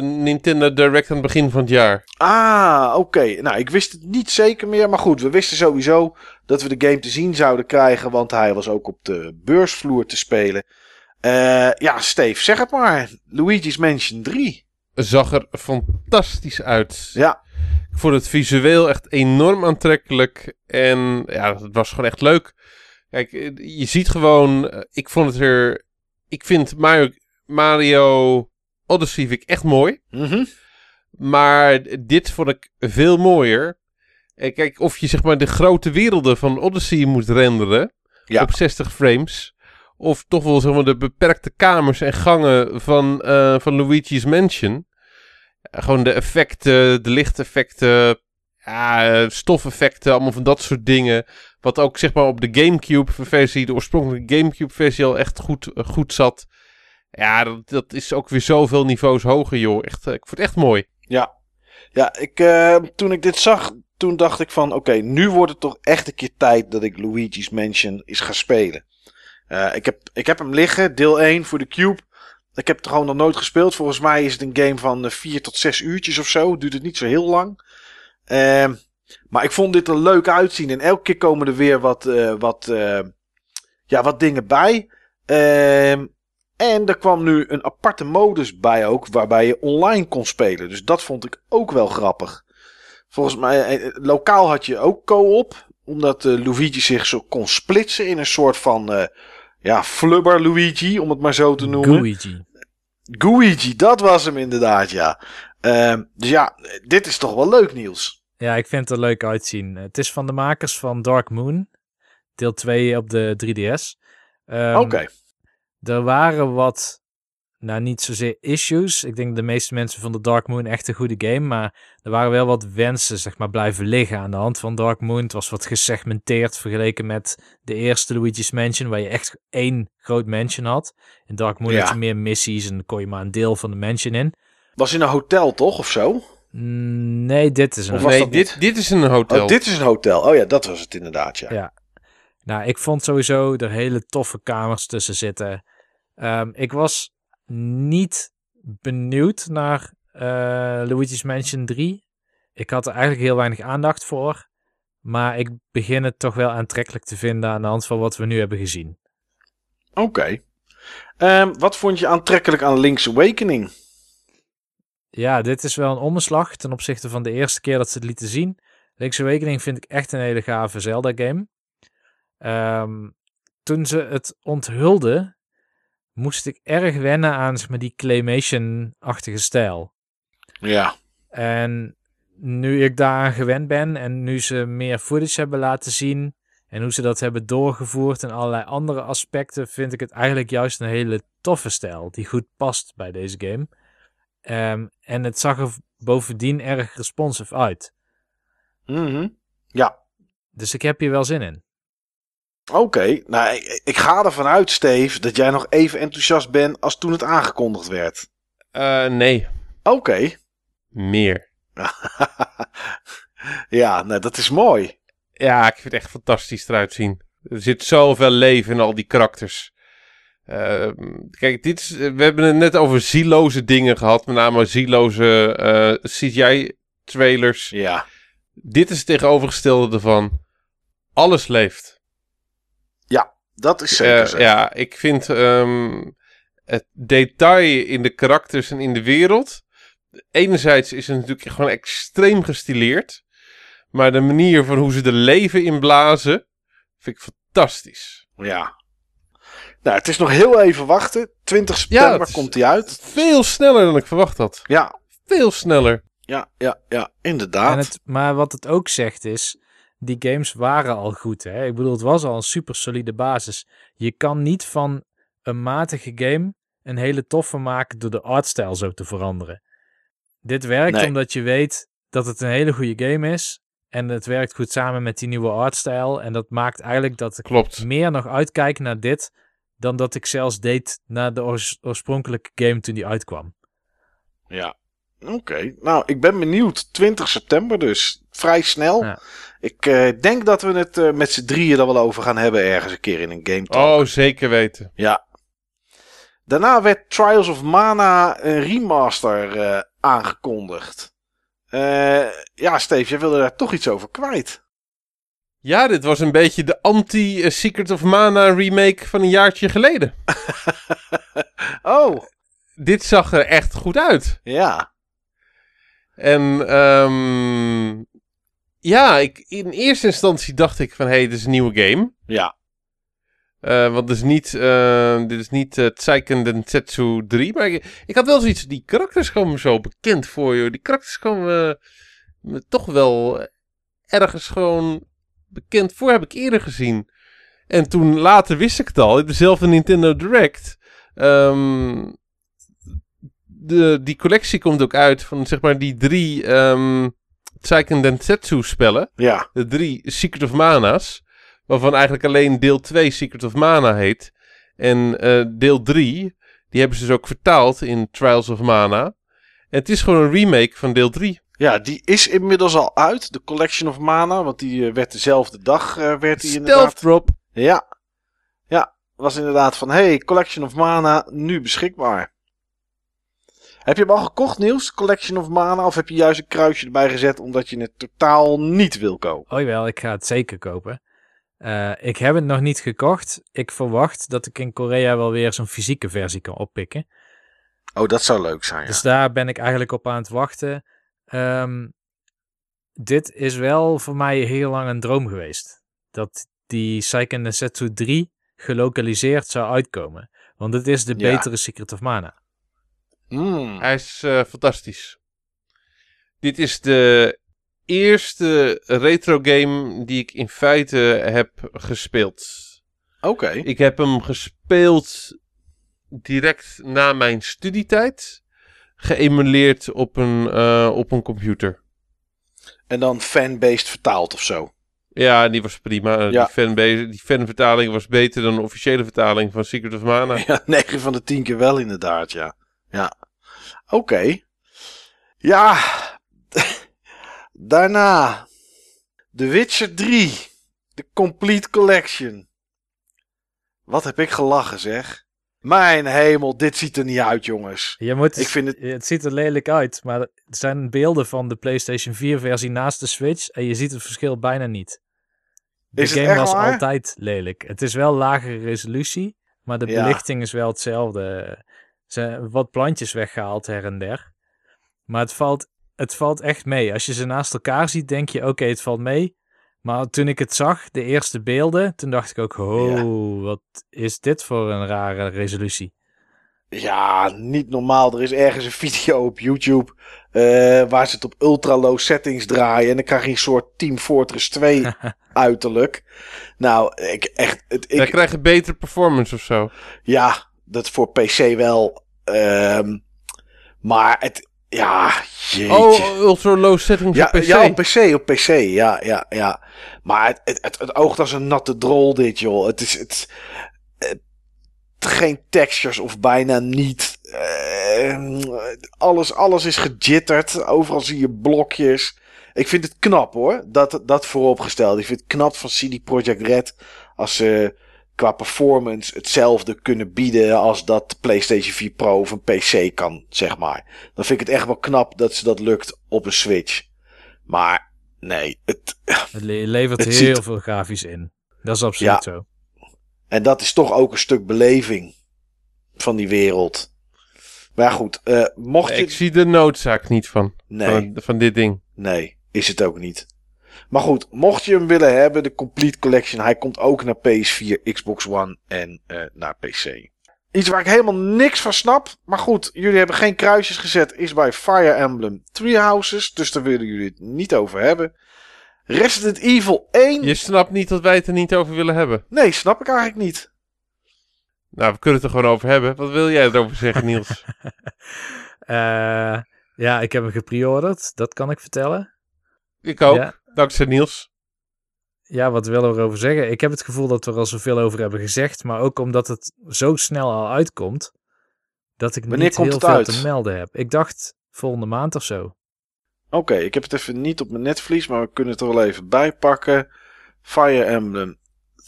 [SPEAKER 3] Nintendo Direct aan het begin van het jaar.
[SPEAKER 2] Ah, oké. Nou, ik wist het niet zeker meer. Maar goed, we wisten sowieso dat we de game te zien zouden krijgen. Want hij was ook op de beursvloer te spelen. Eh, ja, Steve, zeg het maar. Luigi's Mansion 3.
[SPEAKER 3] Zag er fantastisch uit.
[SPEAKER 2] Ja,
[SPEAKER 3] Ik vond het visueel echt enorm aantrekkelijk. En ja, het was gewoon echt leuk. Kijk, eh, je ziet gewoon. eh, Ik vond het er. Ik vind Mario, Mario Odyssey vind ik echt mooi.
[SPEAKER 2] mhm.
[SPEAKER 3] Maar dit vond ik veel mooier. En kijk, of je zeg maar de grote werelden van Odyssey moet renderen.
[SPEAKER 2] Ja.
[SPEAKER 3] Op 60 frames. Of toch wel zeg maar de beperkte kamers en gangen van, eh, van Luigi's Mansion. Ja, gewoon de effecten, de lichteffecten. Ja, eh, stofeffecten, allemaal van dat soort dingen. Wat ook zeg maar op de Gamecube versie, de oorspronkelijke Gamecube versie al echt goed, eh, goed zat. Ja, dat, is ook weer zoveel niveaus hoger, joh. Echt, eh, ik vond het echt mooi.
[SPEAKER 2] Ja, ja ik, eh, toen ik dit zag, toen dacht ik van... Oké, nu wordt het toch echt een keer tijd dat ik Luigi's Mansion eens ga spelen. Eh, ik, heb, ik heb hem liggen, deel 1 voor de Cube. Ik heb het gewoon nog nooit gespeeld. Volgens mij is het een game van 4 tot 6 uurtjes of zo. Duurt het niet zo heel lang. Ehm, maar ik vond dit er leuk uitzien. En elke keer komen er weer wat, wat, ja, wat dingen bij. En er kwam nu een aparte modus bij ook, waarbij je online kon spelen. Dus dat vond ik ook wel grappig. Volgens mij, eh, eh, lokaal had je ook co-op, omdat eh, Luigi zich zo kon splitsen in een soort van, ja, flubber Luigi, om het maar zo te noemen.
[SPEAKER 4] Luigi.
[SPEAKER 2] Guigi, dat was hem inderdaad, ja. Ehm, dus ja, dit is toch wel leuk, Niels.
[SPEAKER 4] Ja, ik vind het er leuk uitzien. Het is van de makers van Dark Moon. Deel 2 op de 3DS. Ehm,
[SPEAKER 2] Oké.
[SPEAKER 4] Er waren wat, nou niet zozeer issues. Ik denk de meeste mensen vonden Dark Moon echt een goede game. Maar er waren wel wat wensen, zeg maar, blijven liggen aan de hand van Dark Moon. Het was wat gesegmenteerd vergeleken met de eerste Luigi's Mansion, waar je echt één groot mansion had. In Dark Moon
[SPEAKER 2] Ja.
[SPEAKER 4] had je meer missies en kon je maar een deel van de mansion in.
[SPEAKER 2] Was in een hotel, toch, of zo?
[SPEAKER 4] Mm, Nee, dit is een
[SPEAKER 3] nee,
[SPEAKER 2] niet?
[SPEAKER 3] dit, dit is een hotel.
[SPEAKER 2] Oh, dit is een hotel. Oh ja, dat was het inderdaad, ja.
[SPEAKER 4] Ja. Nou, ik vond sowieso er hele toffe kamers tussen zitten. Ehm, ik was niet benieuwd naar eh, Luigi's Mansion 3. Ik had er eigenlijk heel weinig aandacht voor. Maar ik begin het toch wel aantrekkelijk te vinden aan de hand van wat we nu hebben gezien.
[SPEAKER 2] Oké. Ehm, wat vond je aantrekkelijk aan Link's Awakening?
[SPEAKER 4] Ja, dit is wel een omslag ten opzichte van de eerste keer dat ze het lieten zien. Link's Awakening vind ik echt een hele gave Zelda-game. Ehm, toen ze het onthulden, moest ik erg wennen aan zeg maar, die claymation-achtige stijl.
[SPEAKER 2] Ja.
[SPEAKER 4] En nu ik daaraan gewend ben en nu ze meer footage hebben laten zien en hoe ze dat hebben doorgevoerd en allerlei andere aspecten, vind ik het eigenlijk juist een hele toffe stijl die goed past bij deze game. Ehm, en het zag er bovendien erg responsive uit.
[SPEAKER 2] Mhm. Ja.
[SPEAKER 4] Dus ik heb hier wel zin in.
[SPEAKER 2] Oké. Nou, ik, ik ga ervan uit, Steve, dat jij nog even enthousiast bent als toen het aangekondigd werd.
[SPEAKER 3] Eh, nee,
[SPEAKER 2] Oké.
[SPEAKER 3] meer. <laughs>
[SPEAKER 2] ja, nou, dat is mooi.
[SPEAKER 3] Ja, ik vind het echt fantastisch eruit zien. Er zit zoveel leven in al die karakters. Ehm, kijk, dit is, we hebben het net over zieloze dingen gehad. Met name zieloze eh, CGI-trailers.
[SPEAKER 2] Ja.
[SPEAKER 3] Dit is het tegenovergestelde ervan. Alles leeft.
[SPEAKER 2] Dat is zeker
[SPEAKER 3] Eh,
[SPEAKER 2] zo.
[SPEAKER 3] ja, ik vind ehm, het detail in de karakters en in de wereld. Enerzijds is het natuurlijk gewoon extreem gestileerd. Maar de manier van hoe ze er leven in blazen. vind ik fantastisch.
[SPEAKER 2] Ja. Nou, het is nog heel even wachten. 20 september
[SPEAKER 3] is-
[SPEAKER 2] komt hij uit.
[SPEAKER 3] Veel sneller dan ik verwacht had.
[SPEAKER 2] Ja,
[SPEAKER 3] Veel sneller.
[SPEAKER 2] ja, ja, ja, inderdaad.
[SPEAKER 4] En het, maar wat het ook zegt is, die games waren al goed. Hè? Ik bedoel, het was al een super solide basis. Je kan niet van een matige game een hele toffe maken door de artstijl zo te veranderen. Dit werkt
[SPEAKER 2] Nee.
[SPEAKER 4] omdat je weet dat het een hele goede game is. En het werkt goed samen met die nieuwe artstijl. En dat maakt eigenlijk dat ik
[SPEAKER 3] Klopt.
[SPEAKER 4] meer nog uitkijk naar dit dan dat ik zelfs deed naar de oors- oorspronkelijke game toen die uitkwam.
[SPEAKER 2] Ja. Oké. Nou, ik ben benieuwd. 20 september dus. Vrij snel.
[SPEAKER 4] Ja.
[SPEAKER 2] Ik eh, denk dat we het eh, met z'n drieën er wel over gaan hebben ergens een keer in een game talk.
[SPEAKER 3] Oh, zeker weten.
[SPEAKER 2] Ja. Daarna werd Trials of Mana een remaster eh, aangekondigd. Ja, Steve, jij wilde daar toch iets over kwijt.
[SPEAKER 3] Ja, dit was een beetje de anti-Secret of Mana remake van een jaartje geleden. <laughs>
[SPEAKER 2] Oh,
[SPEAKER 3] Dit zag er echt goed uit.
[SPEAKER 2] ja.
[SPEAKER 3] En ehm, ja, ik, in eerste instantie dacht ik van, hé, hey, dit is een nieuwe game.
[SPEAKER 2] Ja.
[SPEAKER 3] Eh, want dit is niet, eh, dit is niet uh, Seiken Densetsu 3. Maar ik, ik had wel zoiets, die karakters komen me zo bekend voor, joh. Die karakters komen eh, me toch wel ergens gewoon bekend voor, heb ik eerder gezien. En toen later wist ik het al, in dezelfde Nintendo Direct. Ehm, de, die collectie komt ook uit van zeg maar die drie ehm Seiken Densetsu spellen.
[SPEAKER 2] Ja.
[SPEAKER 3] De drie Secret of Mana's. Waarvan eigenlijk alleen deel 2 Secret of Mana heet. En eh, deel 3, die hebben ze dus ook vertaald in Trials of Mana. En het is gewoon een remake van deel 3.
[SPEAKER 2] Ja, die is inmiddels al uit. De Collection of Mana. Want die eh, werd dezelfde dag eh, werd die
[SPEAKER 3] Stealth
[SPEAKER 2] inderdaad.
[SPEAKER 3] drop.
[SPEAKER 2] Ja. Ja, was inderdaad van... Hey, Collection of Mana, nu beschikbaar. Heb je hem al gekocht, Niels? Collection of Mana? Of heb je juist een kruisje erbij gezet omdat je het totaal niet wil kopen?
[SPEAKER 4] Oh jawel, ik ga het zeker kopen. Eh, ik heb het nog niet gekocht. Ik verwacht dat ik in Korea wel weer zo'n fysieke versie kan oppikken.
[SPEAKER 2] Oh, dat zou leuk zijn, ja.
[SPEAKER 4] Dus daar ben ik eigenlijk op aan het wachten. Ehm, dit is wel voor mij heel lang een droom geweest. Dat die Seiken Densetsu 3 gelokaliseerd zou uitkomen. Want het is de
[SPEAKER 2] Ja.
[SPEAKER 4] betere Secret of Mana.
[SPEAKER 2] Mm.
[SPEAKER 3] Hij is eh, fantastisch. Dit is de eerste retro game die ik in feite heb gespeeld.
[SPEAKER 2] Oké.
[SPEAKER 3] Ik heb hem gespeeld direct na mijn studietijd. Geëmuleerd op een, eh, op een computer.
[SPEAKER 2] En dan fan-based vertaald of zo.
[SPEAKER 3] Ja, die was prima. Eh,
[SPEAKER 2] Ja.
[SPEAKER 3] Die, fanbase, die fanvertaling was beter dan de officiële vertaling van Secret of Mana. <laughs>
[SPEAKER 2] Ja, 9 van de 10 keer wel inderdaad, ja. Ja. Oké. Ja. <laughs> Daarna. The Witcher 3. De Complete Collection. Wat heb ik gelachen, zeg. Mijn hemel, dit ziet er niet uit, jongens.
[SPEAKER 4] Je moet,
[SPEAKER 2] Ik vind het-
[SPEAKER 4] het ziet er lelijk uit, maar er zijn beelden van de PlayStation 4 versie naast de Switch en je ziet het verschil bijna niet. De
[SPEAKER 2] Is
[SPEAKER 4] game was
[SPEAKER 2] waar?
[SPEAKER 4] altijd lelijk. Het is wel lagere resolutie, maar de
[SPEAKER 2] Ja.
[SPEAKER 4] belichting is wel hetzelfde. Zijn wat plantjes weggehaald her en der. Maar het valt, het valt echt mee. Als je ze naast elkaar ziet, denk je, oké, het valt mee. Maar toen ik het zag, de eerste beelden, toen dacht ik ook, oh, wat is dit voor een rare resolutie.
[SPEAKER 2] Ja, niet normaal. Er is ergens een video op YouTube eh, waar ze het op ultra low settings draaien. En dan krijg je een soort Team Fortress 2 <laughs> uiterlijk. Nou, ik echt. Het, ik,
[SPEAKER 3] krijgen betere performance of zo.
[SPEAKER 2] ja, dat voor PC wel. Ehm, maar het. Ja, jeetje.
[SPEAKER 3] Oh, ultra low settings
[SPEAKER 2] ja,
[SPEAKER 3] op PC.
[SPEAKER 2] ja, op PC, op PC. Ja, ja, ja. Maar het, het, het, het oogt als een natte drol, dit joh. Het is. Het, het- geen textures of bijna niet. Eh, alles, alles is gejitterd. Overal zie je blokjes. Ik vind het knap hoor. Dat, dat vooropgesteld. Ik vind het knap van CD Projekt Red. Als ze qua performance hetzelfde kunnen bieden. als dat PlayStation 4 Pro of een PC kan, zeg maar. Dan vind ik het echt wel knap dat ze dat lukt op een Switch. Maar nee, het,
[SPEAKER 4] Het le- levert
[SPEAKER 2] Het
[SPEAKER 4] heel
[SPEAKER 2] ziet-
[SPEAKER 4] veel grafisch in. Dat is absoluut
[SPEAKER 2] Ja.
[SPEAKER 4] zo.
[SPEAKER 2] En dat is toch ook een stuk beleving van die wereld. Maar ja, goed, eh, mocht je.
[SPEAKER 3] Ik zie de noodzaak niet van,
[SPEAKER 2] Nee,
[SPEAKER 3] van, van dit ding.
[SPEAKER 2] nee, is het ook niet. Maar goed, mocht je hem willen hebben, de Complete Collection, hij komt ook naar PS4, Xbox One en eh, naar PC. Iets waar ik helemaal niks van snap. Maar goed, jullie hebben geen kruisjes gezet. Is bij Fire Emblem Three Houses. Dus daar willen jullie het niet over hebben. Resident Evil 1.
[SPEAKER 3] Je snapt niet dat wij het er niet over willen hebben.
[SPEAKER 2] Nee, snap ik eigenlijk niet.
[SPEAKER 3] Nou, we kunnen het er gewoon over hebben. Wat wil jij erover zeggen, Niels? <laughs>
[SPEAKER 4] Eh, ja, ik heb hem gepreorderd. Dat kan ik vertellen.
[SPEAKER 3] Ik ook.
[SPEAKER 4] Ja.
[SPEAKER 3] Dankzij Niels.
[SPEAKER 4] Ja, wat willen we erover zeggen? Ik heb het gevoel dat we er al zoveel over hebben gezegd. Maar ook omdat het zo snel al uitkomt. Dat ik
[SPEAKER 2] Wanneer
[SPEAKER 4] niet
[SPEAKER 2] komt
[SPEAKER 4] heel
[SPEAKER 2] het
[SPEAKER 4] veel
[SPEAKER 2] uit?
[SPEAKER 4] te melden heb. Ik dacht volgende maand of zo.
[SPEAKER 2] Oké, ik heb het even niet op mijn netvlies, maar we kunnen het er wel even bij pakken. Fire Emblem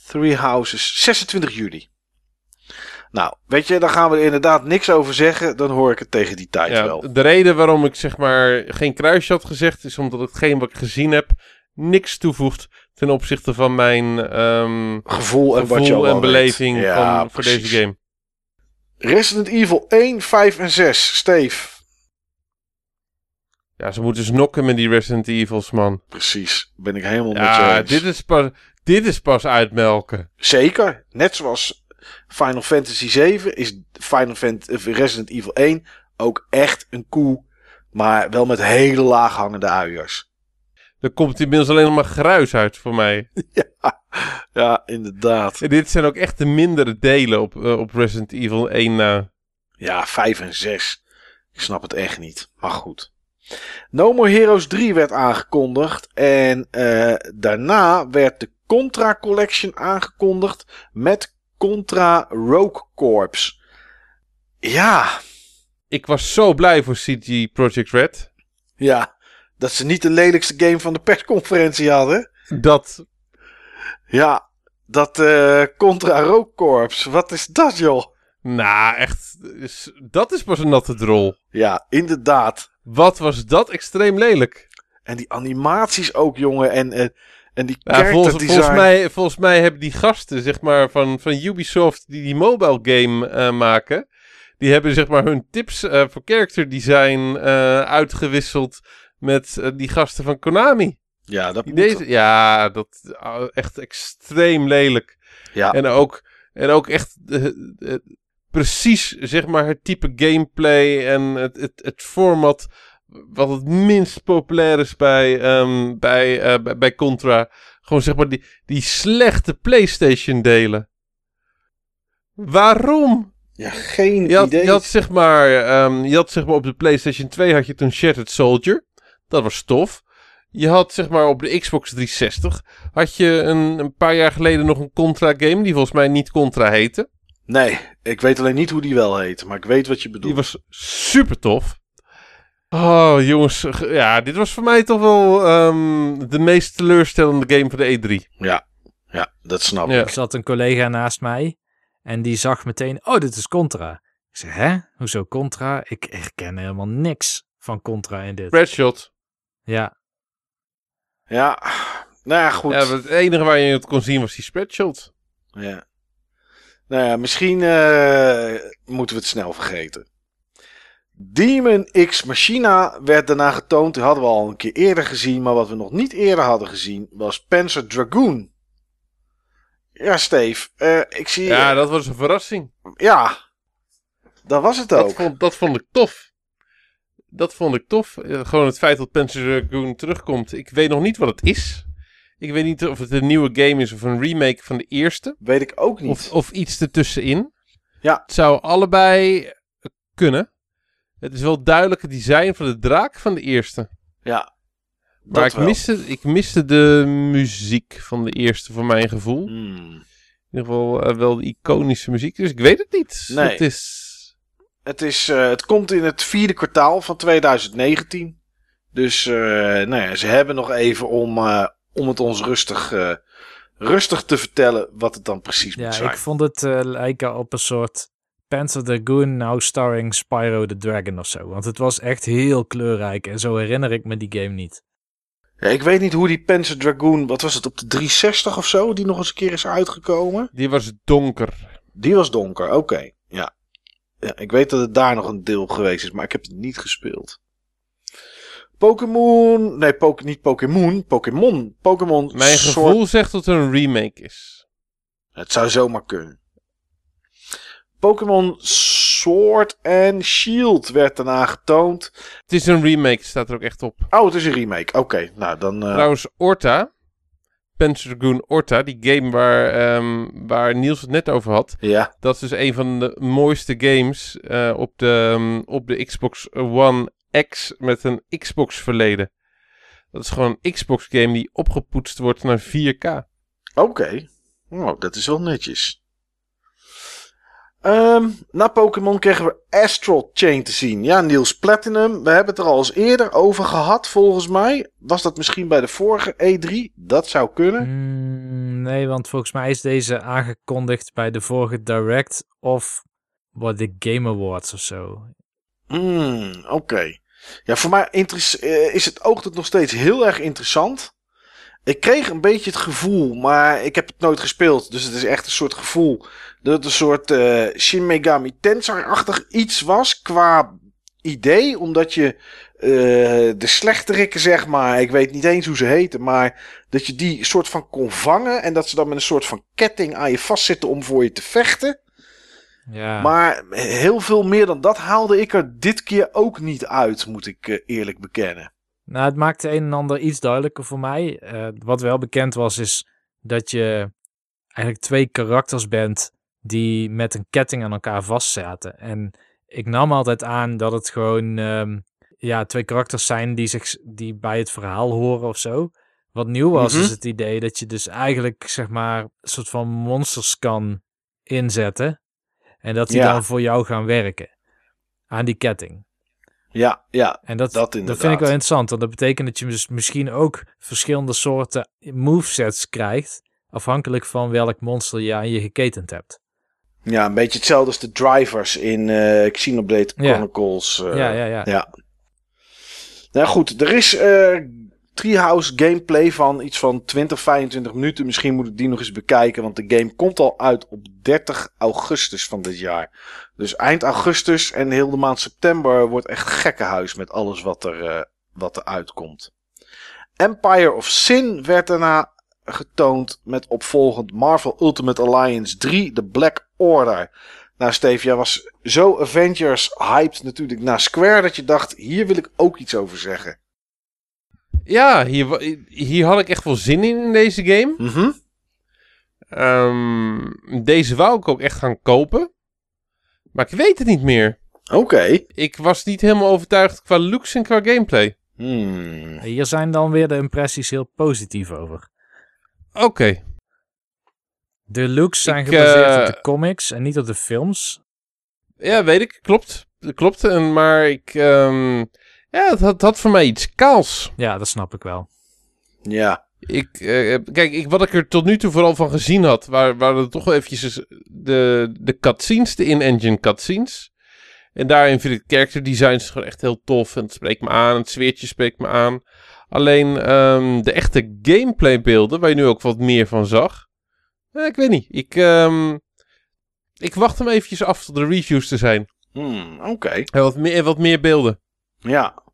[SPEAKER 2] Three Houses, 26 juli. Nou, weet je, daar gaan we er inderdaad niks over zeggen. Dan hoor ik het tegen die tijd
[SPEAKER 3] Ja,
[SPEAKER 2] wel.
[SPEAKER 3] de reden waarom ik zeg maar geen kruisje had gezegd, is omdat hetgeen wat ik gezien heb, niks toevoegt ten opzichte van mijn ehm,
[SPEAKER 2] Gevoel en
[SPEAKER 3] gevoel beleving.
[SPEAKER 2] Ja,
[SPEAKER 3] van, voor deze game.
[SPEAKER 2] Resident Evil 1, 5 en 6. Steve.
[SPEAKER 3] Ja, ze moeten snokken met die Resident Evils, man.
[SPEAKER 2] Precies, ben ik helemaal met je
[SPEAKER 3] Ja, dit is, pas, dit is pas uitmelken.
[SPEAKER 2] Zeker, net zoals Final Fantasy 7 is Final Fantasy, Resident Evil 1 ook echt een koe. Maar wel met hele laag hangende uiers.
[SPEAKER 3] Er komt inmiddels alleen nog maar geruis uit voor mij. <laughs>
[SPEAKER 2] Ja, ja, inderdaad.
[SPEAKER 3] En dit zijn ook echt de mindere delen op, eh, op Resident Evil 1 na.
[SPEAKER 2] Ja, 5 en 6. Ik snap het echt niet. Maar goed. No More Heroes 3 werd aangekondigd. En eh, daarna werd de Contra Collection aangekondigd. Met Contra Rogue Corps. Ja,
[SPEAKER 3] Ik was zo blij voor CG Project Red.
[SPEAKER 2] ja. Dat ze niet de lelijkste game van de persconferentie hadden.
[SPEAKER 3] Dat,
[SPEAKER 2] Ja, dat eh, Contra Rogue Corps. Wat is dat, joh?
[SPEAKER 3] nou echt, is- dat is pas een natte drol.
[SPEAKER 2] Ja, inderdaad.
[SPEAKER 3] Wat was dat extreem lelijk.
[SPEAKER 2] En die animaties ook, jongen. En, en, en die
[SPEAKER 3] Ja, volgens, volgens, mij, volgens mij hebben die gasten zeg maar, van, van Ubisoft die die mobile game eh, maken... Die hebben zeg maar hun tips eh, voor character design eh, uitgewisseld met eh, die gasten van Konami.
[SPEAKER 2] Ja, dat moet.
[SPEAKER 3] Deze, ja, dat uh, echt extreem lelijk.
[SPEAKER 2] Ja.
[SPEAKER 3] En ook, en ook echt eh, precies zeg maar het type gameplay en het, het, het format wat het minst populair is bij, ehm, bij, bij, bij Contra. Gewoon zeg maar die, die slechte PlayStation delen. Waarom?
[SPEAKER 2] Ja, geen
[SPEAKER 3] Je had,
[SPEAKER 2] idee.
[SPEAKER 3] je had zeg maar, ehm, je had zeg maar op de PlayStation 2 had je toen Shattered Soldier. Dat was tof. Je had zeg maar op de Xbox 360 had je een, een paar jaar geleden nog een Contra game die volgens mij niet Contra heette.
[SPEAKER 2] Nee, ik weet alleen niet hoe die wel heet, maar ik weet wat je bedoelt.
[SPEAKER 3] Die was super tof. Oh jongens, ja, dit was voor mij toch wel ehm, de meest teleurstellende game van de E3.
[SPEAKER 2] Ja, Ja, dat snap
[SPEAKER 3] Ja.
[SPEAKER 2] ik.
[SPEAKER 4] Er zat een collega naast mij en die zag meteen, oh, dit is Contra. Ik zei, hè? Hoezo Contra? Ik herken helemaal niks van Contra in dit.
[SPEAKER 3] Spreadshot.
[SPEAKER 4] Ja,
[SPEAKER 2] Ja, nou ja, goed.
[SPEAKER 3] Ja, het enige waar je het kon zien was die spreadshot.
[SPEAKER 2] Ja. Nou ja, misschien eh, moeten we het snel vergeten. Demon X Machina werd daarna getoond. Die hadden we al een keer eerder gezien. Maar wat we nog niet eerder hadden gezien was Panzer Dragoon. Ja, Steve. eh, ik zie...
[SPEAKER 3] Ja, dat was een verrassing.
[SPEAKER 2] ja, dat was het
[SPEAKER 3] Dat
[SPEAKER 2] ook.
[SPEAKER 3] vond, dat vond ik tof. Dat vond ik tof. Eh, gewoon het feit dat Panzer Dragoon terugkomt. Ik weet nog niet wat het is. Ik weet niet of het een nieuwe game is of een remake van de eerste.
[SPEAKER 2] Weet ik ook niet.
[SPEAKER 3] Of, of iets ertussenin.
[SPEAKER 2] Ja.
[SPEAKER 3] Het zou allebei kunnen. Het is wel duidelijk het design van de draak van de eerste.
[SPEAKER 2] ja,
[SPEAKER 3] Maar ik
[SPEAKER 2] wel.
[SPEAKER 3] miste, ik miste de muziek van de eerste voor mijn gevoel.
[SPEAKER 2] Hmm.
[SPEAKER 3] In ieder geval eh, wel de iconische muziek. Dus ik weet het niet.
[SPEAKER 2] Nee.
[SPEAKER 3] Het is...
[SPEAKER 2] Het, is, eh, het komt in het vierde kwartaal van 2019. Dus eh, nou ja, ze hebben nog even om, eh, om het ons rustig, eh, rustig te vertellen wat het dan precies
[SPEAKER 4] ja
[SPEAKER 2] moet zijn.
[SPEAKER 4] ik vond het eh, lijken op een soort Panzer Dragoon, now starring Spyro the Dragon of zo. Want het was echt heel kleurrijk en zo herinner ik me die game niet.
[SPEAKER 2] Ja, ik weet niet hoe die Panzer Dragoon, wat was het, op de 360 of zo, die nog eens een keer is uitgekomen?
[SPEAKER 3] Die was donker.
[SPEAKER 2] Die was donker, oké. Ja. Ja. Ik weet dat het daar nog een deel geweest is, maar ik heb het niet gespeeld. Pokémon, nee, Poke, niet Pokémon, Pokémon, Pokémon.
[SPEAKER 3] Mijn
[SPEAKER 2] soort-
[SPEAKER 3] gevoel zegt dat het een remake is.
[SPEAKER 2] Het zou zomaar kunnen. Pokémon Sword and Shield werd daarna getoond.
[SPEAKER 3] Het is een remake, staat er ook echt op.
[SPEAKER 2] Oh, het is een remake. Oké, nou dan. eh,
[SPEAKER 3] Trouwens, Orta, Panzer Orta, die game waar, ehm, waar Niels het net over had.
[SPEAKER 2] ja,
[SPEAKER 3] Dat is dus een van de mooiste games eh, op, de, ehm, op de Xbox One X met een Xbox verleden. Dat is gewoon een Xbox game die opgepoetst wordt naar 4K.
[SPEAKER 2] oké. Oh, dat is wel netjes. Ehm, na Pokémon kregen we Astral Chain te zien. Ja, Niels Platinum. We hebben het er al eens eerder over gehad, volgens mij. Was dat misschien bij de vorige E3? Dat zou kunnen.
[SPEAKER 4] Mm, nee, want volgens mij is deze aangekondigd bij de vorige Direct of wat de Game Awards of zo.
[SPEAKER 2] Hmm, oké. Ja, voor mij eh, is het oogt het nog steeds heel erg interessant. Ik kreeg een beetje het gevoel, maar ik heb het nooit gespeeld. Dus het is echt een soort gevoel dat het een soort eh, Shin Megami Tensei-achtig iets was qua idee. Omdat je eh, de slechterikken, zeg maar, ik weet niet eens hoe ze heten, maar dat je die soort van kon vangen. En dat ze dan met een soort van ketting aan je vastzitten om voor je te vechten.
[SPEAKER 4] Ja,
[SPEAKER 2] Maar heel veel meer dan dat haalde ik er dit keer ook niet uit, moet ik eh, eerlijk bekennen.
[SPEAKER 4] Nou, het maakte een en ander iets duidelijker voor mij. Eh, wat wel bekend was, is dat je eigenlijk twee karakters bent die met een ketting aan elkaar vastzaten. En ik nam altijd aan dat het gewoon ehm, ja, twee karakters zijn die, zich, die bij het verhaal horen of zo. Wat nieuw was,
[SPEAKER 2] Mhm.
[SPEAKER 4] is het idee dat je dus eigenlijk, zeg maar, een soort van monsters kan inzetten. En dat die
[SPEAKER 2] Ja.
[SPEAKER 4] dan voor jou gaan werken. Aan die ketting.
[SPEAKER 2] Ja, ja,
[SPEAKER 4] En dat,
[SPEAKER 2] Dat
[SPEAKER 4] dat, vind ik wel interessant, want dat betekent dat je dus misschien ook verschillende soorten movesets krijgt, afhankelijk van welk monster je aan je geketend hebt.
[SPEAKER 2] ja, een beetje hetzelfde als de drivers in eh Xenoblade
[SPEAKER 4] Ja.
[SPEAKER 2] Chronicles. eh,
[SPEAKER 4] ja, ja, ja.
[SPEAKER 2] ja. Nou goed, er is eh Treehouse gameplay van iets van 20, 25 minuten. Misschien moet ik die nog eens bekijken, want de game komt al uit op 30 augustus van dit jaar. Dus eind augustus en heel de maand september wordt echt gekkenhuis met alles wat er, eh, wat er uitkomt. Empire of Sin werd daarna getoond met opvolgend Marvel Ultimate Alliance 3, The Black Order. Nou, Steve, jij was zo Avengers hyped natuurlijk naar Square dat je dacht, hier wil ik ook iets over zeggen.
[SPEAKER 3] Ja, hier, hier had ik echt wel zin in in deze game.
[SPEAKER 2] Mhm.
[SPEAKER 3] Ehm, deze wou ik ook echt gaan kopen. Maar ik weet het niet meer.
[SPEAKER 2] Oké.
[SPEAKER 3] Ik was niet helemaal overtuigd qua looks en qua gameplay.
[SPEAKER 2] Hmm.
[SPEAKER 4] Hier zijn dan weer de impressies heel positief over.
[SPEAKER 3] Oké.
[SPEAKER 4] De looks zijn
[SPEAKER 3] Ik,
[SPEAKER 4] gebaseerd
[SPEAKER 3] eh,
[SPEAKER 4] op de comics en niet op de films.
[SPEAKER 3] Ja, weet ik. Klopt. Dat Klopt. En, maar ik... ehm, ja, het had, voor mij iets kaals.
[SPEAKER 4] Ja, dat snap ik wel.
[SPEAKER 2] Ja.
[SPEAKER 3] Ik, eh, kijk, ik, wat ik er tot nu toe vooral van gezien had, waar, waren er toch wel eventjes de, de cutscenes, de in-engine cutscenes. En daarin vind ik character designs gewoon echt heel tof. En het spreekt me aan, het sfeertje spreekt me aan. Alleen ehm, de echte gameplay beelden, waar je nu ook wat meer van zag. Eh, ik weet niet, ik, ehm, ik wacht hem eventjes af tot de reviews te zijn.
[SPEAKER 2] Hmm, Oké.
[SPEAKER 3] En wat meer, wat meer beelden.
[SPEAKER 2] Ja.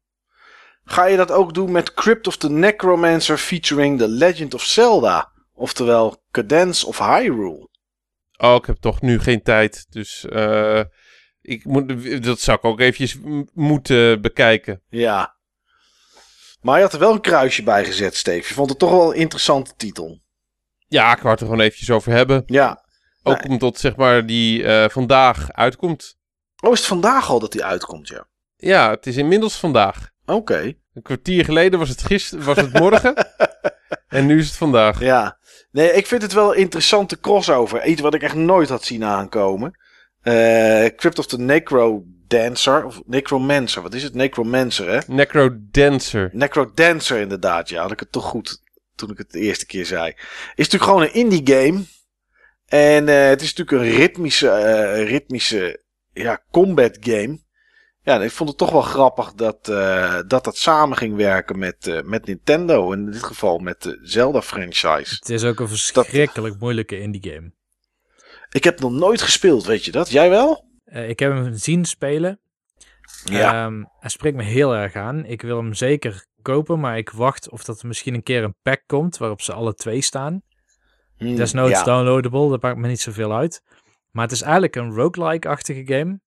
[SPEAKER 2] Ga je dat ook doen met Crypt of the Necromancer featuring The Legend of Zelda? Oftewel Cadence of Hyrule?
[SPEAKER 3] Oh, ik heb toch nu geen tijd. Dus eh, ik moet, dat zou ik ook eventjes moeten bekijken.
[SPEAKER 2] Ja. Maar je had er wel een kruisje bij gezet, Steve. Je vond het toch wel een interessante titel.
[SPEAKER 3] Ja, ik wou het er gewoon eventjes over hebben.
[SPEAKER 2] Ja.
[SPEAKER 3] Ook omdat zeg maar die eh, vandaag uitkomt.
[SPEAKER 2] Oh, is het vandaag al dat die uitkomt, ja?
[SPEAKER 3] Ja, het is inmiddels vandaag.
[SPEAKER 2] Oké.
[SPEAKER 3] Een kwartier geleden was het, gister, was het morgen. <laughs> en nu is het vandaag.
[SPEAKER 2] Ja. Nee, ik vind het wel een interessante crossover. Iets wat ik echt nooit had zien aankomen. Eh Crypt of the Necro Dancer. Of Necromancer. Wat is het? Necromancer, hè?
[SPEAKER 3] Necrodancer.
[SPEAKER 2] Necrodancer, inderdaad. Ja, had ik het toch goed toen ik het de eerste keer zei. Is natuurlijk gewoon een indie game. En eh, het is natuurlijk een ritmische, eh, ritmische ja, combat game. Ja, en ik vond het toch wel grappig dat eh, dat, dat samen ging werken met, eh, met Nintendo. In dit geval met de Zelda-franchise.
[SPEAKER 4] Het is ook een verschrikkelijk moeilijke indie game.
[SPEAKER 2] Ik heb nog nooit gespeeld, weet je dat? Jij wel?
[SPEAKER 4] Eh, ik heb hem zien spelen.
[SPEAKER 2] Ja.
[SPEAKER 4] Ehm, hij spreekt me heel erg aan. Ik wil hem zeker kopen, maar ik wacht of dat er misschien een keer een pack komt waarop ze alle twee staan.
[SPEAKER 2] Hmm,
[SPEAKER 4] Desnoods
[SPEAKER 2] ja.
[SPEAKER 4] downloadable, dat maakt me niet zoveel uit. Maar het is eigenlijk een roguelike-achtige game.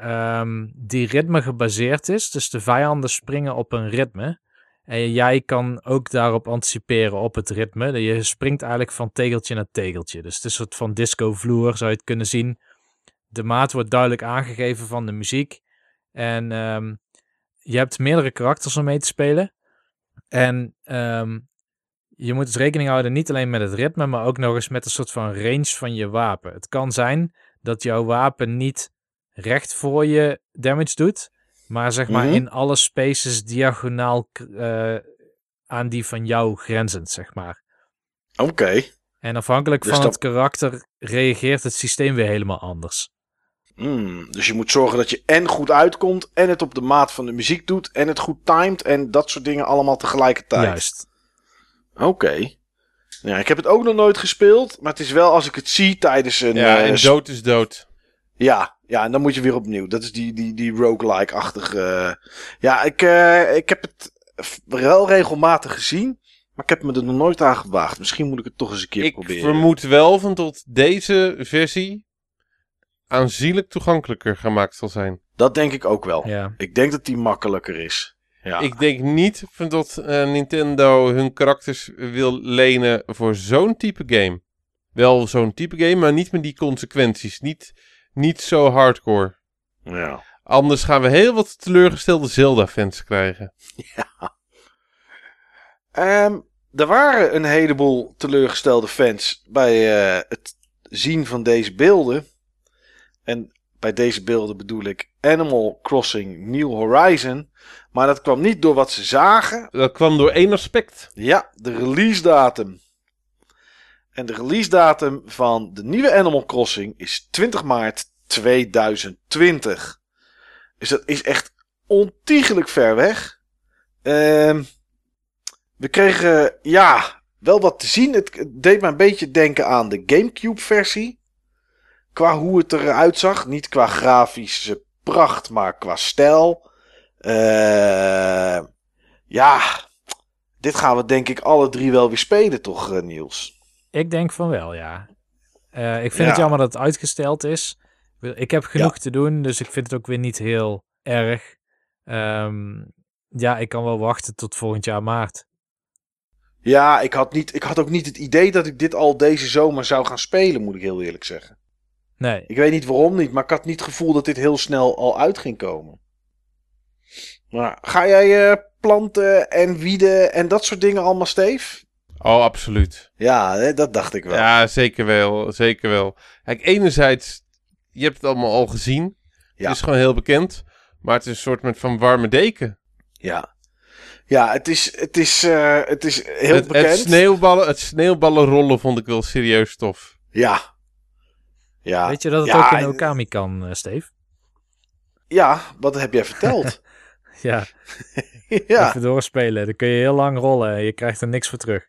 [SPEAKER 4] Ehm, die ritme gebaseerd is. Dus de vijanden springen op een ritme. En jij kan ook daarop anticiperen op het ritme. Je springt eigenlijk van tegeltje naar tegeltje. Dus het is een soort van disco-vloer, zou je het kunnen zien. De maat wordt duidelijk aangegeven van de muziek. En ehm, je hebt meerdere karakters om mee te spelen. En ehm, je moet dus rekening houden niet alleen met het ritme, maar ook nog eens met een soort van range van je wapen. Het kan zijn dat jouw wapen niet recht voor je damage doet, maar zeg maar
[SPEAKER 2] Mhm.
[SPEAKER 4] in alle spaces diagonaal eh, aan die van jou grenzend, zeg maar.
[SPEAKER 2] Oké.
[SPEAKER 4] En afhankelijk
[SPEAKER 2] Dus
[SPEAKER 4] van
[SPEAKER 2] dat-
[SPEAKER 4] het karakter reageert het systeem weer helemaal anders.
[SPEAKER 2] Hmm, dus je moet zorgen dat je en goed uitkomt, en het op de maat van de muziek doet, en het goed timed, en dat soort dingen allemaal tegelijkertijd.
[SPEAKER 4] Juist.
[SPEAKER 2] Oké. Ja, ik heb het ook nog nooit gespeeld, maar het is wel als ik het zie tijdens een...
[SPEAKER 3] Ja,
[SPEAKER 2] eh,
[SPEAKER 3] en dood is dood.
[SPEAKER 2] ja, ja, en dan moet je weer opnieuw. Dat is die, die, die roguelike-achtige... eh, Ja, ik, eh, ik heb het wel regelmatig gezien, maar ik heb me er nog nooit aan gewaagd. Misschien moet ik het toch eens een keer
[SPEAKER 3] Ik
[SPEAKER 2] proberen.
[SPEAKER 3] vermoed wel van tot deze versie aanzienlijk toegankelijker gemaakt zal zijn.
[SPEAKER 2] Dat denk ik ook wel.
[SPEAKER 4] Ja.
[SPEAKER 2] Ik denk dat die makkelijker is. Ja.
[SPEAKER 3] Ik denk niet van dat eh, Nintendo hun karakters wil lenen voor zo'n type game. Wel zo'n type game, maar niet met die consequenties. Niet, niet zo hardcore.
[SPEAKER 2] ja.
[SPEAKER 3] Anders gaan we heel wat teleurgestelde Zelda-fans krijgen.
[SPEAKER 2] Ehm, er waren een heleboel teleurgestelde fans bij eh, het zien van deze beelden. En bij deze beelden bedoel ik Animal Crossing New Horizon. Maar dat kwam niet door wat ze zagen.
[SPEAKER 3] Dat kwam door één aspect.
[SPEAKER 2] Ja, de release datum. En de release datum van de nieuwe Animal Crossing is 20 maart 2020. Dus dat is echt ontiegelijk ver weg. Ehm, we kregen, ja, wel wat te zien. Het deed me een beetje denken aan de Gamecube-versie. Qua hoe het eruit zag. Niet qua grafische pracht, maar qua stijl. Eh, ja, dit gaan we denk ik alle drie wel weer spelen, toch, eh, Niels?
[SPEAKER 4] Ik denk van wel, ja. Eh, ik vind
[SPEAKER 2] Ja.
[SPEAKER 4] het jammer dat het uitgesteld is. Ik heb genoeg te doen, dus ik vind het ook weer niet heel erg. Ehm, ja, ik kan wel wachten tot volgend jaar maart.
[SPEAKER 2] Ja, ik had, niet, ik had ook niet het idee dat ik dit al deze zomer zou gaan spelen, moet ik heel eerlijk zeggen.
[SPEAKER 4] Nee,
[SPEAKER 2] Ik weet niet waarom niet, maar ik had niet het gevoel dat dit heel snel al uit ging komen. Maar ga jij eh, planten en wieden en dat soort dingen allemaal, Steef?
[SPEAKER 3] Oh, absoluut.
[SPEAKER 2] Ja, hè, dat dacht ik wel.
[SPEAKER 3] Ja, zeker wel. Zeker wel. Kijk, enerzijds, je hebt het allemaal al gezien.
[SPEAKER 2] Ja.
[SPEAKER 3] Het is gewoon heel bekend. Maar het is een soort met van warme deken.
[SPEAKER 2] Ja. Ja, het is, het is, eh, het is heel
[SPEAKER 3] het,
[SPEAKER 2] bekend.
[SPEAKER 3] het, sneeuwballen, het sneeuwballen rollen vond ik wel serieus tof.
[SPEAKER 2] Ja. Ja.
[SPEAKER 4] Weet je dat het
[SPEAKER 2] ja,
[SPEAKER 4] ook in
[SPEAKER 2] en-
[SPEAKER 4] Okami kan, eh, Steve?
[SPEAKER 2] Ja, wat heb jij verteld?
[SPEAKER 4] Ja, <laughs>
[SPEAKER 2] ja,
[SPEAKER 4] even doorspelen. Dan kun je heel lang rollen en je krijgt er niks voor terug.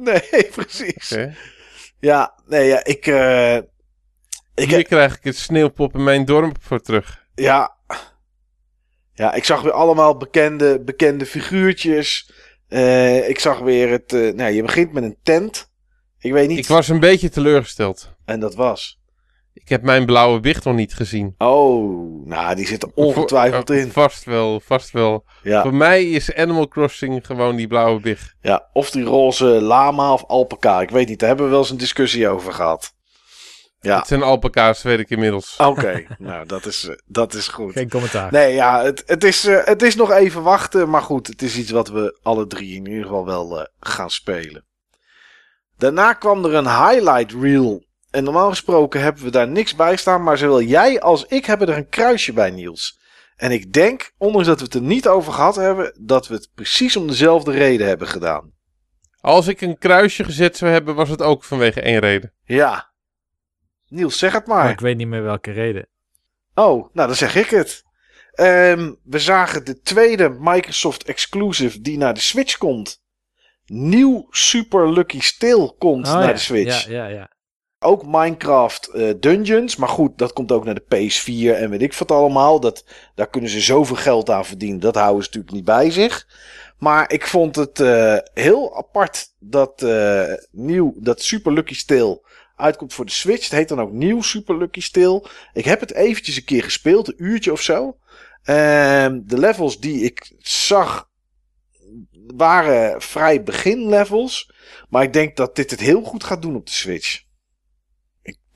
[SPEAKER 4] <laughs>
[SPEAKER 2] nee, precies. Ja, nee, ja, ik, eh, ik,
[SPEAKER 3] Hier krijg ik het sneeuwpop in mijn dorp voor terug.
[SPEAKER 2] ja, ja, ik zag weer allemaal bekende, bekende figuurtjes. Eh, ik zag weer het, eh, nou, je begint met een tent. Ik weet niet,
[SPEAKER 3] Ik was een beetje teleurgesteld.
[SPEAKER 2] en dat was.
[SPEAKER 3] Ik heb mijn blauwe wicht nog niet gezien.
[SPEAKER 2] Oh, nou, die zit er ongetwijfeld
[SPEAKER 3] Voor-
[SPEAKER 2] in.
[SPEAKER 3] Vast wel, vast wel.
[SPEAKER 2] Ja,
[SPEAKER 3] Voor mij is Animal Crossing gewoon die blauwe big.
[SPEAKER 2] ja, of die roze lama of alpaca. Ik weet niet, daar hebben we wel eens een discussie over gehad. Ja.
[SPEAKER 3] Het zijn alpaca's, weet ik inmiddels.
[SPEAKER 2] Oké, <laughs> nou, dat is, eh, dat is goed.
[SPEAKER 4] Geen commentaar.
[SPEAKER 2] Nee, ja, het, het, is, eh, het is nog even wachten. Maar goed, het is iets wat we alle drie in ieder geval wel eh, gaan spelen. Daarna kwam er een highlight reel. En normaal gesproken hebben we daar niks bij staan. Maar zowel jij als ik hebben er een kruisje bij, Niels. En ik denk, ondanks dat we het er niet over gehad hebben, dat we het precies om dezelfde reden hebben gedaan.
[SPEAKER 3] Als ik een kruisje gezet zou hebben, was het ook vanwege één reden.
[SPEAKER 2] Ja. Niels, zeg het
[SPEAKER 4] Maar
[SPEAKER 2] maar.
[SPEAKER 4] ik weet niet meer welke reden.
[SPEAKER 2] Oh, nou dan zeg ik het. Ehm, we zagen de tweede Microsoft exclusive die naar de Switch komt. Nieuw Super Lucky Steel komt
[SPEAKER 4] Oh,
[SPEAKER 2] naar
[SPEAKER 4] ja.
[SPEAKER 2] de Switch.
[SPEAKER 4] Ja, ja, ja.
[SPEAKER 2] Ook Minecraft eh, Dungeons. Maar goed, dat komt ook naar de PS4 en weet ik wat allemaal. Dat, daar kunnen ze zoveel geld aan verdienen. Dat houden ze natuurlijk niet bij zich. Maar ik vond het eh, heel apart dat, eh, nieuw, dat Super Lucky Steel uitkomt voor de Switch. Het heet dan ook nieuw Super Lucky Steel. Ik heb het eventjes een keer gespeeld, een uurtje of zo. Ehm, de levels die ik zag waren vrij beginlevels. Maar ik denk dat dit het heel goed gaat doen op de Switch.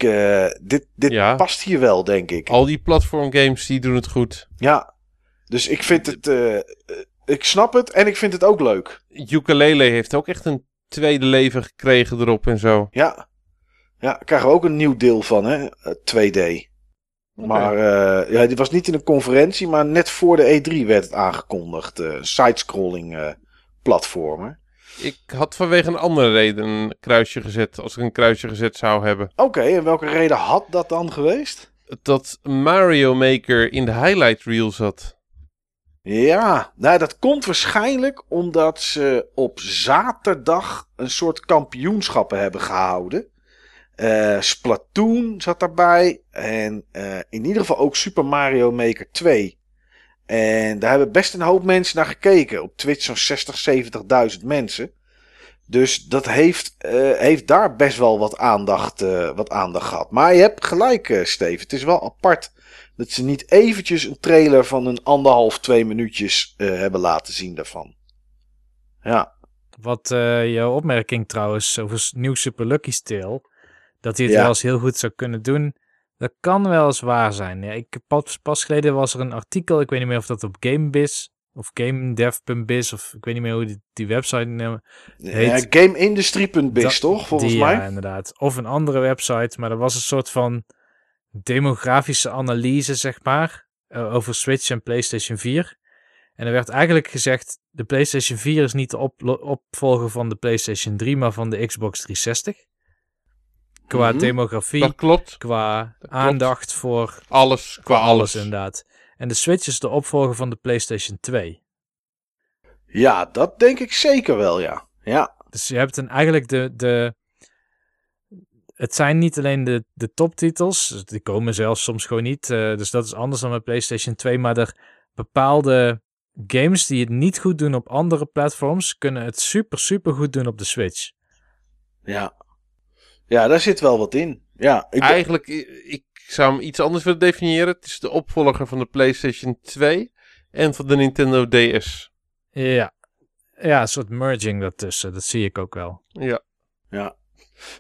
[SPEAKER 2] Eh, dit dit
[SPEAKER 3] Ja.
[SPEAKER 2] past hier wel, denk ik.
[SPEAKER 3] Al die platformgames die doen het goed.
[SPEAKER 2] Ja. Dus ik vind het... eh, eh, ik snap het en ik vind het ook leuk.
[SPEAKER 3] Ukulele heeft ook echt een tweede leven gekregen erop en zo.
[SPEAKER 2] Ja. Ja, daar krijgen we ook een nieuw deel van, hè? eh, 2D. Maar eh, ja, die was niet in een conferentie, maar net voor de E3 werd het aangekondigd. eh sidescrolling eh platformer.
[SPEAKER 3] Ik had vanwege een andere reden een kruisje gezet, als ik een kruisje gezet zou hebben.
[SPEAKER 2] Oké, en welke reden had dat dan geweest?
[SPEAKER 3] Dat Mario Maker in de highlight reel zat.
[SPEAKER 2] Ja, nou dat komt waarschijnlijk omdat ze op zaterdag een soort kampioenschappen hebben gehouden. Eh, Splatoon zat daarbij en eh, in ieder geval ook Super Mario Maker 2. En daar hebben best een hoop mensen naar gekeken. Op Twitch zo'n 60, 70.000 mensen. Dus dat heeft, eh, heeft daar best wel wat aandacht, eh, wat aandacht gehad. Maar je hebt gelijk, eh Steve. Het is wel apart dat ze niet eventjes een trailer van een anderhalf, twee minuutjes hebben laten zien daarvan. Ja,
[SPEAKER 4] Wat jouw opmerking trouwens over nieuw Super Lucky Steel, dat hij het
[SPEAKER 2] Ja.
[SPEAKER 4] wel eens heel goed zou kunnen doen, dat kan wel eens waar zijn. Ja, ik, pas, pas geleden was er een artikel, ik weet niet meer of dat op GameBiz of GameDev.biz of ik weet niet meer hoe die, die website. Heet-
[SPEAKER 2] ja GameIndustry.biz
[SPEAKER 4] Dat-
[SPEAKER 2] toch, volgens
[SPEAKER 4] die,
[SPEAKER 2] mij?
[SPEAKER 4] Ja, inderdaad. Of een andere website, maar er was een soort van demografische analyse, zeg maar, eh, over Switch en PlayStation 4. En er werd eigenlijk gezegd, de PlayStation 4 is niet de opvolger van de PlayStation 3, maar van de Xbox 360. Qua
[SPEAKER 2] Mhm.
[SPEAKER 4] demografie,
[SPEAKER 3] Dat klopt.
[SPEAKER 4] qua
[SPEAKER 3] klopt.
[SPEAKER 4] aandacht voor
[SPEAKER 3] Alles qua
[SPEAKER 4] alles
[SPEAKER 3] alles.
[SPEAKER 4] inderdaad. En de Switch is de opvolger van de PlayStation 2.
[SPEAKER 2] Ja, dat denk ik zeker wel, ja. Ja,
[SPEAKER 4] Dus je hebt een, eigenlijk de, de. Het zijn niet alleen de, de toptitels, dus die komen zelfs soms gewoon niet. eh, dus dat is anders dan met PlayStation 2. Maar er bepaalde games die het niet goed doen op andere platforms, kunnen het super, super goed doen op de Switch.
[SPEAKER 2] ja. Ja, daar zit wel wat in. Ja, ik,
[SPEAKER 3] Eigenlijk, ik zou hem iets anders willen definiëren. Het is de opvolger van de PlayStation 2 en van de Nintendo DS.
[SPEAKER 4] Ja. Ja, een soort merging daartussen. Dat zie ik ook wel.
[SPEAKER 3] Ja.
[SPEAKER 2] Ja.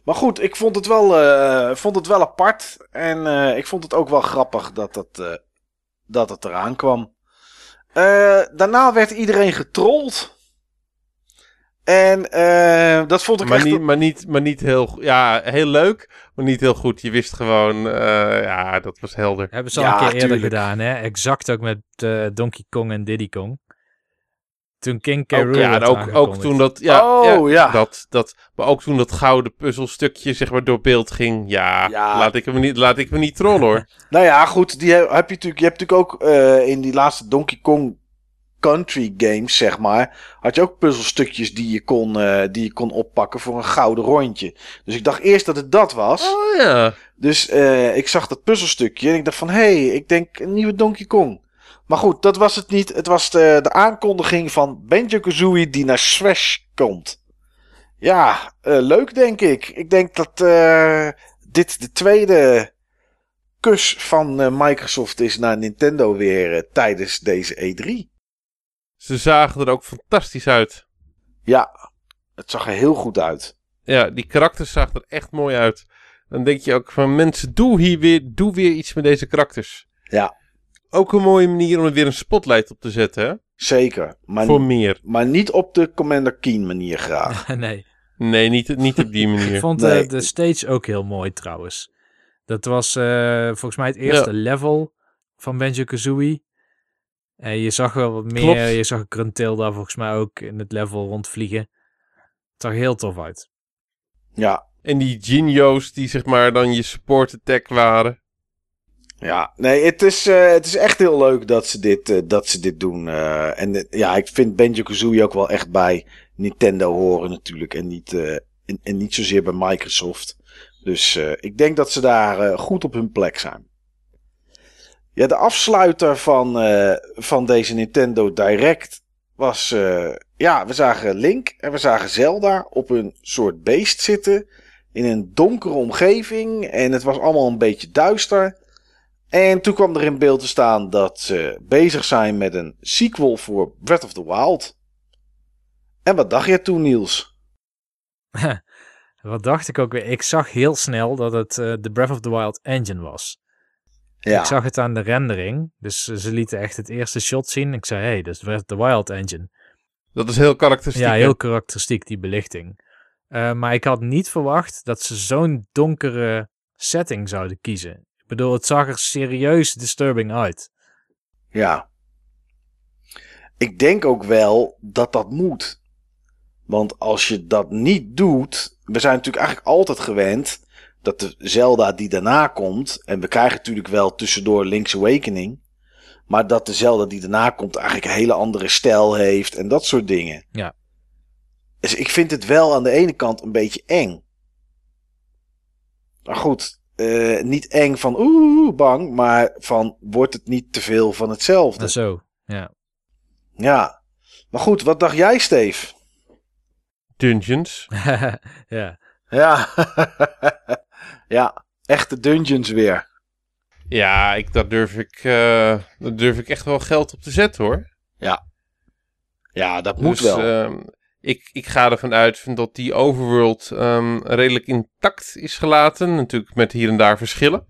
[SPEAKER 2] Maar goed, ik vond het wel, eh, vond het wel apart. En eh, ik vond het ook wel grappig dat het, eh, dat het eraan kwam. Eh, daarna werd iedereen getrold. En eh, dat vond ik
[SPEAKER 3] Maar
[SPEAKER 2] echt...
[SPEAKER 3] niet, maar, niet, maar niet heel Ja, heel leuk, maar niet heel goed. Je wist gewoon, eh, ja, dat was helder.
[SPEAKER 4] Hebben ze al
[SPEAKER 2] Ja,
[SPEAKER 4] een keer eerder
[SPEAKER 2] tuurlijk.
[SPEAKER 4] gedaan, hè? Exact ook met eh, Donkey Kong en Diddy Kong. Toen King K. Rool
[SPEAKER 3] ja, ook, ook toen dat... Ja,
[SPEAKER 2] Oh, ja.
[SPEAKER 3] Dat, dat, maar ook toen dat gouden puzzelstukje zeg maar door beeld ging. Ja,
[SPEAKER 2] Ja.
[SPEAKER 3] Laat, ik hem niet, laat ik me niet trollen hoor. <laughs>
[SPEAKER 2] Nou ja, goed. Die heb, heb je, natuurlijk, je hebt natuurlijk ook eh, in die laatste Donkey Kong Country games, zeg maar. Had je ook puzzelstukjes die je, kon, eh, die je kon oppakken voor een gouden rondje. Dus ik dacht eerst dat het dat was.
[SPEAKER 3] Oh ja.
[SPEAKER 2] Dus eh, ik zag dat puzzelstukje en ik dacht van... Hé, hey, ik denk een nieuwe Donkey Kong. Maar goed, dat was het niet. Het was de, de aankondiging van Banjo-Kazooie die naar Smash komt. Ja, eh, leuk denk ik. Ik denk dat eh, dit de tweede kus van eh, Microsoft is naar Nintendo weer eh, tijdens deze E3.
[SPEAKER 3] Ze zagen er ook fantastisch uit.
[SPEAKER 2] Ja, het zag er heel goed uit.
[SPEAKER 3] Ja, die karakters zagen er echt mooi uit. Dan denk je ook van mensen, doe hier weer, doe weer iets met deze karakters.
[SPEAKER 2] Ja,
[SPEAKER 3] Ook een mooie manier om er weer een spotlight op te zetten, hè?
[SPEAKER 2] zeker. Maar,
[SPEAKER 3] Voor meer.
[SPEAKER 2] maar niet op de Commander Keen manier graag. <laughs>
[SPEAKER 4] nee.
[SPEAKER 3] Nee, niet, niet op die <laughs>
[SPEAKER 4] Ik
[SPEAKER 3] manier.
[SPEAKER 4] vond
[SPEAKER 2] Nee.
[SPEAKER 4] eh, de stage ook heel mooi trouwens. Dat was eh, volgens mij het eerste level van Banjo-Kazooie. En je zag wel wat meer.
[SPEAKER 3] Klopt.
[SPEAKER 4] Je zag Gruntilda volgens mij ook in het level rondvliegen. Het zag heel tof uit.
[SPEAKER 2] Ja,
[SPEAKER 3] En die Jinjo's die zeg maar dan je support attack waren.
[SPEAKER 2] Ja, nee, het is, eh, het is echt heel leuk dat ze dit, eh, dat ze dit doen. eh, en eh, ja, ik vind Banjo-Kazooie ook wel echt bij Nintendo horen natuurlijk. En niet, eh, en, en niet zozeer bij Microsoft. Dus eh, ik denk dat ze daar eh, goed op hun plek zijn. Ja, de afsluiter van, eh, van deze Nintendo Direct was... eh, ja, we zagen Link en we zagen Zelda op een soort beest zitten. In een donkere omgeving. En het was allemaal een beetje duister. En toen kwam er in beeld te staan dat ze bezig zijn met een sequel voor Breath of the Wild. En wat dacht je toen, Niels? <laughs>
[SPEAKER 4] Wat dacht ik ook weer? Ik zag heel snel dat het eh, de Breath of the Wild engine was.
[SPEAKER 2] Ja,
[SPEAKER 4] Ik zag het aan de rendering. Dus ze lieten echt het eerste shot zien. Ik zei, hé, hey, dat is of the Wild engine.
[SPEAKER 3] Dat is heel karakteristiek.
[SPEAKER 4] Ja,
[SPEAKER 3] hè?
[SPEAKER 4] heel karakteristiek, die belichting. Eh, maar ik had niet verwacht dat ze zo'n donkere setting zouden kiezen. Ik bedoel, het zag er serieus disturbing uit.
[SPEAKER 2] ja. Ik denk ook wel dat dat moet. Want als je dat niet doet. We zijn natuurlijk eigenlijk altijd gewend. Dat de Zelda die daarna komt. En we krijgen natuurlijk wel tussendoor Link's Awakening. Maar dat de Zelda die daarna komt eigenlijk een hele andere stijl heeft. En dat soort dingen.
[SPEAKER 4] Ja.
[SPEAKER 2] Dus ik vind het wel aan de ene kant een beetje eng. Maar goed, eh, niet eng van oeh, bang. Maar van wordt het niet te veel van hetzelfde.
[SPEAKER 4] En zo, ja.
[SPEAKER 2] Ja. Maar goed, wat dacht jij, Steve?
[SPEAKER 3] Dungeons. <laughs>
[SPEAKER 4] ja.
[SPEAKER 2] Ja. <laughs> ja, echte dungeons weer.
[SPEAKER 3] Ja, ik, daar, durf ik, daar durf ik echt wel geld op te zetten hoor.
[SPEAKER 2] Ja, dat moet
[SPEAKER 3] Dus,
[SPEAKER 2] wel.
[SPEAKER 3] ehm, ik, ik ga ervan uit dat die overworld ehm, redelijk intact is gelaten. Natuurlijk met hier en daar verschillen.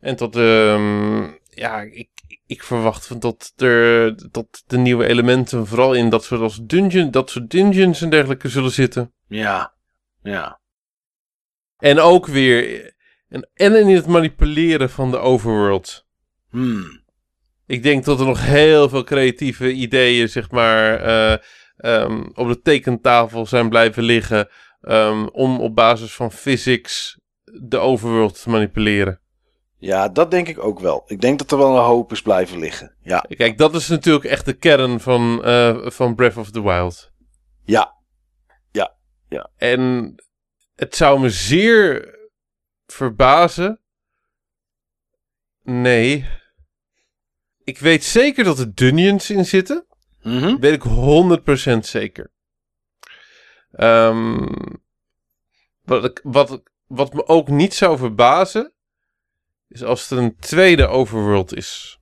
[SPEAKER 3] En dat, ehm, ja, ik, ik verwacht van dat, er, dat de nieuwe elementen vooral in dat soort, als dungeon, dat soort dungeons en dergelijke zullen zitten.
[SPEAKER 2] ja. Ja.
[SPEAKER 3] En ook weer, en, en in het manipuleren van de overworld.
[SPEAKER 2] Hmm.
[SPEAKER 3] Ik denk dat er nog heel veel creatieve ideeën, zeg maar, eh, ehm, op de tekentafel zijn blijven liggen. ehm, om op basis van physics de overworld te manipuleren.
[SPEAKER 2] Ja, dat denk ik ook wel. Ik denk dat er wel een hoop is blijven liggen. Ja.
[SPEAKER 3] Kijk, dat is natuurlijk echt de kern van, eh, van Breath of the Wild.
[SPEAKER 2] Ja.
[SPEAKER 3] En het zou me zeer verbazen. Nee. Ik weet zeker dat er dungeons in zitten.
[SPEAKER 2] Mhm.
[SPEAKER 3] Weet ik 100% zeker. Ehm, wat, ik, wat, wat me ook niet zou verbazen. Is als er een tweede overworld is.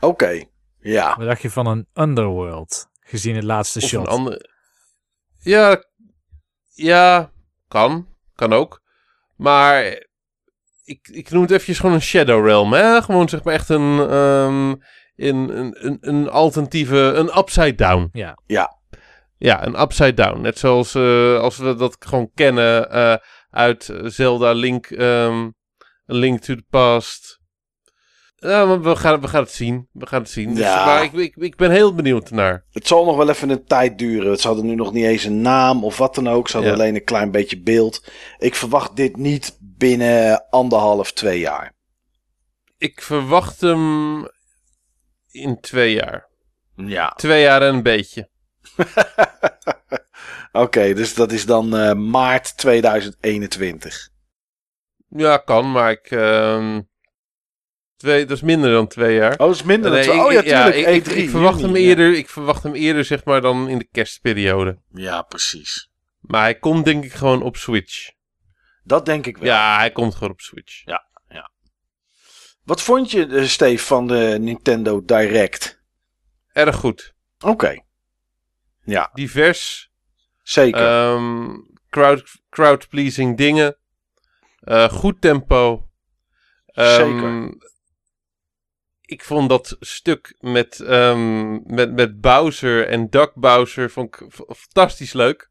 [SPEAKER 2] Oké. Ja.
[SPEAKER 4] Wat dacht je van een underworld? Gezien het laatste
[SPEAKER 3] Of
[SPEAKER 4] shot.
[SPEAKER 3] een andere. Ja, ja, kan. Kan ook. Maar ik, ik noem het eventjes gewoon een Shadow Realm. Hè? Gewoon zeg maar echt een, ehm, een, een, een, een alternatieve, een upside down.
[SPEAKER 4] Ja.
[SPEAKER 2] Ja.
[SPEAKER 3] Ja, een upside down. Net zoals eh, als we dat gewoon kennen eh, uit Zelda Link, ehm, Link to the Past. Ja, maar we gaan, we gaan het zien. We gaan het zien. Dus,
[SPEAKER 2] Ja.
[SPEAKER 3] maar ik, ik, ik ben heel benieuwd naar.
[SPEAKER 2] Het zal nog wel even een tijd duren. Ze hadden nu nog niet eens een naam of wat dan ook. Ze hadden
[SPEAKER 3] Ja.
[SPEAKER 2] alleen een klein beetje beeld. Ik verwacht dit niet binnen anderhalf, twee jaar.
[SPEAKER 3] Ik verwacht hem in twee jaar.
[SPEAKER 2] Ja.
[SPEAKER 3] Twee jaar en een beetje. <laughs>
[SPEAKER 2] Oké, dus dat is dan eh, maart 2021.
[SPEAKER 3] Ja, kan, maar ik... ehm, twee, dat is minder dan twee jaar.
[SPEAKER 2] Oh, dat is minder dan twee. Oh ja, tuurlijk.
[SPEAKER 3] ik, ik,
[SPEAKER 2] E3.
[SPEAKER 3] ik verwacht
[SPEAKER 2] juni,
[SPEAKER 3] hem
[SPEAKER 2] ja.
[SPEAKER 3] eerder, ik verwacht hem eerder, zeg maar, dan in de kerstperiode.
[SPEAKER 2] Ja, precies.
[SPEAKER 3] Maar hij komt denk ik gewoon op Switch.
[SPEAKER 2] Dat denk ik wel.
[SPEAKER 3] Ja, hij komt gewoon op Switch.
[SPEAKER 2] Wat vond je, eh, Steve, van de Nintendo Direct?
[SPEAKER 3] Erg goed.
[SPEAKER 2] Oké,
[SPEAKER 3] Divers.
[SPEAKER 2] zeker.
[SPEAKER 3] ehm crowd, crowd-pleasing dingen. eh, goed tempo. Ehm,
[SPEAKER 2] Zeker.
[SPEAKER 3] Ik vond dat stuk met, ehm, met, met Bowser en Duck Bowser vond ik fantastisch leuk.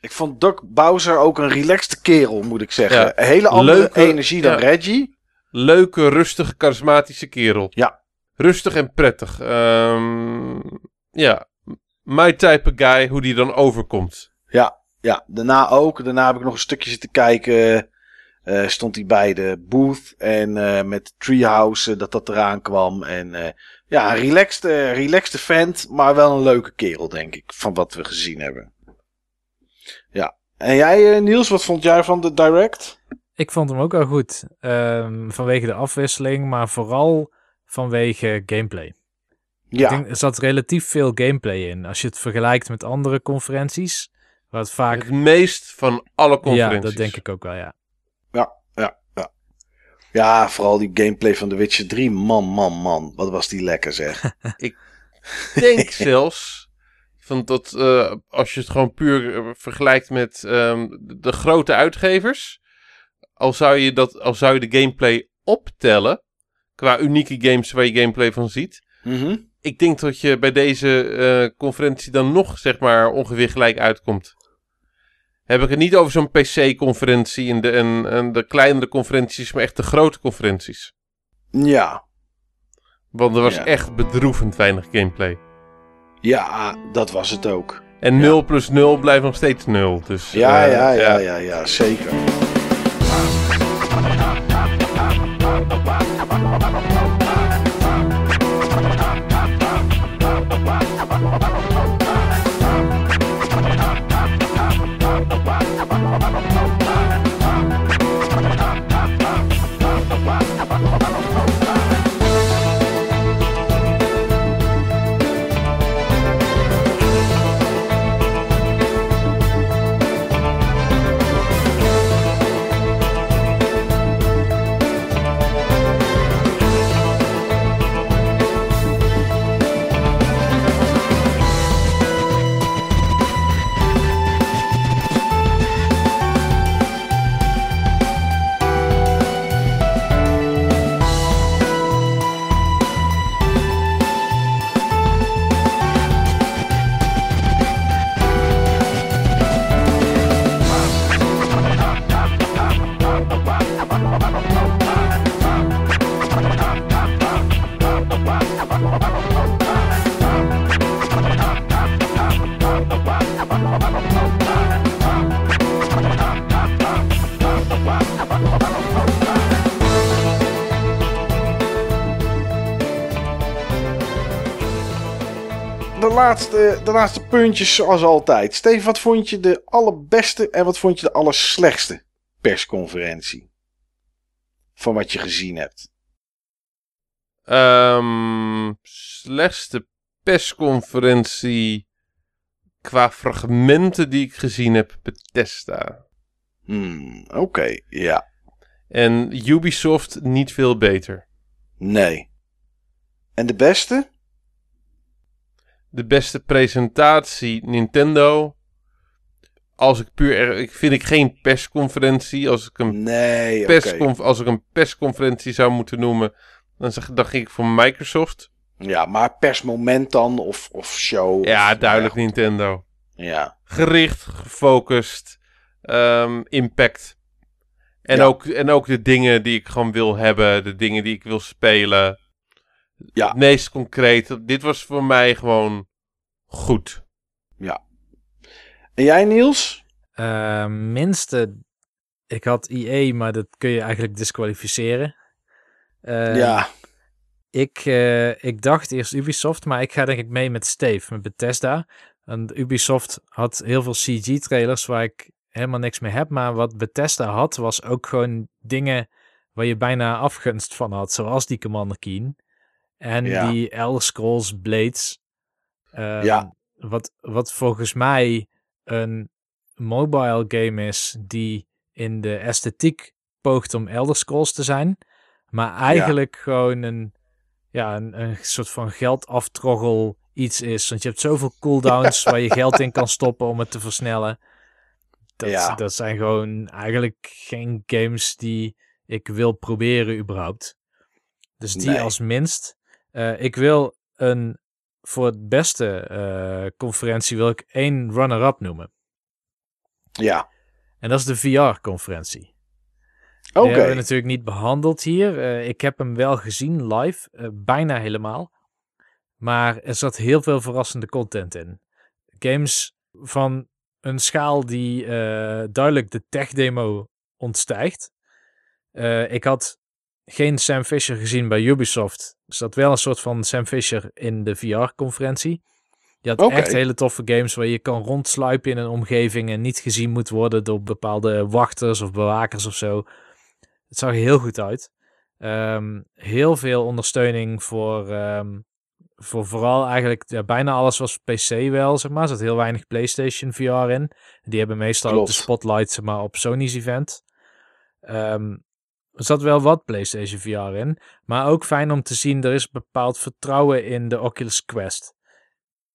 [SPEAKER 2] ik vond Doc Bowser ook een relaxte kerel, moet ik zeggen.
[SPEAKER 3] Ja.
[SPEAKER 2] Een hele andere
[SPEAKER 3] Leuke-
[SPEAKER 2] energie dan
[SPEAKER 3] ja.
[SPEAKER 2] Reggie.
[SPEAKER 3] Leuke, rustige, charismatische kerel.
[SPEAKER 2] Ja.
[SPEAKER 3] Rustig en prettig. Ehm, ja, my type of guy, hoe die dan overkomt.
[SPEAKER 2] Ja, daarna ook. Daarna heb ik nog een stukje zitten kijken. Eh, stond hij bij de booth en eh, met Treehouse eh, dat dat eraan kwam. En eh, ja, een relaxed, eh, relaxed vent, maar wel een leuke kerel, denk ik, van wat we gezien hebben. Ja. En jij, Niels, wat vond jij van de Direct?
[SPEAKER 4] Ik vond hem ook wel goed. Ehm, vanwege de afwisseling, maar vooral vanwege gameplay.
[SPEAKER 2] Ja,
[SPEAKER 4] Ik denk, er zat relatief veel gameplay in. Als je het vergelijkt met andere conferenties, waar het vaak...
[SPEAKER 3] Het meest van alle
[SPEAKER 4] Ja,
[SPEAKER 3] conferenties.
[SPEAKER 4] dat denk ik ook wel, ja.
[SPEAKER 2] ja, ja, ja. Ja, vooral die gameplay van The Witcher 3. Man, man, man. Wat was die lekker, zeg. <laughs>
[SPEAKER 3] denk <laughs> zelfs van dat eh, als je het gewoon puur eh, vergelijkt met ehm, de grote uitgevers, al zou je dat, al zou je de gameplay optellen qua unieke games waar je gameplay van ziet,
[SPEAKER 2] Mhm.
[SPEAKER 3] ik denk dat je bij deze eh, conferentie dan nog zeg maar ongeveer gelijk uitkomt. Heb ik het niet over zo'n PC-conferentie en de, en, en de kleinere conferenties, maar echt de grote conferenties.
[SPEAKER 2] Ja,
[SPEAKER 3] Want er was
[SPEAKER 2] Ja.
[SPEAKER 3] echt bedroevend weinig gameplay.
[SPEAKER 2] ja, dat was het ook.
[SPEAKER 3] En 0 plus 0 blijft nog steeds 0. Dus,
[SPEAKER 2] Ja,
[SPEAKER 3] eh,
[SPEAKER 2] ja, ja, ja, ja, zeker. Laatste, de laatste puntjes zoals altijd. Steven, wat vond je de allerbeste en wat vond je de allerslechtste persconferentie? Van wat je gezien hebt.
[SPEAKER 3] Ehm, slechtste persconferentie qua fragmenten die ik gezien heb, Bethesda.
[SPEAKER 2] Hmm, Oké, ja.
[SPEAKER 3] En Ubisoft niet veel beter.
[SPEAKER 2] Nee. En de beste?
[SPEAKER 3] De beste presentatie Nintendo. Als ik puur, ik vind ik geen persconferentie. Als ik een
[SPEAKER 2] Nee,
[SPEAKER 3] als ik een persconferentie zou moeten noemen, dan, zeg, dan ging ik voor Microsoft.
[SPEAKER 2] Ja, maar persmoment dan of, of show?
[SPEAKER 3] Ja,
[SPEAKER 2] of-
[SPEAKER 3] duidelijk Nintendo.
[SPEAKER 2] Ja,
[SPEAKER 3] Gericht, gefocust, ehm, impact. En,
[SPEAKER 2] Ja.
[SPEAKER 3] ook, en ook de dingen die ik gewoon wil hebben, de dingen die ik wil spelen.
[SPEAKER 2] Ja.
[SPEAKER 3] Het meest concreet. Dit was voor mij gewoon goed.
[SPEAKER 2] En jij, Niels?
[SPEAKER 4] Eh, minste, ik had IE, maar dat kun je eigenlijk disqualificeren. Eh,
[SPEAKER 2] ja.
[SPEAKER 4] Ik, eh, ik dacht eerst Ubisoft, maar ik ga denk ik mee met Steve, met Bethesda. En Ubisoft had heel veel CG-trailers waar ik helemaal niks mee heb. Maar wat Bethesda had, was ook gewoon dingen waar je bijna afgunst van had. Zoals die Commander Keen. En
[SPEAKER 2] Ja.
[SPEAKER 4] die Elder Scrolls Blades. Ehm,
[SPEAKER 2] Ja.
[SPEAKER 4] Wat, wat volgens mij een mobile game is die in de esthetiek poogt om Elder Scrolls te zijn. Maar eigenlijk gewoon een, ja, een, een soort van geldaftroggel iets is. Want je hebt zoveel cooldowns <laughs> waar je geld in kan stoppen om het te versnellen. Dat,
[SPEAKER 2] Ja.
[SPEAKER 4] dat zijn gewoon eigenlijk geen games die ik wil proberen überhaupt. Dus die
[SPEAKER 2] Nee.
[SPEAKER 4] als minst. Eh, ik wil een, voor het beste eh, conferentie wil ik één runner-up noemen.
[SPEAKER 2] Ja.
[SPEAKER 4] En dat is de VR-conferentie.
[SPEAKER 2] Oké.
[SPEAKER 4] Die hebben we natuurlijk niet behandeld hier. Eh, ik heb hem wel gezien live, bijna helemaal. Maar er zat heel veel verrassende content in. Games van een schaal die duidelijk de tech-demo ontstijgt. Ik had geen Sam Fisher gezien bij Ubisoft. Er zat wel een soort van Sam Fisher in de VR-conferentie. Je had echt hele toffe games waar je kan rondsluipen in een omgeving en niet gezien moet worden door bepaalde wachters of bewakers of zo. Het zag er heel goed uit. Ehm, heel veel ondersteuning voor, ehm, voor vooral eigenlijk ja, bijna alles was PC wel, zeg maar. Er zat heel weinig PlayStation VR in. Die hebben meestal ook de spotlight zeg maar, op Sony's event. Ehm, er zat wel wat PlayStation VR in. Maar ook fijn om te zien, er is bepaald vertrouwen in de Oculus Quest.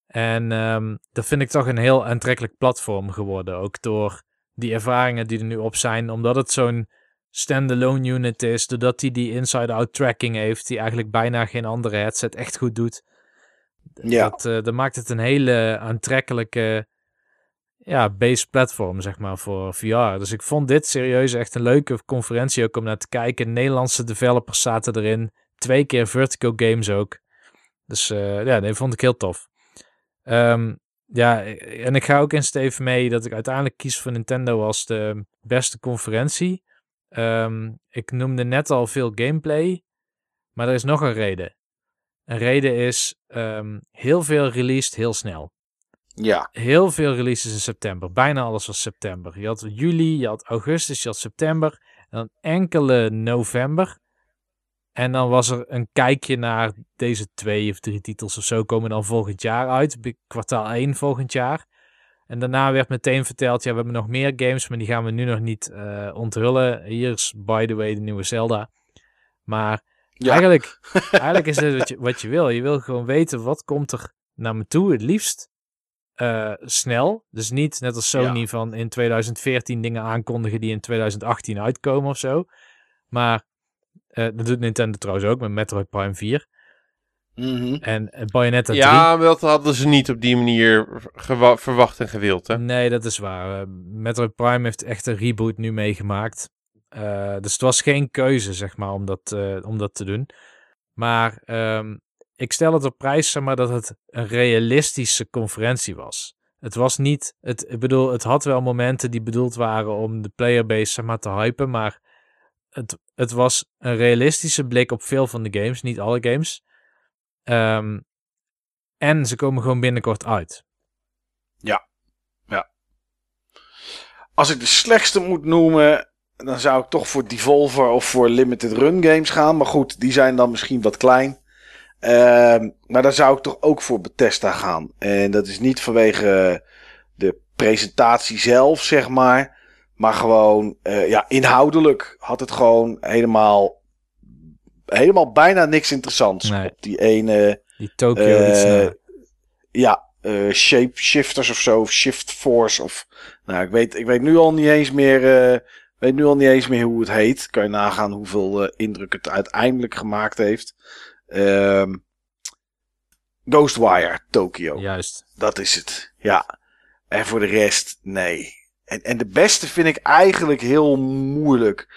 [SPEAKER 4] En ehm, dat vind ik toch een heel aantrekkelijk platform geworden. Ook door die ervaringen die er nu op zijn. Omdat het zo'n standalone unit is. Doordat hij die inside-out tracking heeft. Die eigenlijk bijna geen andere headset echt goed doet.
[SPEAKER 2] Ja.
[SPEAKER 4] Dat, eh, dat maakt het een hele aantrekkelijke ja, base platform, zeg maar, voor VR. Dus ik vond dit serieus echt een leuke conferentie ook om naar te kijken. Nederlandse developers zaten erin. Twee keer Vertigo Games ook. Dus eh, ja, die vond ik heel tof. Ehm, ja, en ik ga ook in Steven mee dat ik uiteindelijk kies voor Nintendo als de beste conferentie. Ehm, ik noemde net al veel gameplay, maar er is nog een reden. Een reden is ehm, heel veel released heel snel.
[SPEAKER 2] Ja.
[SPEAKER 4] Heel veel releases in september. Bijna alles was september. Je had juli, je had augustus, je had september. En dan enkele november. En dan was er een kijkje naar deze twee of drie titels of zo komen dan volgend jaar uit. Kwartaal 1 volgend jaar. En daarna werd meteen verteld, ja, we hebben nog meer games, maar die gaan we nu nog niet eh, onthullen. Hier is, by the way, de nieuwe Zelda. Maar
[SPEAKER 2] Ja.
[SPEAKER 4] eigenlijk, <laughs> eigenlijk is dit wat je, wat je wil. Je wil gewoon weten, wat komt er naar me toe, het liefst eh, snel. Dus niet net als Sony van in 2014 dingen aankondigen die in 2018 uitkomen of zo. Maar eh, dat doet Nintendo trouwens ook met Metroid Prime 4
[SPEAKER 2] Mhm.
[SPEAKER 4] en eh, Bayonetta 3.
[SPEAKER 3] Ja, dat hadden ze niet op die manier verwacht en gewild, hè?
[SPEAKER 4] Nee, dat is waar. Metroid Prime heeft echt een reboot nu meegemaakt. Dus het was geen keuze, zeg maar, om dat, om dat te doen. Maar ehm, ik stel het op prijs, zeg maar, dat het een realistische conferentie was. Het was niet, het, ik bedoel, het had wel momenten die bedoeld waren om de playerbase, zeg maar, te hypen, maar het, het was een realistische blik op veel van de games, niet alle games. Ehm, en ze komen gewoon binnenkort uit.
[SPEAKER 2] Als ik de slechtste moet noemen, dan zou ik toch voor Devolver of voor Limited Run Games gaan. Maar goed, die zijn dan misschien wat klein. Ehm, maar dan zou ik toch ook voor Bethesda gaan. En dat is niet vanwege de presentatie zelf, zeg maar. Maar gewoon, eh, ja, inhoudelijk had het gewoon helemaal, helemaal bijna niks interessants.
[SPEAKER 4] Nee.
[SPEAKER 2] Op die ene,
[SPEAKER 4] Die Tokyo, na.
[SPEAKER 2] ja, eh shapeshifters of zo, of shift force of, nou, ik weet, ik weet nu al niet eens meer, weet nu al niet eens meer hoe het heet. Kan je nagaan hoeveel indruk het uiteindelijk gemaakt heeft. Ehm Ghostwire Tokyo.
[SPEAKER 4] Juist.
[SPEAKER 2] Dat is het. Ja. En voor de rest, nee. En, en de beste vind ik eigenlijk heel moeilijk.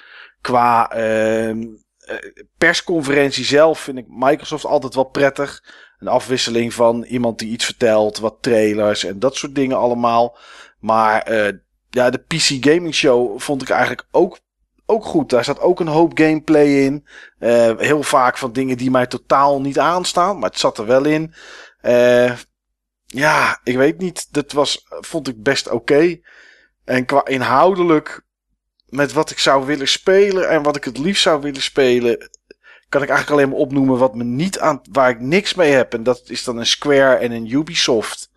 [SPEAKER 2] Qua ehm, eh, persconferentie zelf vind ik Microsoft altijd wel prettig. Een afwisseling van iemand die iets vertelt, wat trailers en dat soort dingen allemaal. Maar eh, ja, de PC Gaming Show vond ik eigenlijk ook, ook goed. Daar zat ook een hoop gameplay in. Eh, heel vaak van dingen die mij totaal niet aanstaan, maar het zat er wel in. Eh, ja, ik weet niet. Dat was, vond ik best oké. En qua inhoudelijk, met wat ik zou willen spelen en wat ik het liefst zou willen spelen, kan ik eigenlijk alleen maar opnoemen wat me niet aan, waar ik niks mee heb. En dat is dan een Square en een Ubisoft.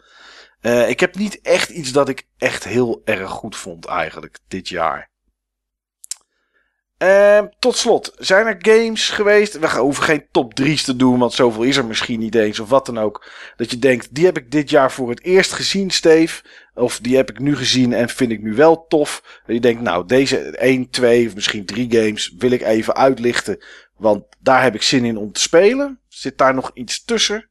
[SPEAKER 2] Uh, ik heb niet echt iets dat ik echt heel erg goed vond eigenlijk dit jaar. Uh, tot slot, zijn er games geweest? We hoeven geen top 3's te doen, want zoveel is er misschien niet eens of wat dan ook. Dat je denkt, die heb ik dit jaar voor het eerst gezien, Steve. Of die heb ik nu gezien en vind ik nu wel tof. Dat je denkt, nou, deze 1, 2 of misschien 3 games wil ik even uitlichten. Want daar heb ik zin in om te spelen. Zit daar nog iets tussen?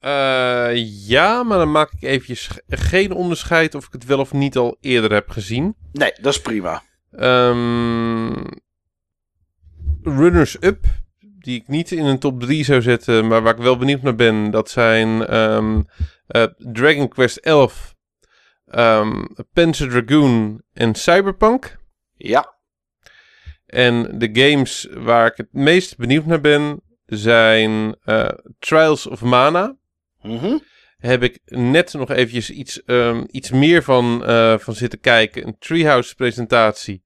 [SPEAKER 3] Uh, ja, maar dan maak ik eventjes geen onderscheid of ik het wel of niet al eerder heb gezien.
[SPEAKER 2] Nee, dat is prima.
[SPEAKER 3] Um, Runners Up, die ik niet in een top 3 zou zetten, maar waar ik wel benieuwd naar ben, dat zijn um, uh, Dragon Quest 11, um, Panzer Dragoon en Cyberpunk.
[SPEAKER 2] Ja.
[SPEAKER 3] En de games waar ik het meest benieuwd naar ben, zijn uh, Trials of Mana.
[SPEAKER 2] Mm -hmm.
[SPEAKER 3] Heb ik net nog eventjes iets, um, iets meer van, uh, van zitten kijken. Een Treehouse presentatie.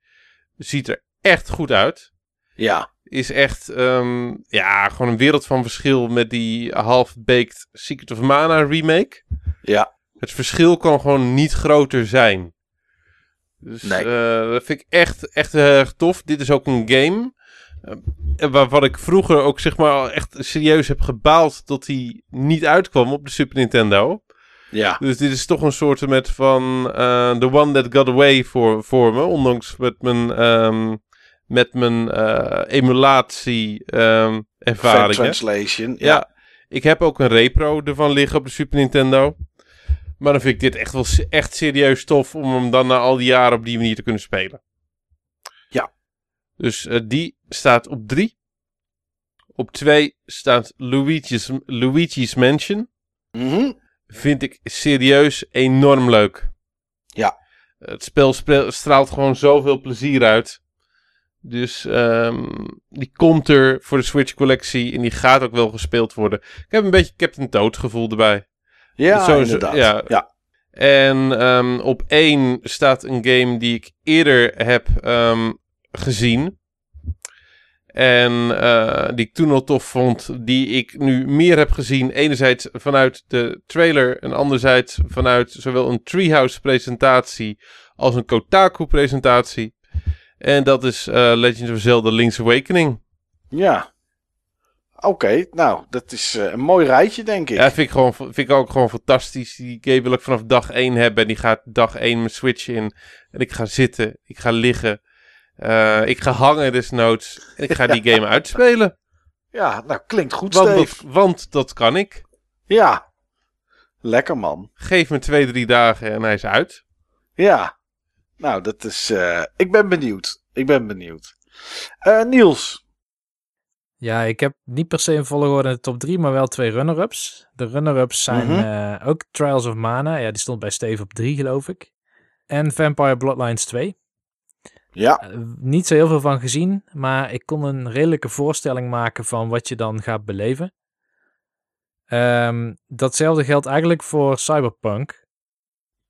[SPEAKER 3] Ziet er echt goed uit.
[SPEAKER 2] Ja.
[SPEAKER 3] Is echt um, ja, gewoon een wereld van verschil met die half-baked Secret of Mana remake.
[SPEAKER 2] Ja.
[SPEAKER 3] Het verschil kan gewoon niet groter zijn. Dus
[SPEAKER 2] nee.
[SPEAKER 3] uh, dat vind ik echt, echt heel erg tof. Dit is ook een game uh, waarvan ik vroeger ook zeg maar echt serieus heb gebaald dat hij niet uitkwam op de Super Nintendo.
[SPEAKER 2] Ja.
[SPEAKER 3] Dus dit is toch een soort met van uh, The One That Got Away voor, voor me. Ondanks met mijn, um, met mijn uh, emulatie um, ervaringen.
[SPEAKER 2] translation. Ja.
[SPEAKER 3] ja. Ik heb ook een repro ervan liggen op de Super Nintendo. Maar dan vind ik dit echt wel echt serieus tof om hem dan na al die jaren op die manier te kunnen spelen.
[SPEAKER 2] Ja.
[SPEAKER 3] Dus uh, die staat op 3. Op 2 staat Luigi's, Luigi's Mansion.
[SPEAKER 2] Mm -hmm.
[SPEAKER 3] Vind ik serieus enorm leuk.
[SPEAKER 2] Ja.
[SPEAKER 3] Het spel straalt gewoon zoveel plezier uit. Dus um, die komt er voor de Switch collectie en die gaat ook wel gespeeld worden. Ik heb een beetje Captain Toad gevoel erbij.
[SPEAKER 2] Ja,
[SPEAKER 3] Zo,
[SPEAKER 2] inderdaad.
[SPEAKER 3] Ja.
[SPEAKER 2] ja.
[SPEAKER 3] En um, op één staat een game die ik eerder heb um, gezien. En uh, die ik toen al tof vond. Die ik nu meer heb gezien. Enerzijds vanuit de trailer. En anderzijds vanuit zowel een Treehouse presentatie. Als een Kotaku presentatie. En dat is uh, Legend of Zelda Link's Awakening.
[SPEAKER 2] Ja. Oké, okay, nou, dat is uh, een mooi rijtje, denk ik.
[SPEAKER 3] Ja, vind ik, gewoon, vind ik ook gewoon fantastisch. Die game wil ik vanaf dag 1 hebben. En die gaat dag 1 mijn Switch in. En ik ga zitten, ik ga liggen. Uh, ik ga hangen desnoods. En ik ga <laughs> die game uitspelen.
[SPEAKER 2] Ja, nou, klinkt goed,
[SPEAKER 3] want
[SPEAKER 2] Steve.
[SPEAKER 3] dat, want dat kan ik.
[SPEAKER 2] Ja. Lekker, man.
[SPEAKER 3] Geef me twee, drie dagen en hij is uit.
[SPEAKER 2] Ja. Nou, dat is... Uh, ik ben benieuwd. Ik ben benieuwd. Uh, Niels.
[SPEAKER 4] Ja, ik heb niet per se een volgorde in de top 3, maar wel twee runner-ups. De runner-ups zijn mm -hmm. uh, ook Trials of Mana. Ja, die stond bij Steve op 3, geloof ik. En Vampire Bloodlines 2.
[SPEAKER 2] Ja.
[SPEAKER 4] Niet zo heel veel van gezien, maar ik kon een redelijke voorstelling maken van wat je dan gaat beleven. Um, datzelfde geldt eigenlijk voor Cyberpunk.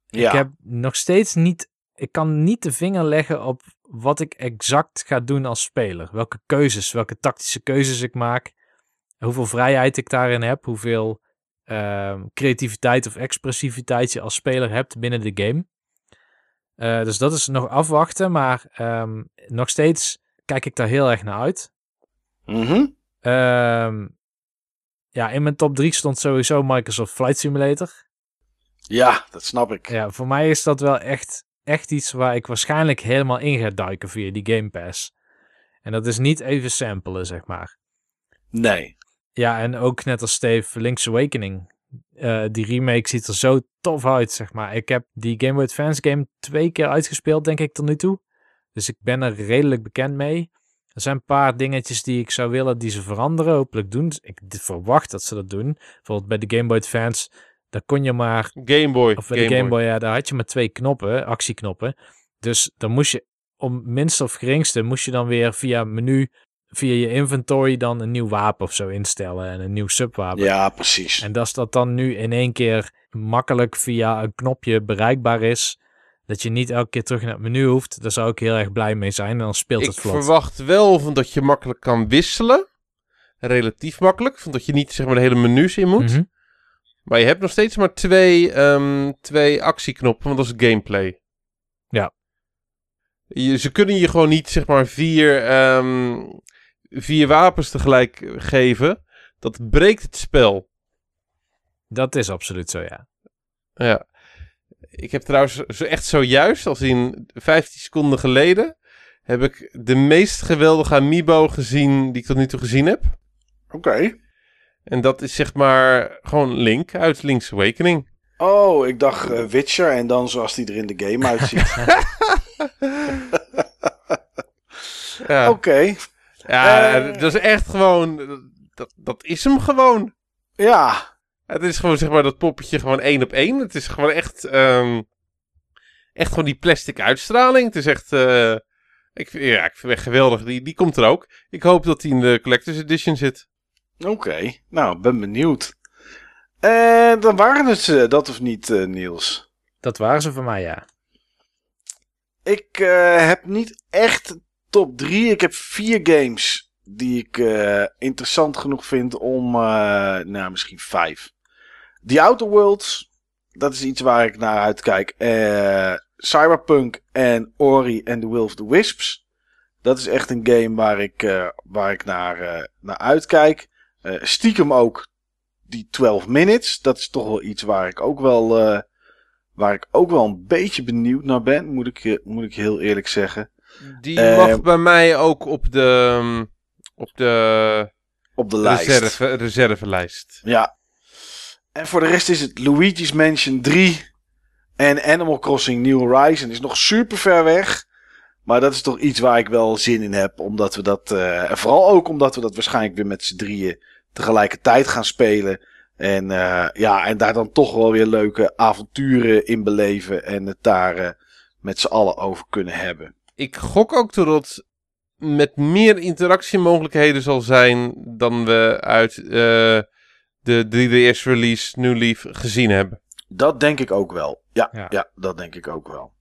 [SPEAKER 2] Ja.
[SPEAKER 4] Ik heb nog steeds niet, ik kan niet de vinger leggen op wat ik exact ga doen als speler. Welke keuzes, welke tactische keuzes ik maak. Hoeveel vrijheid ik daarin heb. Hoeveel uh, creativiteit of expressiviteit je als speler hebt binnen de game. Uh, dus dat is nog afwachten. Maar um, nog steeds kijk ik daar heel erg naar uit.
[SPEAKER 2] Mm -hmm.
[SPEAKER 4] ja, in mijn top 3 stond sowieso Microsoft Flight Simulator.
[SPEAKER 2] Ja, dat snap ik.
[SPEAKER 4] Ja, voor mij is dat wel echt echt iets waar ik waarschijnlijk helemaal in ga duiken via die Game Pass. En dat is niet even samplen, zeg maar.
[SPEAKER 2] Nee.
[SPEAKER 4] Ja, en ook net als Steve, Link's Awakening. Uh, die remake ziet er zo tof uit, zeg maar. Ik heb die Game Boy Advance game twee keer uitgespeeld, denk ik, tot nu toe. Dus ik ben er redelijk bekend mee. Er zijn een paar dingetjes die ik zou willen die ze veranderen. Hopelijk doen. Ik verwacht dat ze dat doen. Bijvoorbeeld bij de Game Boy Advance. Daar kon je maar
[SPEAKER 3] Game Boy.
[SPEAKER 4] Of bij de Game Boy, ja, daar had je maar twee knoppen, actieknoppen. Dus dan moest je, om minst of geringste, moest je dan weer via menu, via je inventory, dan een nieuw wapen of zo instellen. En een nieuw subwapen.
[SPEAKER 2] Ja, precies.
[SPEAKER 4] En als dat dan nu in één keer makkelijk via een knopje bereikbaar is, dat je niet elke keer terug naar het menu hoeft, daar zou ik heel erg blij mee zijn. En dan speelt
[SPEAKER 3] Ik
[SPEAKER 4] het vlot.
[SPEAKER 3] verwacht wel van dat je makkelijk kan wisselen. Relatief makkelijk. Van dat je niet zeg maar de hele menus in moet.
[SPEAKER 4] Mhm.
[SPEAKER 3] Maar je hebt nog steeds maar twee, ehm, twee actieknoppen, want dat is gameplay.
[SPEAKER 4] Ja.
[SPEAKER 3] Je, ze kunnen je gewoon niet zeg maar vier, ehm, vier wapens tegelijk geven. Dat breekt het spel.
[SPEAKER 4] Dat is absoluut zo, ja.
[SPEAKER 3] Ja. Ik heb trouwens zo echt zojuist, als in 15 seconden geleden, heb ik de meest geweldige amiibo gezien die ik tot nu toe gezien heb.
[SPEAKER 2] Oké.
[SPEAKER 3] En dat is zeg maar gewoon Link uit Link's Awakening.
[SPEAKER 2] Oh, ik dacht eh, Witcher en dan zoals die er in de game <laughs> uitziet. <laughs>
[SPEAKER 3] Ja,
[SPEAKER 2] Oké.
[SPEAKER 3] ja
[SPEAKER 2] Eh.
[SPEAKER 3] dat is echt gewoon, dat, dat is hem gewoon.
[SPEAKER 2] Ja.
[SPEAKER 3] Het is gewoon zeg maar dat poppetje gewoon één op één. Het is gewoon echt, ehm, echt gewoon die plastic uitstraling. Het is echt, eh, ik, ja, ik vind het echt geweldig. Die, die komt er ook. Ik hoop dat die in de Collector's Edition zit.
[SPEAKER 2] Oké. Nou, ben benieuwd. En dan waren het ze, dat of niet, eh, Niels?
[SPEAKER 4] Dat waren ze voor mij, ja.
[SPEAKER 2] Ik eh, heb niet echt top 3. Ik heb vier games die ik eh, interessant genoeg vind om, eh, nou misschien vijf. The Outer Worlds, dat is iets waar ik naar uitkijk. Eh, Cyberpunk en Ori and the Will of the Wisps. Dat is echt een game waar ik, eh, waar ik naar, eh, naar uitkijk. Eh, stiekem ook die 12 minutes. Dat is toch wel iets waar ik ook wel, eh, waar ik ook wel een beetje benieuwd naar ben. Moet ik, eh, moet ik heel eerlijk zeggen.
[SPEAKER 3] Die
[SPEAKER 2] Eh,
[SPEAKER 3] mag bij mij ook op de, ehm, op de
[SPEAKER 2] Op de lijst.
[SPEAKER 3] reserve, reservelijst.
[SPEAKER 2] Ja. En voor de rest is het Luigi's Mansion 3 en Animal Crossing New Horizon. Is nog super ver weg. Maar dat is toch iets waar ik wel zin in heb. Omdat we dat. eh, en vooral ook omdat we dat waarschijnlijk weer met z'n drieën tegelijkertijd gaan spelen. En, eh, ja, en daar dan toch wel weer leuke avonturen in beleven. En het daar eh, met z'n allen over kunnen hebben.
[SPEAKER 3] Ik gok ook dat het met meer interactiemogelijkheden zal zijn dan we uit eh, de 3DS release New Leaf gezien hebben.
[SPEAKER 2] Dat denk ik ook wel. Ja, ja.
[SPEAKER 4] Ja.
[SPEAKER 2] dat denk ik ook wel.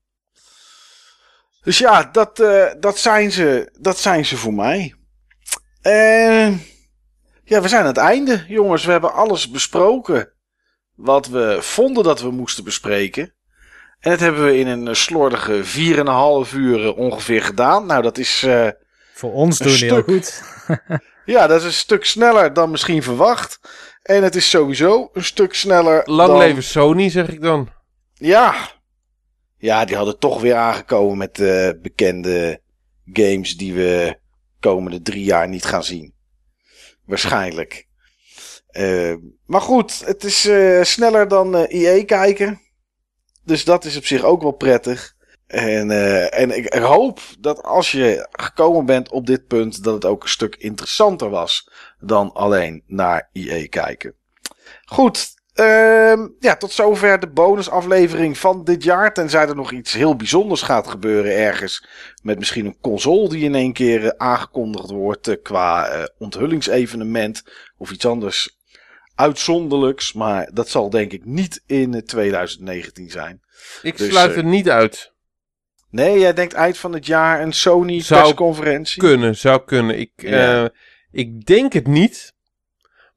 [SPEAKER 2] Dus ja, dat, eh, dat, zijn, ze, dat zijn ze voor mij. Eh, ja, we zijn aan het einde, jongens. We hebben alles besproken wat we vonden dat we moesten bespreken. En dat hebben we in een slordige 4,5 uur eh, ongeveer gedaan. Nou, dat is, eh,
[SPEAKER 4] Voor ons
[SPEAKER 2] Een
[SPEAKER 4] doen heel
[SPEAKER 2] stuk.
[SPEAKER 4] goed. <laughs>
[SPEAKER 2] ja, dat is een stuk sneller dan misschien verwacht. En het is sowieso een stuk sneller
[SPEAKER 3] Lang
[SPEAKER 2] dan...
[SPEAKER 3] leven Sony, zeg ik dan.
[SPEAKER 2] Ja. Ja, die hadden toch weer aangekomen met eh, bekende games die we komende drie jaar niet gaan zien. Waarschijnlijk. Eh, maar goed, het is eh, sneller dan eh IE kijken. Dus dat is op zich ook wel prettig. En, eh, en ik hoop dat als je gekomen bent op dit punt, dat het ook een stuk interessanter was dan alleen naar IE kijken. Goed, Ehm, ja, tot zover de bonusaflevering van dit jaar. Tenzij er nog iets heel bijzonders gaat gebeuren ergens. Met misschien een console die in één keer eh, aangekondigd wordt eh, qua eh, onthullingsevenement. Of iets anders uitzonderlijks. Maar dat zal denk ik niet in eh, 2019 zijn.
[SPEAKER 3] Ik
[SPEAKER 2] Dus,
[SPEAKER 3] sluit het niet uit.
[SPEAKER 2] Nee, jij denkt eind van het jaar een Sony
[SPEAKER 3] Zou
[SPEAKER 2] persconferentie?
[SPEAKER 3] Kunnen, zou kunnen. Ik,
[SPEAKER 2] Ja.
[SPEAKER 3] ik denk het niet,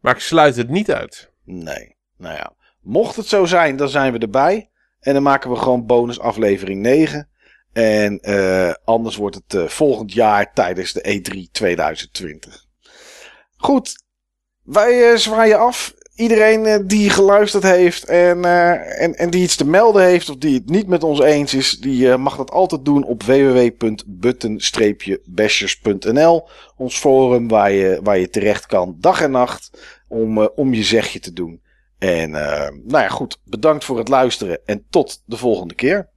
[SPEAKER 3] maar ik sluit het niet uit.
[SPEAKER 2] Nee. Nou ja, mocht het zo zijn, dan zijn we erbij. En dan maken we gewoon bonus aflevering 9. En eh, anders wordt het eh, volgend jaar tijdens de E E3 2020. Goed, wij eh, zwaaien af. Iedereen die geluisterd heeft en, en, en die iets te melden heeft of die het niet met ons eens is, die mag dat altijd doen op www.button-bashers.nl. Ons forum waar je, waar je terecht kan dag en nacht om, om je zegje te doen. En eh, nou ja, goed, bedankt voor het luisteren en tot de volgende keer.